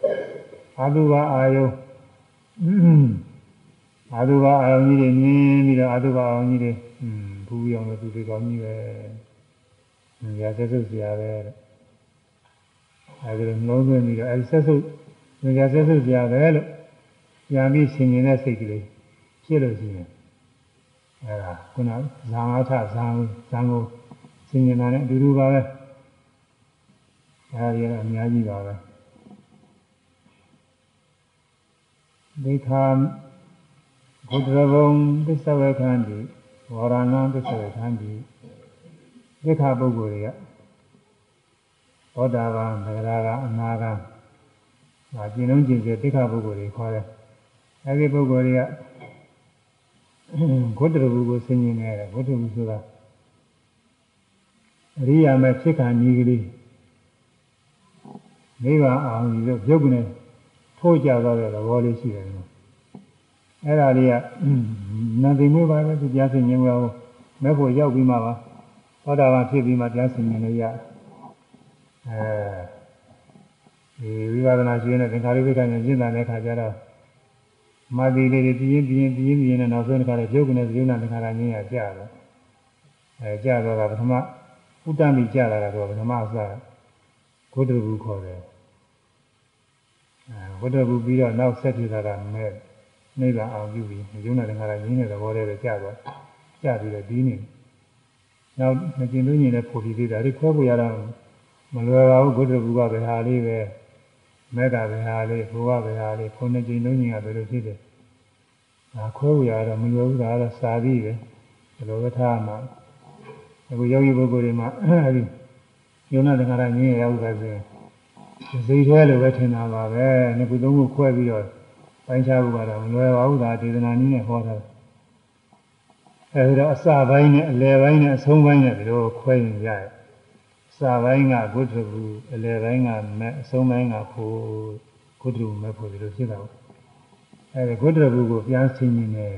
အာတုဘအာယုအာတုဘအာယုကြီးတွေမြင်ပြီးတော့အာတုဘအာယုကြီးတွေဘူပြီးအောင်လို့သူတွေကောင်းကြီးပဲ။ညာဆက်စုပ်စရာပဲတဲ့။အဲဒီလိုနှလုံးသွင်းပြီးတော့အဲဒီဆက်စုပ်ညာဆက်စုပ်စရာပဲလို့ညာပြီးဆင်ញင်တဲ့စိတ်ကလေးဖြစ်လို့ရှိရင်အဲဒါခုနဇာငါထဇာဇာကိုဆင်ញင်တာနဲ့အတူတူပါပဲ။ အဲဒီကတော့အများကြီးပါပဲ။ဒိဋ္ဌာဘုဒ္ဓဘုံသစ္စာဝေခန္တိဝရဏသစ္စာဝေခန္တိဒိဋ္ဌာပုဂ္ဂိုလ်တွေကသောတာပန်သဂရာကအနာဂံဒါကျင့်လုံးကျင့်စေဒိဋ္ဌာပုဂ္ဂိုလ်တွေခေါ်တယ်အဲဒီပုဂ္ဂိုလ်တွေကဘုဒ္ဓဘုကိုဆင်ញင်နေတယ်ဘုဒ္ဓဘုဆိုတာအရိယာမဲ့ဖြစ်ခါညီကလေး နိဗ္ဗာန်အောင်ပြီးတော့ပြုတ်ကနေထိုးကြသွားတဲ့သဘောလေးရှိတယ်နော်အဲ့ဒါလေးကနန္တိမွေးပါပဲသူကြားဆင်ញင်လို့မဲ့ဖို့ရောက်ပြီးမှပါသောတာပန်ဖြစ်ပြီးမှကြားဆင်ញင်လို့ရအဲဒီဝိပဿနာရှင်တဲ့သင်္ခါရိပ္ပကဉာဏ်ရှင်းတဲ့အခါကျတော့မာတိလေးတွေပြင်းပြင်းပြင်းပြင်းနဲ့နောက်ဆုံးတစ်ခါလေးပြုတ်ကနေဇယုဏသင်္ခါရငင်းရကြတော့အဲကြတော့ကပထမဥတ္တမိကြလာတာတော့ပထမအစဘုဒ္ဓဘုခေါ်တယ် အဲဘုဒ္ဓဘုပြီးတော့နောက်ဆက်ထူတာကမဲ့နိဗ္ဗာန်အောင်ပြုပြီးယုံနာတခါရရင်းတဲ့သဘောတည်းပဲကြာသွားကြာပြီးတော့ပြီးနေနောက်မကျင်လို့ညင်တဲ့ဖို့ပြီးသေးတာဒီခွဲဖို့ရတော့မလွယ်ပါဘူးဘုဒ္ဓဘုရားပဲဟာလေးပဲမေတ္တာပဲဟာလေးဘုရားပဲဟာလေးခုနှစ်ကျင်လုံးညင်ကဘယ်လိုဖြစ်တယ်ဒါခွဲဖို့ရတော့မလွယ်ဘူးဒါကတော့စာပြီးပဲဘယ်လိုပဲထားမှာအခုယောဂီပုဂ္ဂိုလ်တွေမှာအဲဒီယုံနာတခါရရင်းရရောက်ပါစေ စိတ်ထဲလိုပဲထင်တာပါပဲနှစ်ခုသုံးခုခွဲပြီးတော့ပိုင်းခြားဖို့ကတော့မလွယ်ပါဘူးဒါဒေသနာနည်းနဲ့ဟောတာအဲဒီတော့အစပိုင်းနဲ့အလယ်ပိုင်းနဲ့အဆုံးပိုင်းနဲ့ဒီလိုခွဲရင်ရတယ်အစပိုင်းကဂုတ္တဘူအလယ်ပိုင်းကမက်အဆုံးပိုင်းကဖို့ဂုတ္တဘူမက်ဖို့ဒီလိုဖြစ်တာပေါ့အဲဒီဂုတ္တဘူကိုပြန်ဆင်းနေတယ်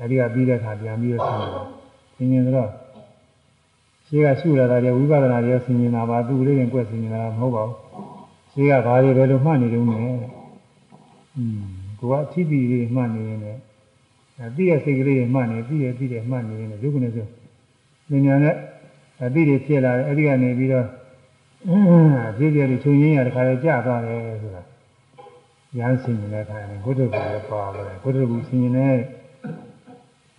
အဲဒီကပြီးတဲ့အခါပြန်ပြီးတော့ဆင်းတယ်ဆင်းနေတော့ ရှိကရှုလာတာတွေဝိပဿနာတွေဆင်ခြင်တာပါသူလေးတွေကွက်ဆင်ခြင်တာမဟုတ်ပါဘူးရှိကဘာတွေပဲလို့မှတ်နေတုန်းနဲ့อืมကိုကအထီးတီလေးမှတ်နေရင်လည်းအတိရဲ့စိတ်ကလေးတွေမှတ်နေပြီးရဲ့ပြီးတဲ့မှတ်နေရင်လည်းဒုက္ခနဲ့ဆိုဉာဏ်နဲ့အတိတွေဖြစ်လာတယ်အဲ့ဒီကနေပြီးတော့ပြည့်ပြည့်လေးချုပ်ရင်းရတခါလေကြာသွားတယ်ဆိုတာရမ်းဆင်ခြင်တဲ့ခါရင်ဘုဒ္ဓဘုရားပါပါတယ်ဘုဒ္ဓဘုရားဆင်ခြင်တဲ့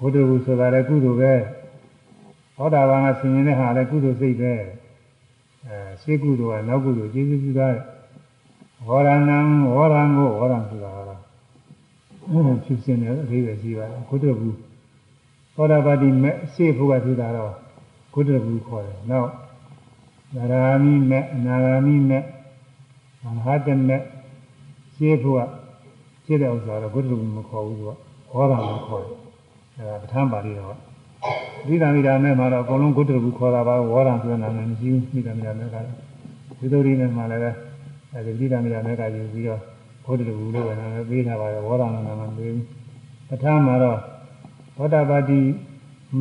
ဘုဒ္ဓဘုရားဆိုတာလည်းကုသိုလ်ပဲ သောတာပန်ကဆင်ញင်တဲ့ဟာလည်းကုသိုလ်စိတ်ပဲအဲရှေးကုသိုလ်ကနောက်ကုသိုလ်ကျေးဇူးပြုတာဝရဏံဝရံကိုဝရံဆိုတာကတော့ဖြစ်စင်တဲ့အသေးပဲရှိပါတယ်ကုတ္တဘူးသောတာပတိမဲ့ရှေးဖို့ကဖြစ်တာတော့ကုတ္တဘူးခေါ်တယ်နောက်နာဂာမိမဲ့အနာဂာမိမဲ့မဟာတမဲ့ရှေးဖို့ကဖြစ်တဲ့ဥစ္စာတော့ကုတ္တဘူးမခေါ်ဘူးသူကဝရံကိုခေါ်တယ်အဲဒါပဋ္ဌာန်းပါဠိတော် ဒီတမိတာမဲ့မှာတော့အကုန်လုံးကုတ္တဘူးခေါ်တာပါဝရံဆိုတဲ့နာမည်မရှိဘူးမိတမိတာမဲ့ကလည်းဒီလိုဒီနဲ့မှလည်းအဲဒီတိတမိတာမဲ့ကယူပြီးတော့ဘုဒ္ဓလူလို့ပဲနာမည်ပေးထားပါတယ်ဝေါရဏနာမည်ပေးဘူးပထမမှာတော့ဘောဓပါတိ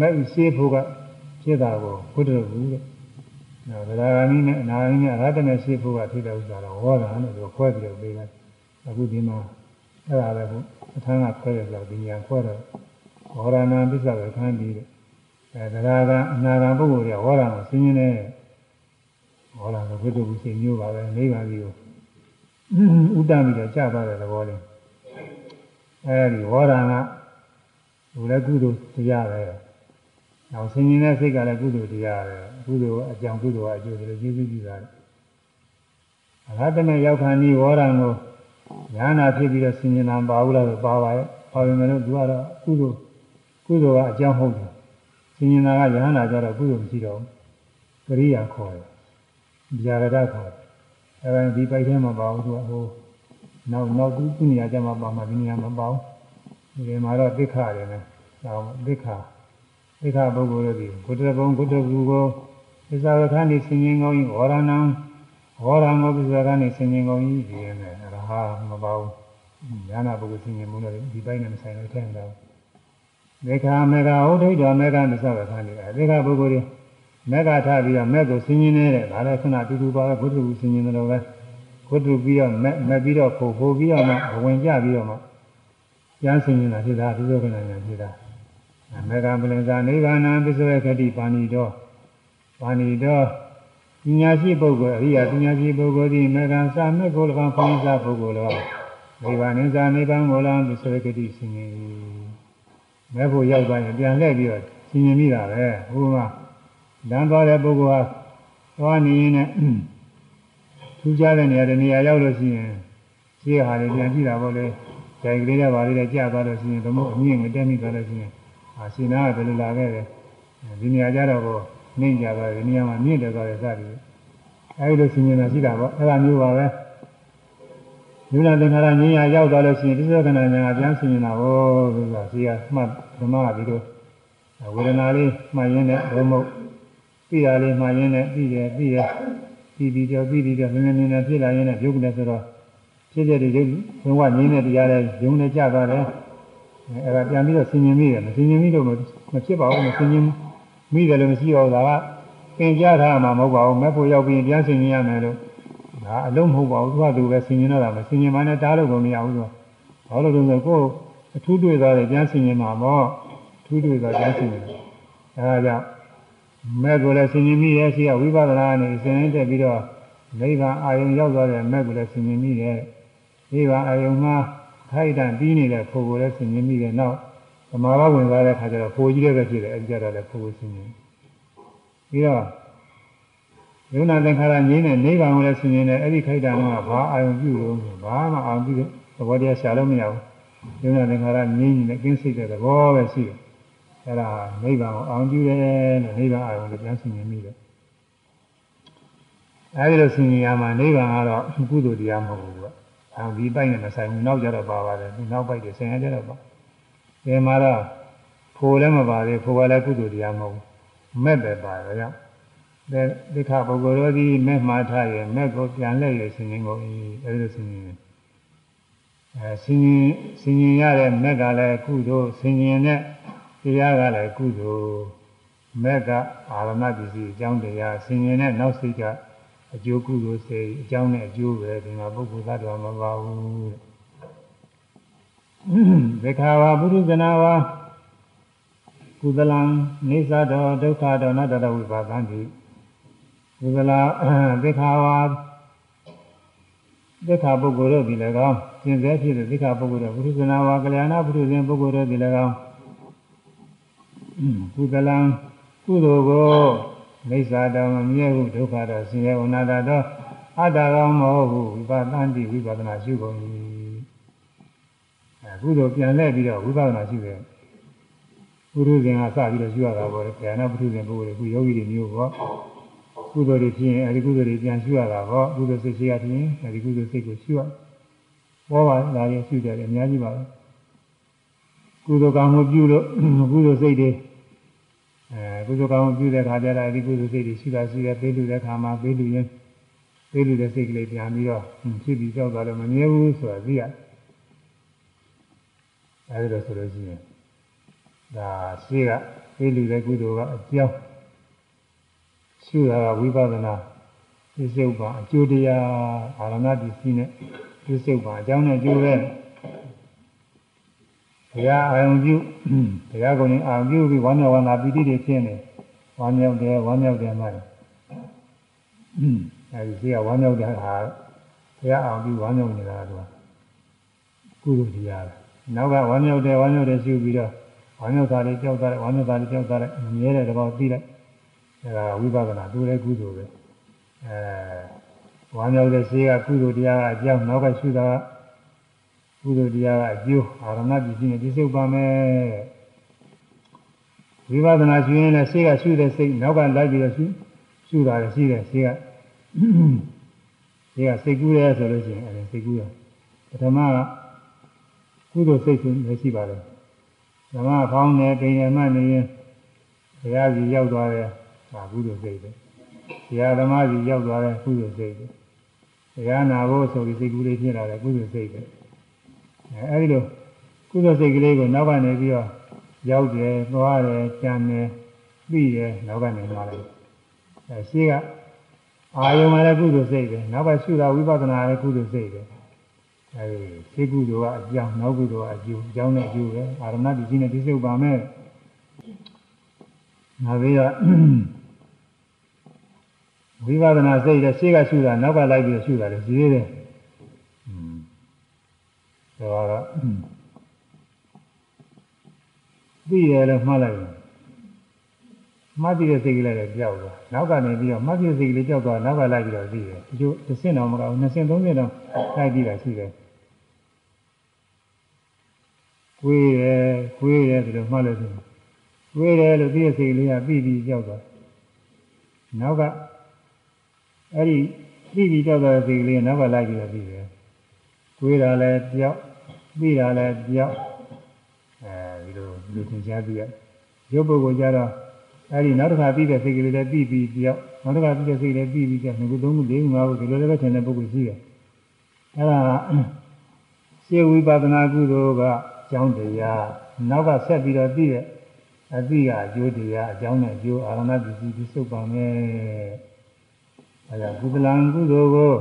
မဲ့ရှိဖို့ကဖြစ်တာကိုဘုဒ္ဓလူတဲ့နော်ဗလာဂာမိနဲ့အနာဂာမိနဲ့အရဟတနဲ့ရှိဖို့ကဖြစ်တဲ့ဥစ္စာတော့ဝေါရဏလို့ခွဲပြီးတော့ပေးတယ်အခုဒီမှာအဲ့ဒါလည်းဘုပထမခွဲရဆိုတော့ဒီညာခွဲတော့ဝေါရဏပစ္စဝေခန်းပြီးတဲ့ အဲဗလာဂာအနာဂာပုဂ္ဂိုလ်တွေကဝေါရဏကိုဆင်းရဲနေဝေါရဏကိုဘုဒ္ဓလူစိတ်မျိုးပါပဲနိဗ္ဗာန်ကြီးကိုဥဒ္ဒပြီးတော့ကြာသွားတဲ့သဘောလေးအဲဒီဝါဒနာကဘုလည်းကုသိုလ်တရားပဲ။နောက်ဆင်ញင်တဲ့စိတ်ကလည်းကုသိုလ်တရားပဲ။ကုသိုလ်အကြောင်းကုသိုလ်အကျိုးတွေကျေးဇူးပြုတာ။အရဟတမေရောက်ခါနီးဝါဒကိုညာနာဖြစ်ပြီးတော့ဆင်ញင်တာပါဘူးလားဆိုပါပါရဲ့။ပါပေမဲ့လို့သူကတော့ကုသိုလ်ကုသိုလ်ကအကြောင်းဟုတ်တယ်။ ရှင်ရင်သာကယဟန္တာကြတော့ကုသိုလ်မရှိတော့ဘူးကရိယာခေါ်တယ်ဗျာရဒခေါ်တယ်အဲဒီပိုက်ထဲမှာပါဘူးသူကဟိုနောက်နောက်ကုကုနေရာကျမှပါမှာဒီနေရာမပေါဘူးဒီမှာတော့တိခါတယ်နဲ့ဒါတိခါတိခါပုဂ္ဂိုလ်တို့ဒီဂုတ္တဘုံဂုတ္တကူကိုသစ္စာရခန်းနေဆင်ရင်ကောင်းဤဝရဏံဝရဏောသစ္စာရခန်းနေဆင်ရင်ကောင်းဤဒီနဲ့ရဟမပေါဘူးဉာဏပုဂ္ဂိုလ်ဆင်ရင်မှုလို့ဒီပိုင်းနဲ့မဆိုင်လို့ထဲမှာ နေတာသေခာမေဃဥဒိဋ္ဌောမေဃသစ္စာခဏနေတယ်သေခပုဂ္ဂိုလ်တွေမက်ကထားပြီးတော့မက်ကိုဆင်းရင်းနေတဲ့ဒါလည်းခဏတူတူပါပဲဘုဒ္ဓဘူးဆင်းရင်းတယ်လို့ပဲဘုဒ္ဓပြီးတော့မက်မက်ပြီးတော့ခိုးခိုးပြီးတော့မှဝင်ကြပြီးတော့မှကျမ်းဆင်းရင်းတာဖြစ်တာဒီလိုခဏညာဖြစ်တာမေဃပလင်္ကာနိဗ္ဗာန်ပစ္စဝေခတိပါဏိတော်ပါဏိတော်ပညာရှိပုဂ္ဂိုလ်အရိယာပညာရှိပုဂ္ဂိုလ်ဒီမေဃစာမေကို၎င်းဘုန်းကြီးပုဂ္ဂိုလ်လောနိဗ္ဗာန်ဇာနိဗ္ဗာန်ကို၎င်းပစ္စဝေခတိဆင်းရင်း မဲ့ဖို့ရောက်သွားရင်ပြန်လှည့်ပြီးတော့ဆင်းရင်းမိတာပဲဘုရားလမ်းသွားတဲ့ပုဂ္ဂိုလ်ဟာသွားနေရင်လည်းထူးခြားတဲ့နေရာတနေရာရောက်လို့ရှိရင်ရှေ့ဟာလေးပြန်ကြည့်တာပေါ့လေ။ကြိုင်ကလေးတွေပါလေးတွေကြာသွားလို့ရှိရင်သမုတ်အမြင့်ငတက်မိသွားလို့ရှိရင်အာရှင်နာကဘယ်လိုလာခဲ့လဲ။ဒီနေရာကြတော့ကိုနှိမ့်ကြသွားတယ်ဒီနေရာမှာမြင့်တယ်သွားတယ်စသည်။အဲဒီလိုရှင်နေတာရှိတာပေါ့။အဲဒါမျိုးပါပဲ။ ယူနာသင်္ခါရငြိညာရောက်သွားလို့ရှိရင်ဒီသက္ကနာညာပြန်ရှင်နေတာဟောဆိုတာရှိရမှတ်ဓမ္မကဒီလိုဝေဒနာလေးမှတ်ရင်းနဲ့ဘုံမဟုတ်ပြီးတာလေးမှရင်းနဲ့ပြီးတယ်ပြီးရပြီးပြီးတော့ပြီးပြီးတော့နည်းနည်းနည်းနည်းဖြစ်လာရင်းနဲ့ပြုတ်တယ်ဆိုတော့ဖြစ်တဲ့ရုပ်ဘုံကငြင်းတဲ့တရားလေးရုံနဲ့ကြသွားတယ်အဲဒါပြန်ပြီးတော့ဆင်ញင်မိတယ်မဆင်ញင်မိတော့မဖြစ်ပါဘူးမဆင်ញင်မိတယ်လို့မရှိတော့ဒါကသင်ကြားထားမှာမဟုတ်ပါဘူးမဲ့ဖို့ရောက်ပြီးပြန်ဆင်ញင်ရမယ်လို့ ဒါအလုံးမဟုတ်ပါဘူးသူကသူပဲဆင်ញင်တော့တာမဆင်ញင်မှလည်းတားလို့ကိုမရဘူးဆိုဘာလို့လဲဆိုတော့ကိုယ်အထူးတွေ့သွားတယ်ပြန်ဆင်ញင်မှာပေါ့ထူးတွေ့သွားပြန်ဆင်ញင်အဲဒါကြောင့်မဲ့ကိုလည်းဆင်ញင်မိရဲ့ရှိကဝိပဿနာနဲ့ဆင်ញင်တက်ပြီးတော့နိဗ္ဗာန်အာယုံရောက်သွားတဲ့မဲ့ကိုလည်းဆင်ញင်မိရဲ့နိဗ္ဗာန်အာယုံမှာခ ခိုက်တန်ပြီးနေတဲ့ဖိုကိုလည်းဆင်ញင်မိတယ်နောက်သမာဘဝင်သွားတဲ့ခါကျတော့ဖိုကြီးလည်းပဲဖြစ်တယ်အဲဒီကြတော့လည်းဖိုကိုဆင်ញင်ပြီးတော့ ယုံနာသင်္ခါရငြင်းတဲ့နိဗ္ဗာန်ကိုလည်းဆင်ခြင်တဲ့အဲ့ဒီခိုက်တာကဘာအာရုံပြုလို့ဘာမှအာရုံပြုတဲ့သဘောတရားရှာလို့မရဘူးယုံနာသင်္ခါရငြိမ့်နေတဲ့ကင်းစိတ်တဲ့သဘောပဲရှိတယ်။အဲဒါနိဗ္ဗာန်ကိုအောင်ပြုတယ်လို့နိဗ္ဗာန်အာရုံကိုပြန်ဆင်ခြင်မိတယ်။အဲဒီလိုဆင်ခြင်ရမှာနိဗ္ဗာန်ကတော့ကုသိုလ်တရားမဟုတ်ဘူးက။အောင်ဒီပိုက်နဲ့မဆိုင်ဘူးနောက်ကြတော့ပါပါတယ်ဒီနောက်ပိုက်တွေဆင်ရကြတော့ပါ။ဒီမှာတော့ဖိုလ်လည်းမပါသေးဖိုလ်ကလည်းကုသိုလ်တရားမဟုတ်ဘူး။မဲ့တယ်ပါရော။ ဒိဋ္ဌပုဂ္ဂိုလ်တို့သည်မဲ့မှားထားရင်မဲ့ကိုပြန်လဲရဆင်ခြင်းကိုအဲဒီလိုဆင်ခြင်းအဲဆင်ခြင်းဆင်ခြင်းရတဲ့မဲ့ကလည်းကုသိုလ်ဆင်ခြင်းနဲ့တရားကလည်းကုသိုလ်မဲ့ကအာရမပစ္စည်းအကြောင်းတရားဆင်ခြင်းနဲ့နောက်စိတ်ကအကျိုးကုသိုလ်စေအကြောင်းနဲ့အကျိုးပဲဒီမှာပုဂ္ဂိုလ်သတ္တဝါမပါဘူးတဲ့ဒေခာဝပုရိသနာဝါကုသလံနေသတော်ဒုက္ခတော်နတ္တဝိပါဒံတိ ကုသလာသေခါဝါသေခါပုဂ္ဂိုလ်တို့ဒီလည်းကောင်းသင်္သေးဖြစ်တဲ့သေခါပုဂ္ဂိုလ်တို့ပုရုဇနာဝါကလျာဏပုရုဇဉ်ပုဂ္ဂိုလ်တို့ဒီလည်းကောင်းကုသလံကုသိုလ်ကိုမိစ္ဆာတောင်မမြဲဘူးဒုက္ခတော့ဆင်းရဲဝနာတာတော့အတ္တကောင်းမဟုတ်ဘူးဝိပဿနာတိဝိပဿနာရှုကုန်၏အဲကုသိုလ်ပြန်လဲပြီးတော့ဝိပဿနာရှုတယ်ပုရုဇဉ်ကစပြီးတော့ရှုရတာပေါ့လေဗျာနာပုရုဇဉ်ပုဂ္ဂိုလ်တွေခုယောဂီတွေမျိုးပေါ့ ကုသိုလ်တွေဖြစ်ရင်အဲဒီကုသိုလ်တွေပြန်ရှုရတာပေါ့ကုသိုလ်စိတ်ရှိရဖြစ်ရင်အဲဒီကုသိုလ်စိတ်ကိုရှုရဘောပါလာရင်ရှုတယ်အများကြီးပါပဲကုသိုလ်ကောင်းမှုပြုလို့ကုသိုလ်စိတ်တွေအဲကုသိုလ်ကောင်းမှုပြုတဲ့ခါကျတော့ဒီကုသိုလ်စိတ်တွေရှိတာရှိတယ်ပေးလူတဲ့ခါမှာပေးလူရင်ပေးလူတဲ့စိတ်ကလေးပြန်ပြီးတော့ဖြစ်ပြီးကြောက်သွားလို့မမြဲဘူးဆိုတာသိရအဲဒီလိုဆိုလို့ရှိရင်ဒါရှိကပေးလူတဲ့ကုသိုလ်ကအကြောင်း ရှုတာကဝိပဿနာပြစ္ဆုတ်ပါအကျိုးတရားအာရဏတည်ရှိနဲ့ပြစ္ဆုတ်ပါအကြောင်းနဲ့အကျိုးပဲဘုရားအာယုံပြုဘုရားကုံရင်အာယုံပြုပြီးဝမ်းမြောက်ဝမ်းသာပီတိတွေဖြစ်နေဝမ်းမြောက်တယ်ဝမ်းမြောက်တယ်မှအဲဒီရှိကဝမ်းမြောက်တဲ့ဟာဘုရားအာယုံပြုဝမ်းမြောက်နေတာကကုသိုလ်တရားနောက်ကဝမ်းမြောက်တယ်ဝမ်းမြောက်တယ်ရှုပြီးတော့ဝမ်းမြောက်တာလေးကြောက်တာလေးဝမ်းမြောက်တာလေးကြောက်တာလေးမြဲတဲ့တဘောသိလိုက် အဲဒါဝိပဿနာသူလည်းကုသိုလ်ပဲအဲဝမ်းမြောက်တဲ့ရှိကကုသိုလ်တရားကအကြောင်းနောက်ကရှုတာကကုသိုလ်တရားကအကျိုးအာရမပစ္စည်းနဲ့ပြည့်စုံပါမယ်ဝိပဿနာရှုရင်လည်းစိတ်ကရှုတဲ့စိတ်နောက်ကလိုက်ပြီးတော့ရှုရှုတာလည်းရှိတယ်စိတ်ကစိတ်ကစိတ်ကူးရဲဆိုလို့ရှိရင်အဲစိတ်ကူးရပထမကကုသိုလ်စိတ်ဆိုလည်းရှိပါတယ်ဓမ္မဖောင်းနေပိန်ရမှနေရင်ဘုရားကြီးရောက်သွားတယ် ဒါကုသိုလ်စိတ်ပဲဘုရားဓမ္မကြီးရောက်သွားတယ်ကုသိုလ်စိတ်ပဲဘုရားနာဖို့ဆိုပြီးစိတ်ကူးလေးဖြစ်လာတယ်ကုသိုလ်စိတ်ပဲအဲဒီလိုကုသိုလ်စိတ်ကလေးကိုနောက်ကနေပြီးတော့ရောက်တယ်သွားတယ်ကြံတယ်ပြီးတယ်နောက်ကနေသွားတယ်အဲရှိကအာယုံမှာလည်းကုသိုလ်စိတ်ပဲနောက်ကရှုတာဝိပဿနာလည်းကုသိုလ်စိတ်ပဲအဲဒီစိတ်ကုသိုလ်ကအကြောင်းနောက်ကုသိုလ်ကအကျိုးအကြောင်းနဲ့အကျိုးပဲအာရဏဒီကြီးနဲ့ဒီစုပ်ပါမယ်နောက်ပြီးတော့ ဝိပဿနာစိတ်လည်းရှေ့ကရှုတာနောက်ကလိုက်ပြီးရှုတာလည်းရှိသေးတယ်ဒါကတော့ပြီးတယ်လို့မှတ်လိုက်ရင်မှတ်ပြီးတဲ့စိတ်ကလေးလည်းကြောက်သွားနောက်ကနေပြီးတော့မှတ်ပြီးတဲ့စိတ်ကလေးကြောက်သွားနောက်ကလိုက်ပြီးတော့ပြီးတယ်ဒီလိုတစ်ဆင့်တော့မကဘူးနှစ်ဆင့်သုံးဆင့်တော့လိုက်ပြီးတာရှိတယ်ဝေးတယ်ဝေးတယ်ဆိုတော့မှတ်လို့ဆိုဝေးတယ်လို့ပြီးတဲ့စိတ်ကလေးကပြီးပြီးကြောက်သွားနောက်က အဲ့ဒီပြီးပြီးကြောက်သွားတဲ့စိတ်ကလေးကနောက်ကလိုက်ပြီးတော့ပြီးတယ်ဝေးတာလည်းကြောက်ပြီးတာလည်းကြောက်အဲဒီလိုလူသင်ကြားပြီးရရုပ်ပုဂ္ဂိုလ်ကြတော့အဲဒီနောက်တစ်ခါပြီးတဲ့စိတ်ကလေးလည်းပြီးပြီးကြောက်နောက်တစ်ခါပြီးတဲ့စိတ်လည်းပြီးပြီးကြောက်ငါကသုံးခုလေးခုငါးခုဒီလိုလည်းပဲထင်တဲ့ပုဂ္ဂိုလ်ရှိတယ်အဲဒါရှေးဝိပဿနာကုသိုလ်ကအကြောင်းတရားနောက်ကဆက်ပြီးတော့ပြီးတဲ့အသိကအကျိုးတရားအကြောင်းနဲ့အကျိုးအာရဏပစ္စည်းပြစုပါမယ် အဲဒါကုသလံကုသိုလ်ကို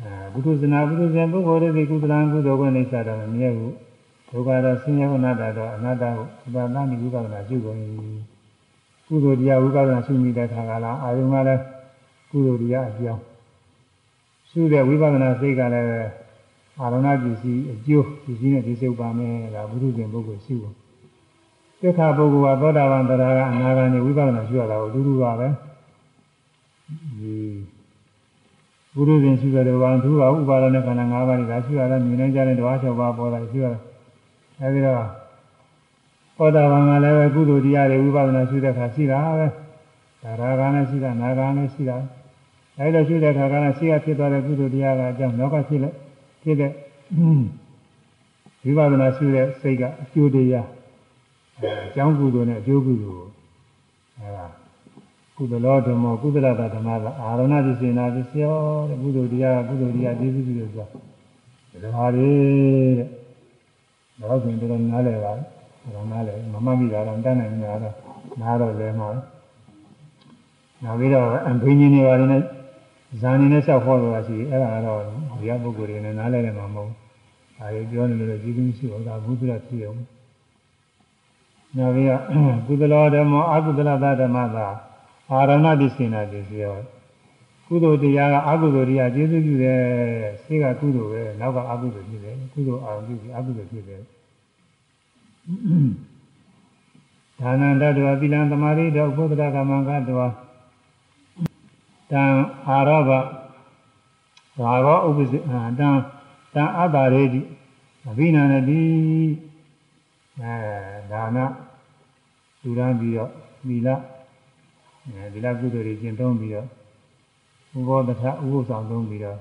အဲကုသဇနာကုသဇံပုဂ္ဂိုလ်တွေကုသလံကုသိုလ်ကိုနေစားတော့မမြဲဘူးဒုက္ခတော့ဆင်းရဲဝနာတာတော့အနတ္တကိုဥပါဒနာဝိပဿနာရှုကုန်၏ကုသိုလ်တရားဝိပဿနာရှုမိတဲ့ခါကလာအာယုံကလည်းကုသိုလ်တရားအကြောင်းရှုတဲ့ဝိပဿနာစိတ်ကလည်းအာရဏပစ္စည်းအကျိုးပစ္စည်းနဲ့ဒီစုပ်ပါမယ်ဒါဘုရုရှင်ပုဂ္ဂိုလ်ရှိဖို့သစ္စာပုဂ္ဂိုလ်ကသောတာပန်တရားကအနာဂါနေဝိပဿနာရှိရတာကိုအတူတူပါပဲဒီ ဘုရုရှင်ရှိတဲ့ဘာသူကဥပါဒနဲ့ခန္ဓာ၅ပါးတွေဒါရှိရတာမြင်နေကြတဲ့ဓဝါ၆ပါးပေါ်လာရှိရတာအဲဒီတော့သောတာပန်ကလည်းပဲကုသိုလ်တရားတွေဝိပဿနာရှိတဲ့အခါရှိတာပဲဒါရာဂာနဲ့ရှိတာနာဂာနဲ့ရှိတာအဲဒီလိုရှိတဲ့အခါကလည်းရှိရဖြစ်သွားတဲ့ကုသိုလ်တရားကအကြောင်းနောက်ကဖြစ်လက်ဖြစ်တဲ့ဝိပဿနာရှိတဲ့စိတ်ကအကျိုးတရားအဲအကြောင်းကုသိုလ်နဲ့အကျိုးကုသိုလ်အဲဒါ ကုသလောဓမ္မကုသလတာဓမ္မကအာရဏပစ္စေနာပစ္စယောတဲ့ကုသိုလ်တရားကုသိုလ်တရားကျေးဇူးပြုလို့ဆိုတာဒါပါလေတဲ့တော့ဆိုရင်တော်တော်နားလည်ပါဒါနားလည်မမှတ်မိတာတော့တန်းနိုင်နေတာတော့နားတော့လဲမှာနောက်ပြီးတော့ဘိန်းကြီးတွေပါနေဇာနေနဲ့လျှောက်ခေါ်လို့ရှိရင်အဲ့ဒါကတော့ဒီကပုဂ္ဂိုလ်တွေနဲ့နားလဲတယ်မှာမဟုတ်ဘူး။ဒါကြီးပြောနေလို့ကြီးကြီးရှိတော့ဒါဘုဒ္ဓရဖြစ်အောင်။နောက်ပြီးတော့ကုသလောဓမ္မအကုသလသဓမ္မသာ အာရဏတိစေနာတိစီရောကုသိုလ်တရားကအကုသိုလ်တရားကျေးဇူးပြုတယ်စိတ်ကကုသိုလ်ပဲနောက်ကအကုသိုလ်ဖြစ်တယ်ကုသိုလ်အာရုံပြုပြီးအကုသိုလ်ဖြစ်တယ်ဒါနန္တတောသီလံသမာဓိတောဥပဒ္ဒကမ္မကတောတံအာရဘဘာရောဥပ္ပဇတံတံအတ္တရေတိအဘိနာနတိအဲဒါနလူရန်ပြီးတော့သီလအဲ ဒီလကုသိုလ်တွေကျင့်သုံးပြီးတော့ဥဘောတထဥပုသ္ဆောင်သုံးပြီးတော့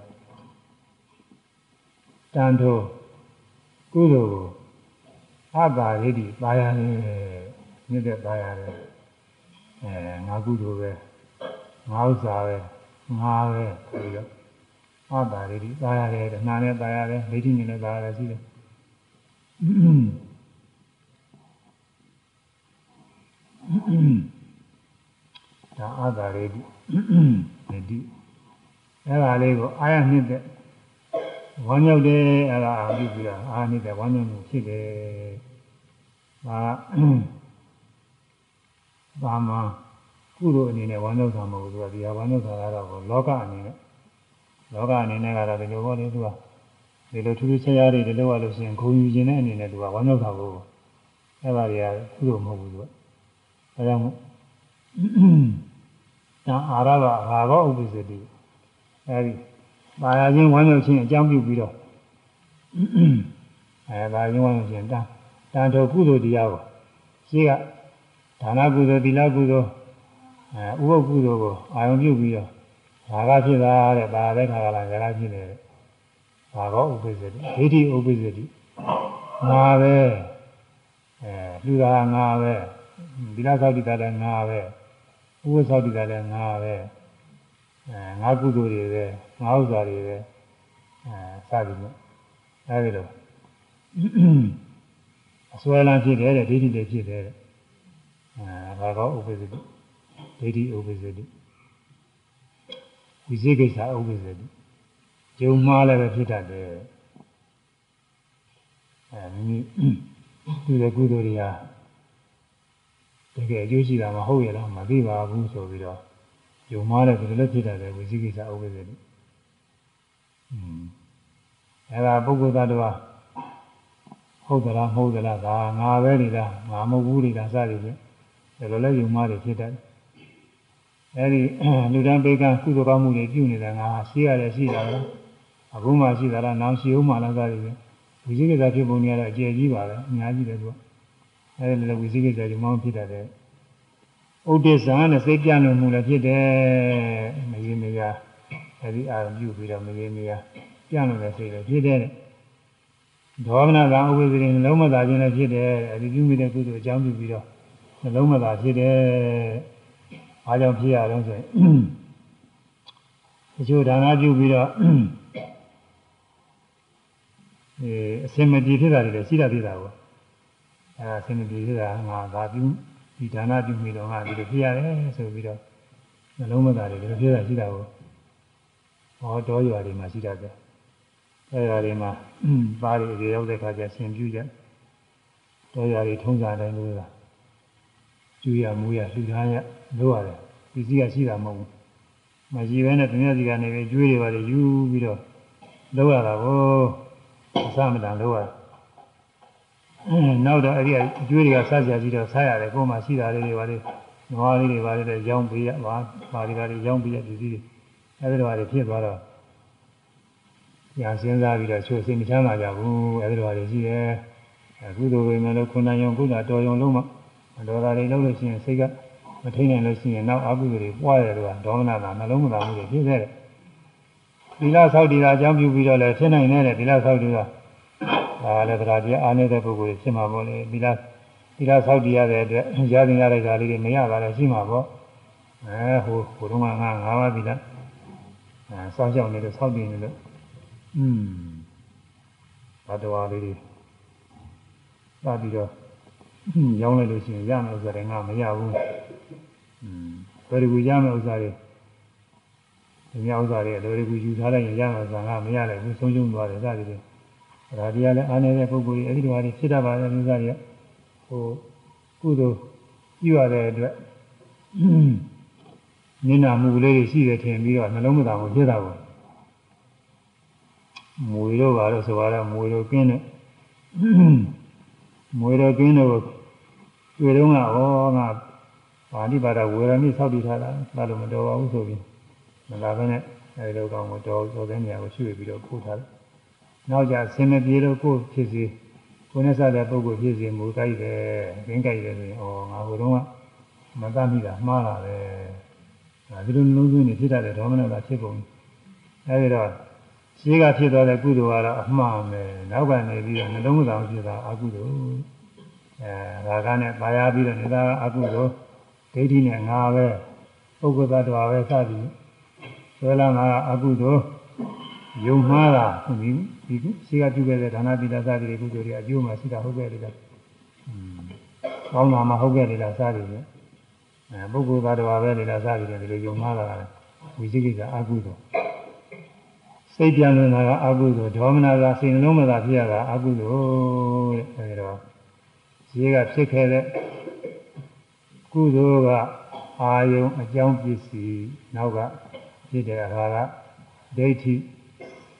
တန်ထိုကုသိုလ်ကိုအတ္တရေတိပါရတယ်မြစ်တဲ့ပါရတယ်အဲငါကုသိုလ်ပဲငါဥစ္စာပဲငါပဲပြီးတော့အတ္တရေတိပါရတယ်တဏှာနဲ့ပါရတယ်ဒိဋ္ဌိနဲ့ပါရတယ်ရှိတယ် ဒါအတ္တရေတိဒိဋ္ဌိအဲ့ဒါလေးကိုအာရနှစ်တဲ့ဝမ်းမြောက်တယ်အဲ့ဒါအာပြီးပြီးတော့အာနှစ်တဲ့ဝမ်းမြောက်မှုဖြစ်တယ်ဒါဘာမှကုသိုလ်အနေနဲ့ဝမ်းမြောက်တာမဟုတ်ဘူးသူကဒီဟာဝမ်းမြောက်တာကတော့လောကအနေနဲ့လောကအနေနဲ့ကတော့ဒီလိုပေါ့လေသူကဒီလိုထူးထူးခြားခြားတွေဒီလိုရလို့ရှိရင်ဂုဏ်ယူခြင်းတဲ့အနေနဲ့သူကဝမ်းမြောက်တာကိုအဲ့ဒါတွေကကုသိုလ်မဟုတ်ဘူးသူကအဲဒါကြောင့် ဒါအာရဘအာဘောဥပ္ပစ္စတိအဲဒီပါရခြင်းဝမ်းမြောက်ခြင်းအကြောင်းပြုပြီးတော့အဲပါရခြင်းဝမ်းမြောက်ခြင်းတန်တန်တော်ကုသိုလ်တရားကိုရှိကဒါနကုသိုလ်သီလကုသိုလ်အဲဥပုပ်ကုသိုလ်ကိုအာရုံပြုပြီးတော့ဘာကဖြစ်တာတဲ့ဘာပဲခါကလာဇာကဖြစ်တယ်ဘာကောဥပ္ပစ္စတိဒိဋ္ဌိဥပ္ပစ္စတိငါပဲအဲလူသာငါပဲသီလသောက်တည်တာလည်းငါပဲ ဥပုပ်သောက်တည်တာလည်းငါပဲအဲငါကုသိုလ်တွေပဲငါဥစ္စာတွေပဲအဲစသည်နဲ့အဲဒီလိုအစွဲလန်းဖြစ်တယ်တဲ့ဒိဋ္ဌိတွေဖြစ်တယ်တဲ့အဲဒါကောဥပ္ပစ္စတိဒိဋ္ဌိဥပ္ပစ္စတိဝိသေကိစ္စဥပ္ပစ္စတိဂျုံမှားလည်းပဲဖြစ်တတ်တယ်အဲမိမိသူတဲ့ကုသိုလ်တွေဟာ တကယ်အကျိုးရှိတာမဟုတ်ရလားမသိပါဘူးဆိုပြီးတော့ယုံမှားတဲ့ဒီလိုလည်းဖြစ်တတ်တယ်ဝိသေကိစ္စဥပ္ပစ္စတိอืมအဲဒါပုဂ္ဂိုလ်သားတော်ဟုတ်သလားမဟုတ်သလားဒါငါပဲနေလားငါမဟုတ်ဘူးနေလားစသည်ဖြင့်ဒါလိုလဲယုံမှားတယ်ဖြစ်တတ်အဲဒီလူတန်းပေကကုသိုလ်ကောင်းမှုတွေပြုနေတာငါရှိရတယ်ရှိတာလားအခုမှရှိတာလားနောင်ရှိဦးမှလားစသည်ဖြင့်ဝိသေကိစ္စဖြစ်ပုံတွေကတော့အကျယ်ကြီးပါပဲအများကြီးတယ်သူက အဲဒီလိုဝိသေကိစ္စဒီမှမဖြစ်တတ်တယ်ဥဒိစ္စံနဲ့စိတ်ပြန့်လို့မှုလည်းဖြစ်တယ်မရေမရအဲဒီအာရုံပြုပြီးတော့မရေမရပြန့်လို့လည်းစိတ်လည်းဖြစ်တယ်ဒေါမနကံဥပ္ပဇ္ဇိနှလုံးမသာခြင်းလည်းဖြစ်တယ်အဲဒီပြုမိတဲ့ကုသိုလ်အကြောင်းပြုပြီးတော့နှလုံးမသာဖြစ်တယ်အားကြောင့်ဖြစ်ရတော့ဆိုရင်တချို့ဒါနပြုပြီးတော့အဲအစင်မပြေဖြစ်တာတွေလည်းရှိတာဖြစ်တာကို အဲအစင်မပြေဖြစ်တာငါသာပြုဒီဒါနပြုမိတော့ငါဒီလိုဖြစ်ရတယ်ဆိုပြီးတော့နှလုံးမသာတွေဒီလိုဖြစ်တာရှိတာကိုဟောတော်ရွာတွေမှာရှိတတ်တယ်အဲဒါတွေမှာပါးတွေရောက်တဲ့ခါကျဆင်ပြုကြတော်ရွာတွေထုံးစားတိုင်းလို့လားကျူရမူရလှူဒါန်းရလို့ရတယ်ဒီစီကရှိတာမဟုတ်ဘူးမရှိဘဲနဲ့သူများစီကနေပဲကျွေးတွေပါလေယူပြီးတော့လောက်ရတာကိုအစမတန်လို့ရ နောက်တော့အဲ့ဒီအကျွေးတွေကစားကြပြီးတော့စားရတယ်ကိုယ်မှရှိတာလေးတွေပါလေနွားလေးတွေပါလေရောင်းပေးရပါပါဒီပါလေရောင်းပေးရဒီစီအဲ့ဒီတော့ဟာဖြစ်သွားတော့ညာစဉ်းစားပြီးတော့ချိုးစိတ်မချမ်းသာကြဘူးအဲ့ဒီတော့ဟာရှိတယ်အခုတို့ပဲမလို့ခုနယုံကုသတော်ယုံလုံးမဒေါသတွေလုံးလို့ရှိရင်စိတ်ကမထိန်နိုင်လို့ရှိရင်နောက်အကုသိုလ်တွေပွားရတယ်လို့ဒေါမနတာနှလုံးမသာမှုတွေဖြစ်ခဲ့တယ်သီလဆောက်တည်တာအကြောင်းပြုပြီးတော့လည်းဖြစ်နိုင်တဲ့သီလဆောက်တည်တာ ဒါလည်းတရားပြအားနေတဲ့ပုဂ္ဂိုလ်ဖြစ်မှာပေါ့လေသီလသီလဆောက်တည်ရတဲ့အတွက်ရသင်ရတဲ့ဓာတ်လေးတွေမရတာလည်းရှိမှာပေါ့အဲဟိုဟိုတုန်းကငါငါးပါးသီလအဲစောင့်ရှောက်နေလို့ဆောက်တည်နေလို့อืมဘာတော်လေးတွေစပြီးတော့ရောင်းလိုက်လို့ရှိရင်ရမယ်ဥစ္စာတွေငါမရဘူးอืมဘယ်လိုရမယ်ဥစ္စာတွေဒီမြောက်ဥစ္စာတွေလိုလိုယူထားလိုက်ရင်ရမယ်ဆိုတာငါမရလိုက်ဘူးဆုံးရှုံးသွားတယ်စသည်ဖြင့် ဒါတရားလည်းအားနေတဲ့ပုဂ္ဂိုလ်ကြီးအဲ့ဒီလိုဟာတွေဖြစ်တတ်ပါတယ်ဥစ္စာတွေကဟိုကုသိုလ်ပြုရတဲ့အတွက်နင်းနာမှုလေးတွေရှိတယ်ထင်ပြီးတော့နှလုံးမသာဘူးဖြစ်တာပေါ့မွေတော့ပါတော့ဆိုတော့မွေတော့ကင်းတယ်မွေတော့ကင်းတော့တွေ့တော့ငါဩငါဗာတိပါဒဝေရမိဆောက်တည်ထားတာဒါလို့မတော်ပါဘူးဆိုပြီးမလာဘဲနဲ့အဲဒီလိုကောင်ကိုတော်တော်တဲ့နေရာကိုရွှေ့ပြီးတော့ပို့ထားတယ် နောက်ကြဆင်းမပြေလို့ကိုဖြစ်စီကိုနဲ့စားတဲ့ပုဂ္ဂိုလ်ဖြစ်စီမူကြိုက်တယ်ခင်းကြိုက်တယ်ဆိုရင်ဩငါဟိုတုန်းကမတတ်မိတာမှားတာပဲဒါဒီလိုလုံးသွင်းနေဖြစ်တတ်တဲ့ဒေါမနတာဖြစ်ကုန်အဲဒီတော့ရှိကဖြစ်သွားတဲ့ကုသိုလ်ကတော့အမှားပဲနောက်ကနေပြီးတော့နှလုံးမသားဖြစ်တာအကုသိုလ်အဲဒါကနဲ့ပါရပြီးတော့နေတာအကုသိုလ်ဒိဋ္ဌိနဲ့ငါပဲပုဂ္ဂိုလ်သတ္တဝါပဲစသည်ဆွဲလာငါအကုသိုလ် ယုံမှားတာဒီဒီရှိကပြုခဲ့တဲ့ဒါနသီလစသည်တွေကုသိုလ်တွေအကျိုးမှရှိတာဟုတ်ခဲ့တယ်လားอืมကောင်းတာမှဟုတ်ခဲ့တယ်လားစသည်ဖြင့်အဲပုဂ္ဂိုလ်သတ္တဝါပဲလေလားစသည်ဖြင့်ဒီလိုယုံမှားတာကဝိသိကိစ္စအကုသိုလ်စိတ်ပြန်လာတာကအကုသိုလ်ဒေါမနတာစိတ်နှလုံးမသာဖြစ်ရတာအကုသိုလ်တဲ့အဲဒီတော့ဈေးကဖြစ်ခဲ့တဲ့ကုသိုလ်ကအာယုံအကြောင်းပစ္စည်းနောက်ကဖြစ်တဲ့အခါကဒိဋ္ဌိ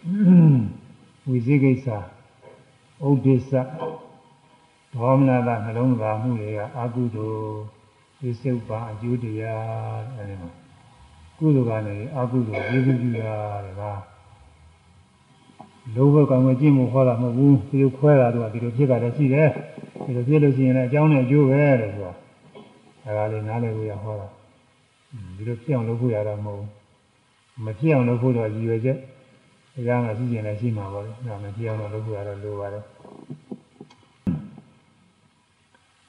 ဝိသိကိစ္စဥဒိစ္စဒေါမနတာနှလုံးသားမှုတွေကအကုသိုလ်ဒီစုပ်ပါအကျိုးတရားအဲဒီမှာကုသိုလ်ကနေအကုသိုလ်ရေးပြုတာတဲ့ကလောဘကံကိုကြည့်မှုဟောတာမဟုတ်ဘူးဒီလိုခွဲတာတော့ဒီလိုဖြစ်တာလည်းရှိတယ်ဒီလိုဖြစ်လို့ရှိရင်လည်းအကြောင်းနဲ့အကျိုးပဲလို့ဆိုတာအဲဒါလေးနားလည်ဖို့ရဟောတာဒီလိုဖြစ်အောင်လုပ်ဖို့ရတာမဟုတ်ဘူးမဖြစ်အောင်လုပ်ဖို့တော့ရည်ရွယ်ချက် တရားကရှိကျင်လည်းရှိမှာပါလေဒါမဖြစ်အောင်လုပ်ဖို့ရတော့လိုပါတယ်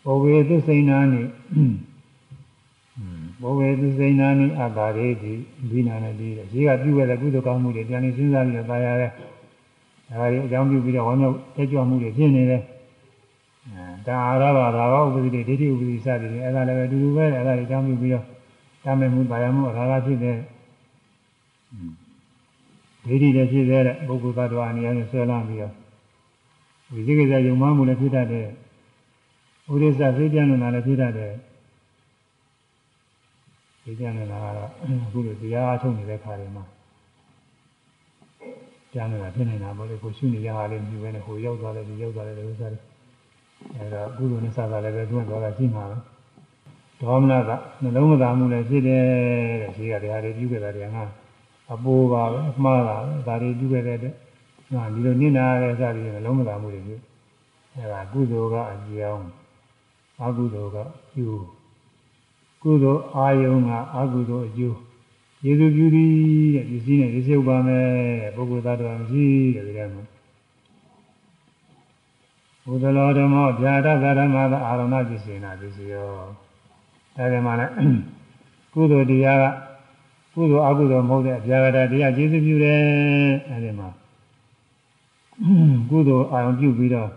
ဘောဝေသစိဏာနိဘောဝေသစိဏာနိအတာရေတိဒီနာနဲ့ဒီရေကပြုခဲ့တဲ့ကုသိုလ်ကောင်းမှုတွေပြန်နေစဉ်းစားပြီးတော့ပါရတဲ့ဒါရီအကြောင်းပြုပြီးတော့ဝမ်းမြောက်တက်ကြွမှုတွေဖြစ်နေတယ်အဲဒါအာရဘာဒါကဥပဒိဒိဋ္ဌိဥပဒိစသည်တွေအဲ့ဒါလည်းပဲအတူတူပဲအဲ့ဒါတွေအကြောင်းပြုပြီးတော့တာမယ်မှုပါရမှုအရာကဖြစ်တဲ့ ဒိဋ္ဌိလည်းဖြစ်တဲ့ပုဂ္ဂိုလ်သတ္တဝါအနေနဲ့ဆွဲလာပြီးတော့ဝိသိကိစ္စယုံမှမှုလည်းဖြစ်တတ်တဲ့ဥဒိစ္စသိပြန်နေတာလည်းဖြစ်တတ်တဲ့သိပြန်နေတာကတော့အခုလိုတရားအထုတ်နေတဲ့ခါတွေမှာကြားနေတာဖြစ်နေတာပေါ့လေကိုရှုနေရတာလည်းမြူပဲနဲ့ဟိုရောက်သွားတယ်ဒီရောက်သွားတယ်လို့ဆိုတယ်အဲဒါကုသိုလ်နဲ့စတာလည်းပဲတွန်းသွားတာရှိမှာပဲဒေါမနကနှလုံးမသာမှုလည်းဖြစ်တယ်တဲ့ရှိကတရားတွေပြုခဲ့တာတွေက အပိုးပါပဲအမှားတာပဲဒါတွေပြုခဲ့တဲ့အတွက်ငါဒီလိုနစ်နာတဲ့စသည်နှလုံးမသာမှုတွေပြုအဲဒါကုသိုလ်ကအကြောင်းအကုသိုလ်ကကျိုးကုသိုလ်အာယုံကအကုသိုလ်အကျိုးယေရှုပြုသည်တဲ့ဒီစည်းနဲ့ဒီစုပ်ပါမယ်ပုဂ္ဂိုလ်သားတော်မရှိတဲ့ဒီထဲမှာဘုဒ္ဓလောဓမ္မဗျာတသရမသာအာရဏပစ္စေနာပစ္စယောအဲဒီမှာလည်းကုသိုလ်တရားက ကုသိုလ်အကုသိုလ်မဟုတ်တဲ့ဗျာဂတတရားကျေစုပြုတယ်အဲဒီမှာကုသိုလ်အာရုံပြုပြီးတော့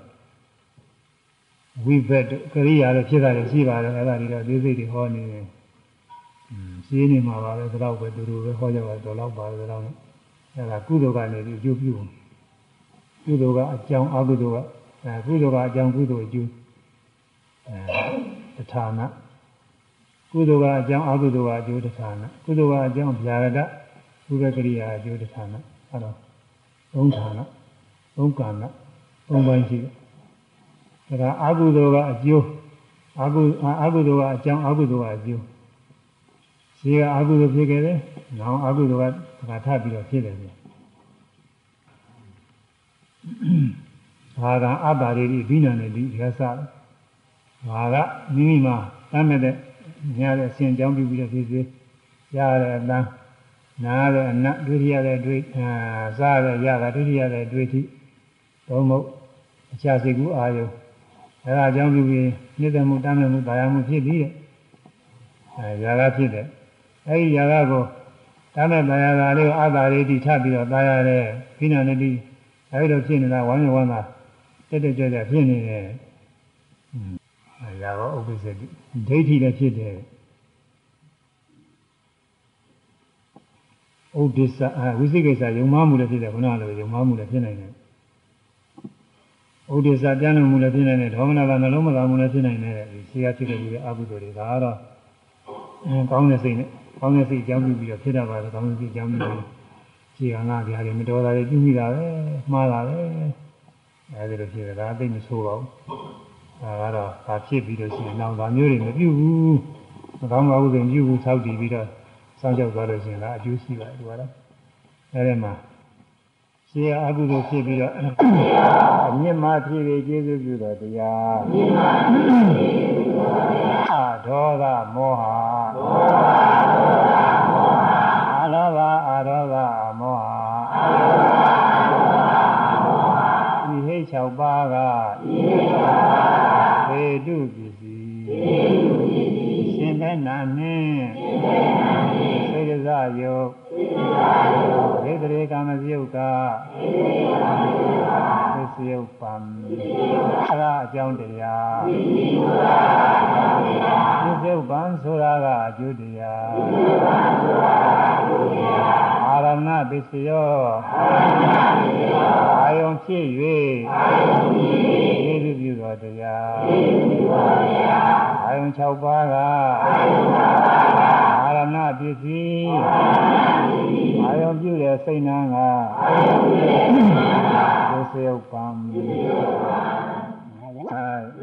ဝိဘတ်ကရိယာလည်းဖြစ်တာလည်းရှိပါတယ်အဲဒါတွေတော့သိစိတ်တွေဟောနေတယ်ရှင်းနေမှာပါပဲဒါတော့ပဲတူတူပဲဟောကြပါတော့တော့ပါပဲဒါတော့အဲဒါကုသိုလ်ကနေပြီးအကျိုးပြုကုသိုလ်ကအကြောင်းအကုသိုလ်ကအဲကုသိုလ်ကအကြောင်းကုသိုလ်အကျိုးအဲတဌာန ကုသိုလ်ကအကြောင်းအကုသိုလ်ကအကျိုးတဌာနကုသိုလ်ကအကြောင်းဗျာရတဝိဘကရိယာအကျိုးတဌာနအဲတော့သုံးဌာနဘုံကံကဘုံပိုင်းရှိတယ်ဒါကအကုသိုလ်ကအကျိုးအကုအကုသိုလ်ကအကြောင်းအကုသိုလ်ကအကျိုးရှိကအကုသိုလ်ဖြစ်ခဲ့တယ်နောက်အကုသိုလ်ကဒါထပ်ပြီးတော့ဖြစ်တယ်ပြန်ဘာကအတ္တရိတိဘိနန္တိဒီရသဘာကမိမိမှာတမ်းမဲ့တဲ့ ညာတဲ့အရှင်ကြောင်းပြုပြီးတော့ဖြစ်ဖြစ်ရတဲ့အတန်းနားတဲ့အနတ်ဒုတိယတဲ့တွေ့အာစားတဲ့ရတာဒုတိယတဲ့တွေ့ထိသုံးမုတ်အခြားစိတ်ကူးအာယုအဲဒါကြောင့်ပြုပြီးမြစ်တဲ့မှုတမ်းမဲ့မှုတာယာမှုဖြစ်ပြီးတဲ့အဲຢာကဖြစ်တဲ့အဲဒီຢာကကိုတမ်းမဲ့တာယာတာလေးကိုအာသာရိတိထပ်ပြီးတော့တာယာတဲ့ခိဏနတိအဲဒီလိုဖြစ်နေတာဝမ်းမြောက်ဝမ်းသာတက်တက်ကြွကြွဖြစ်နေတယ် အဲຢာကဥပ္ပစ္စတိဒိဋ္ဌိလည်းဖြစ်တယ်ဥဒိစ္စအဲဝိသိကိစ္စယုံမှမှုလည်းဖြစ်တယ်ခုနကလိုယုံမှမှုလည်းဖြစ်နိုင်တယ်ဥဒိစ္စပြန်လို့မှုလည်းဖြစ်နိုင်တယ်ဒေါမနတာနှလုံးမသာမှုလည်းဖြစ်နိုင်တယ်ဒီရှိရဖြစ်တဲ့ဒီအဘုဒ္ဓတွေဒါကတော့အဲကောင်းတဲ့စိတ်နဲ့ကောင်းတဲ့စိတ်အကြောင်းပြုပြီးတော့ဖြစ်တာပါပဲကောင်းတဲ့စိတ်အကြောင်းပြုပြီးခြေကငါပြားတယ်မတော်တာတွေပြုမိတာပဲမှားတာပဲအဲဒီလိုဖြစ်တယ်ဒါအသိမဆိုးပါဘူး ဒါကတော့ဒါဖြစ်ပြီးလို့ရှိရင်နောက်ဒါမျိုးတွေမပြုဘူးမကောင်းပါဘူးဆိုရင်ပြုဘူးဆောက်တည်ပြီးတော့စောင့်ကြောက်သွားလို့ရှိရင်ဒါအကျိုးရှိပါတယ်ဒီကတော့အဲဒီမှာရှိရအကုသိုလ်ဖြစ်ပြီးတော့အမြင့်မှဖြစ်ပြီးကျေးဇူးပြုတော်တရားအမြင့်မှဖြစ်ပြီးကျေးဇူးပြုတော်တရားအာဒေါသမောဟဒေါသဒေါသမောဟအာလောဘအာဒေါသမောဟအာလောဘအာဒေါသမောဟဤဟိတ်၆ပါးကဤ နှင့်ရှင်ဘဏနှင့်စေကစားယုတ်စေကစားယုတ်ဒေသရေကာမစယုတ်ကဒေသရေကာမစယုတ်ကသစ္စယုတ်ပံအရာအကြောင်းတရားသစ္စယုတ်ပံသစ္စယုတ်ပံဆိုတာကအကျိုးတရားသစ္စယုတ်ပံဆိုတာကအကျိုးတရားအာရမဏသစ္စယောအာရမဏသစ္စယောအာယုံဖြစ်၍အာယုံဖြစ်၍ယေသူပြုတော်တရားယေသူပြုတော်တရား အာယုံ၆ပါးကအာယုံ၆ပါးကအာရမဏပစ္စည်းအာရမဏပစ္စည်းအာယုံပြုတဲ့စိတ်နှံကအာယုံပြုတဲ့စိတ်နှံကသစ္စယုတ်ပံသစ္စယုတ်ပံအဲ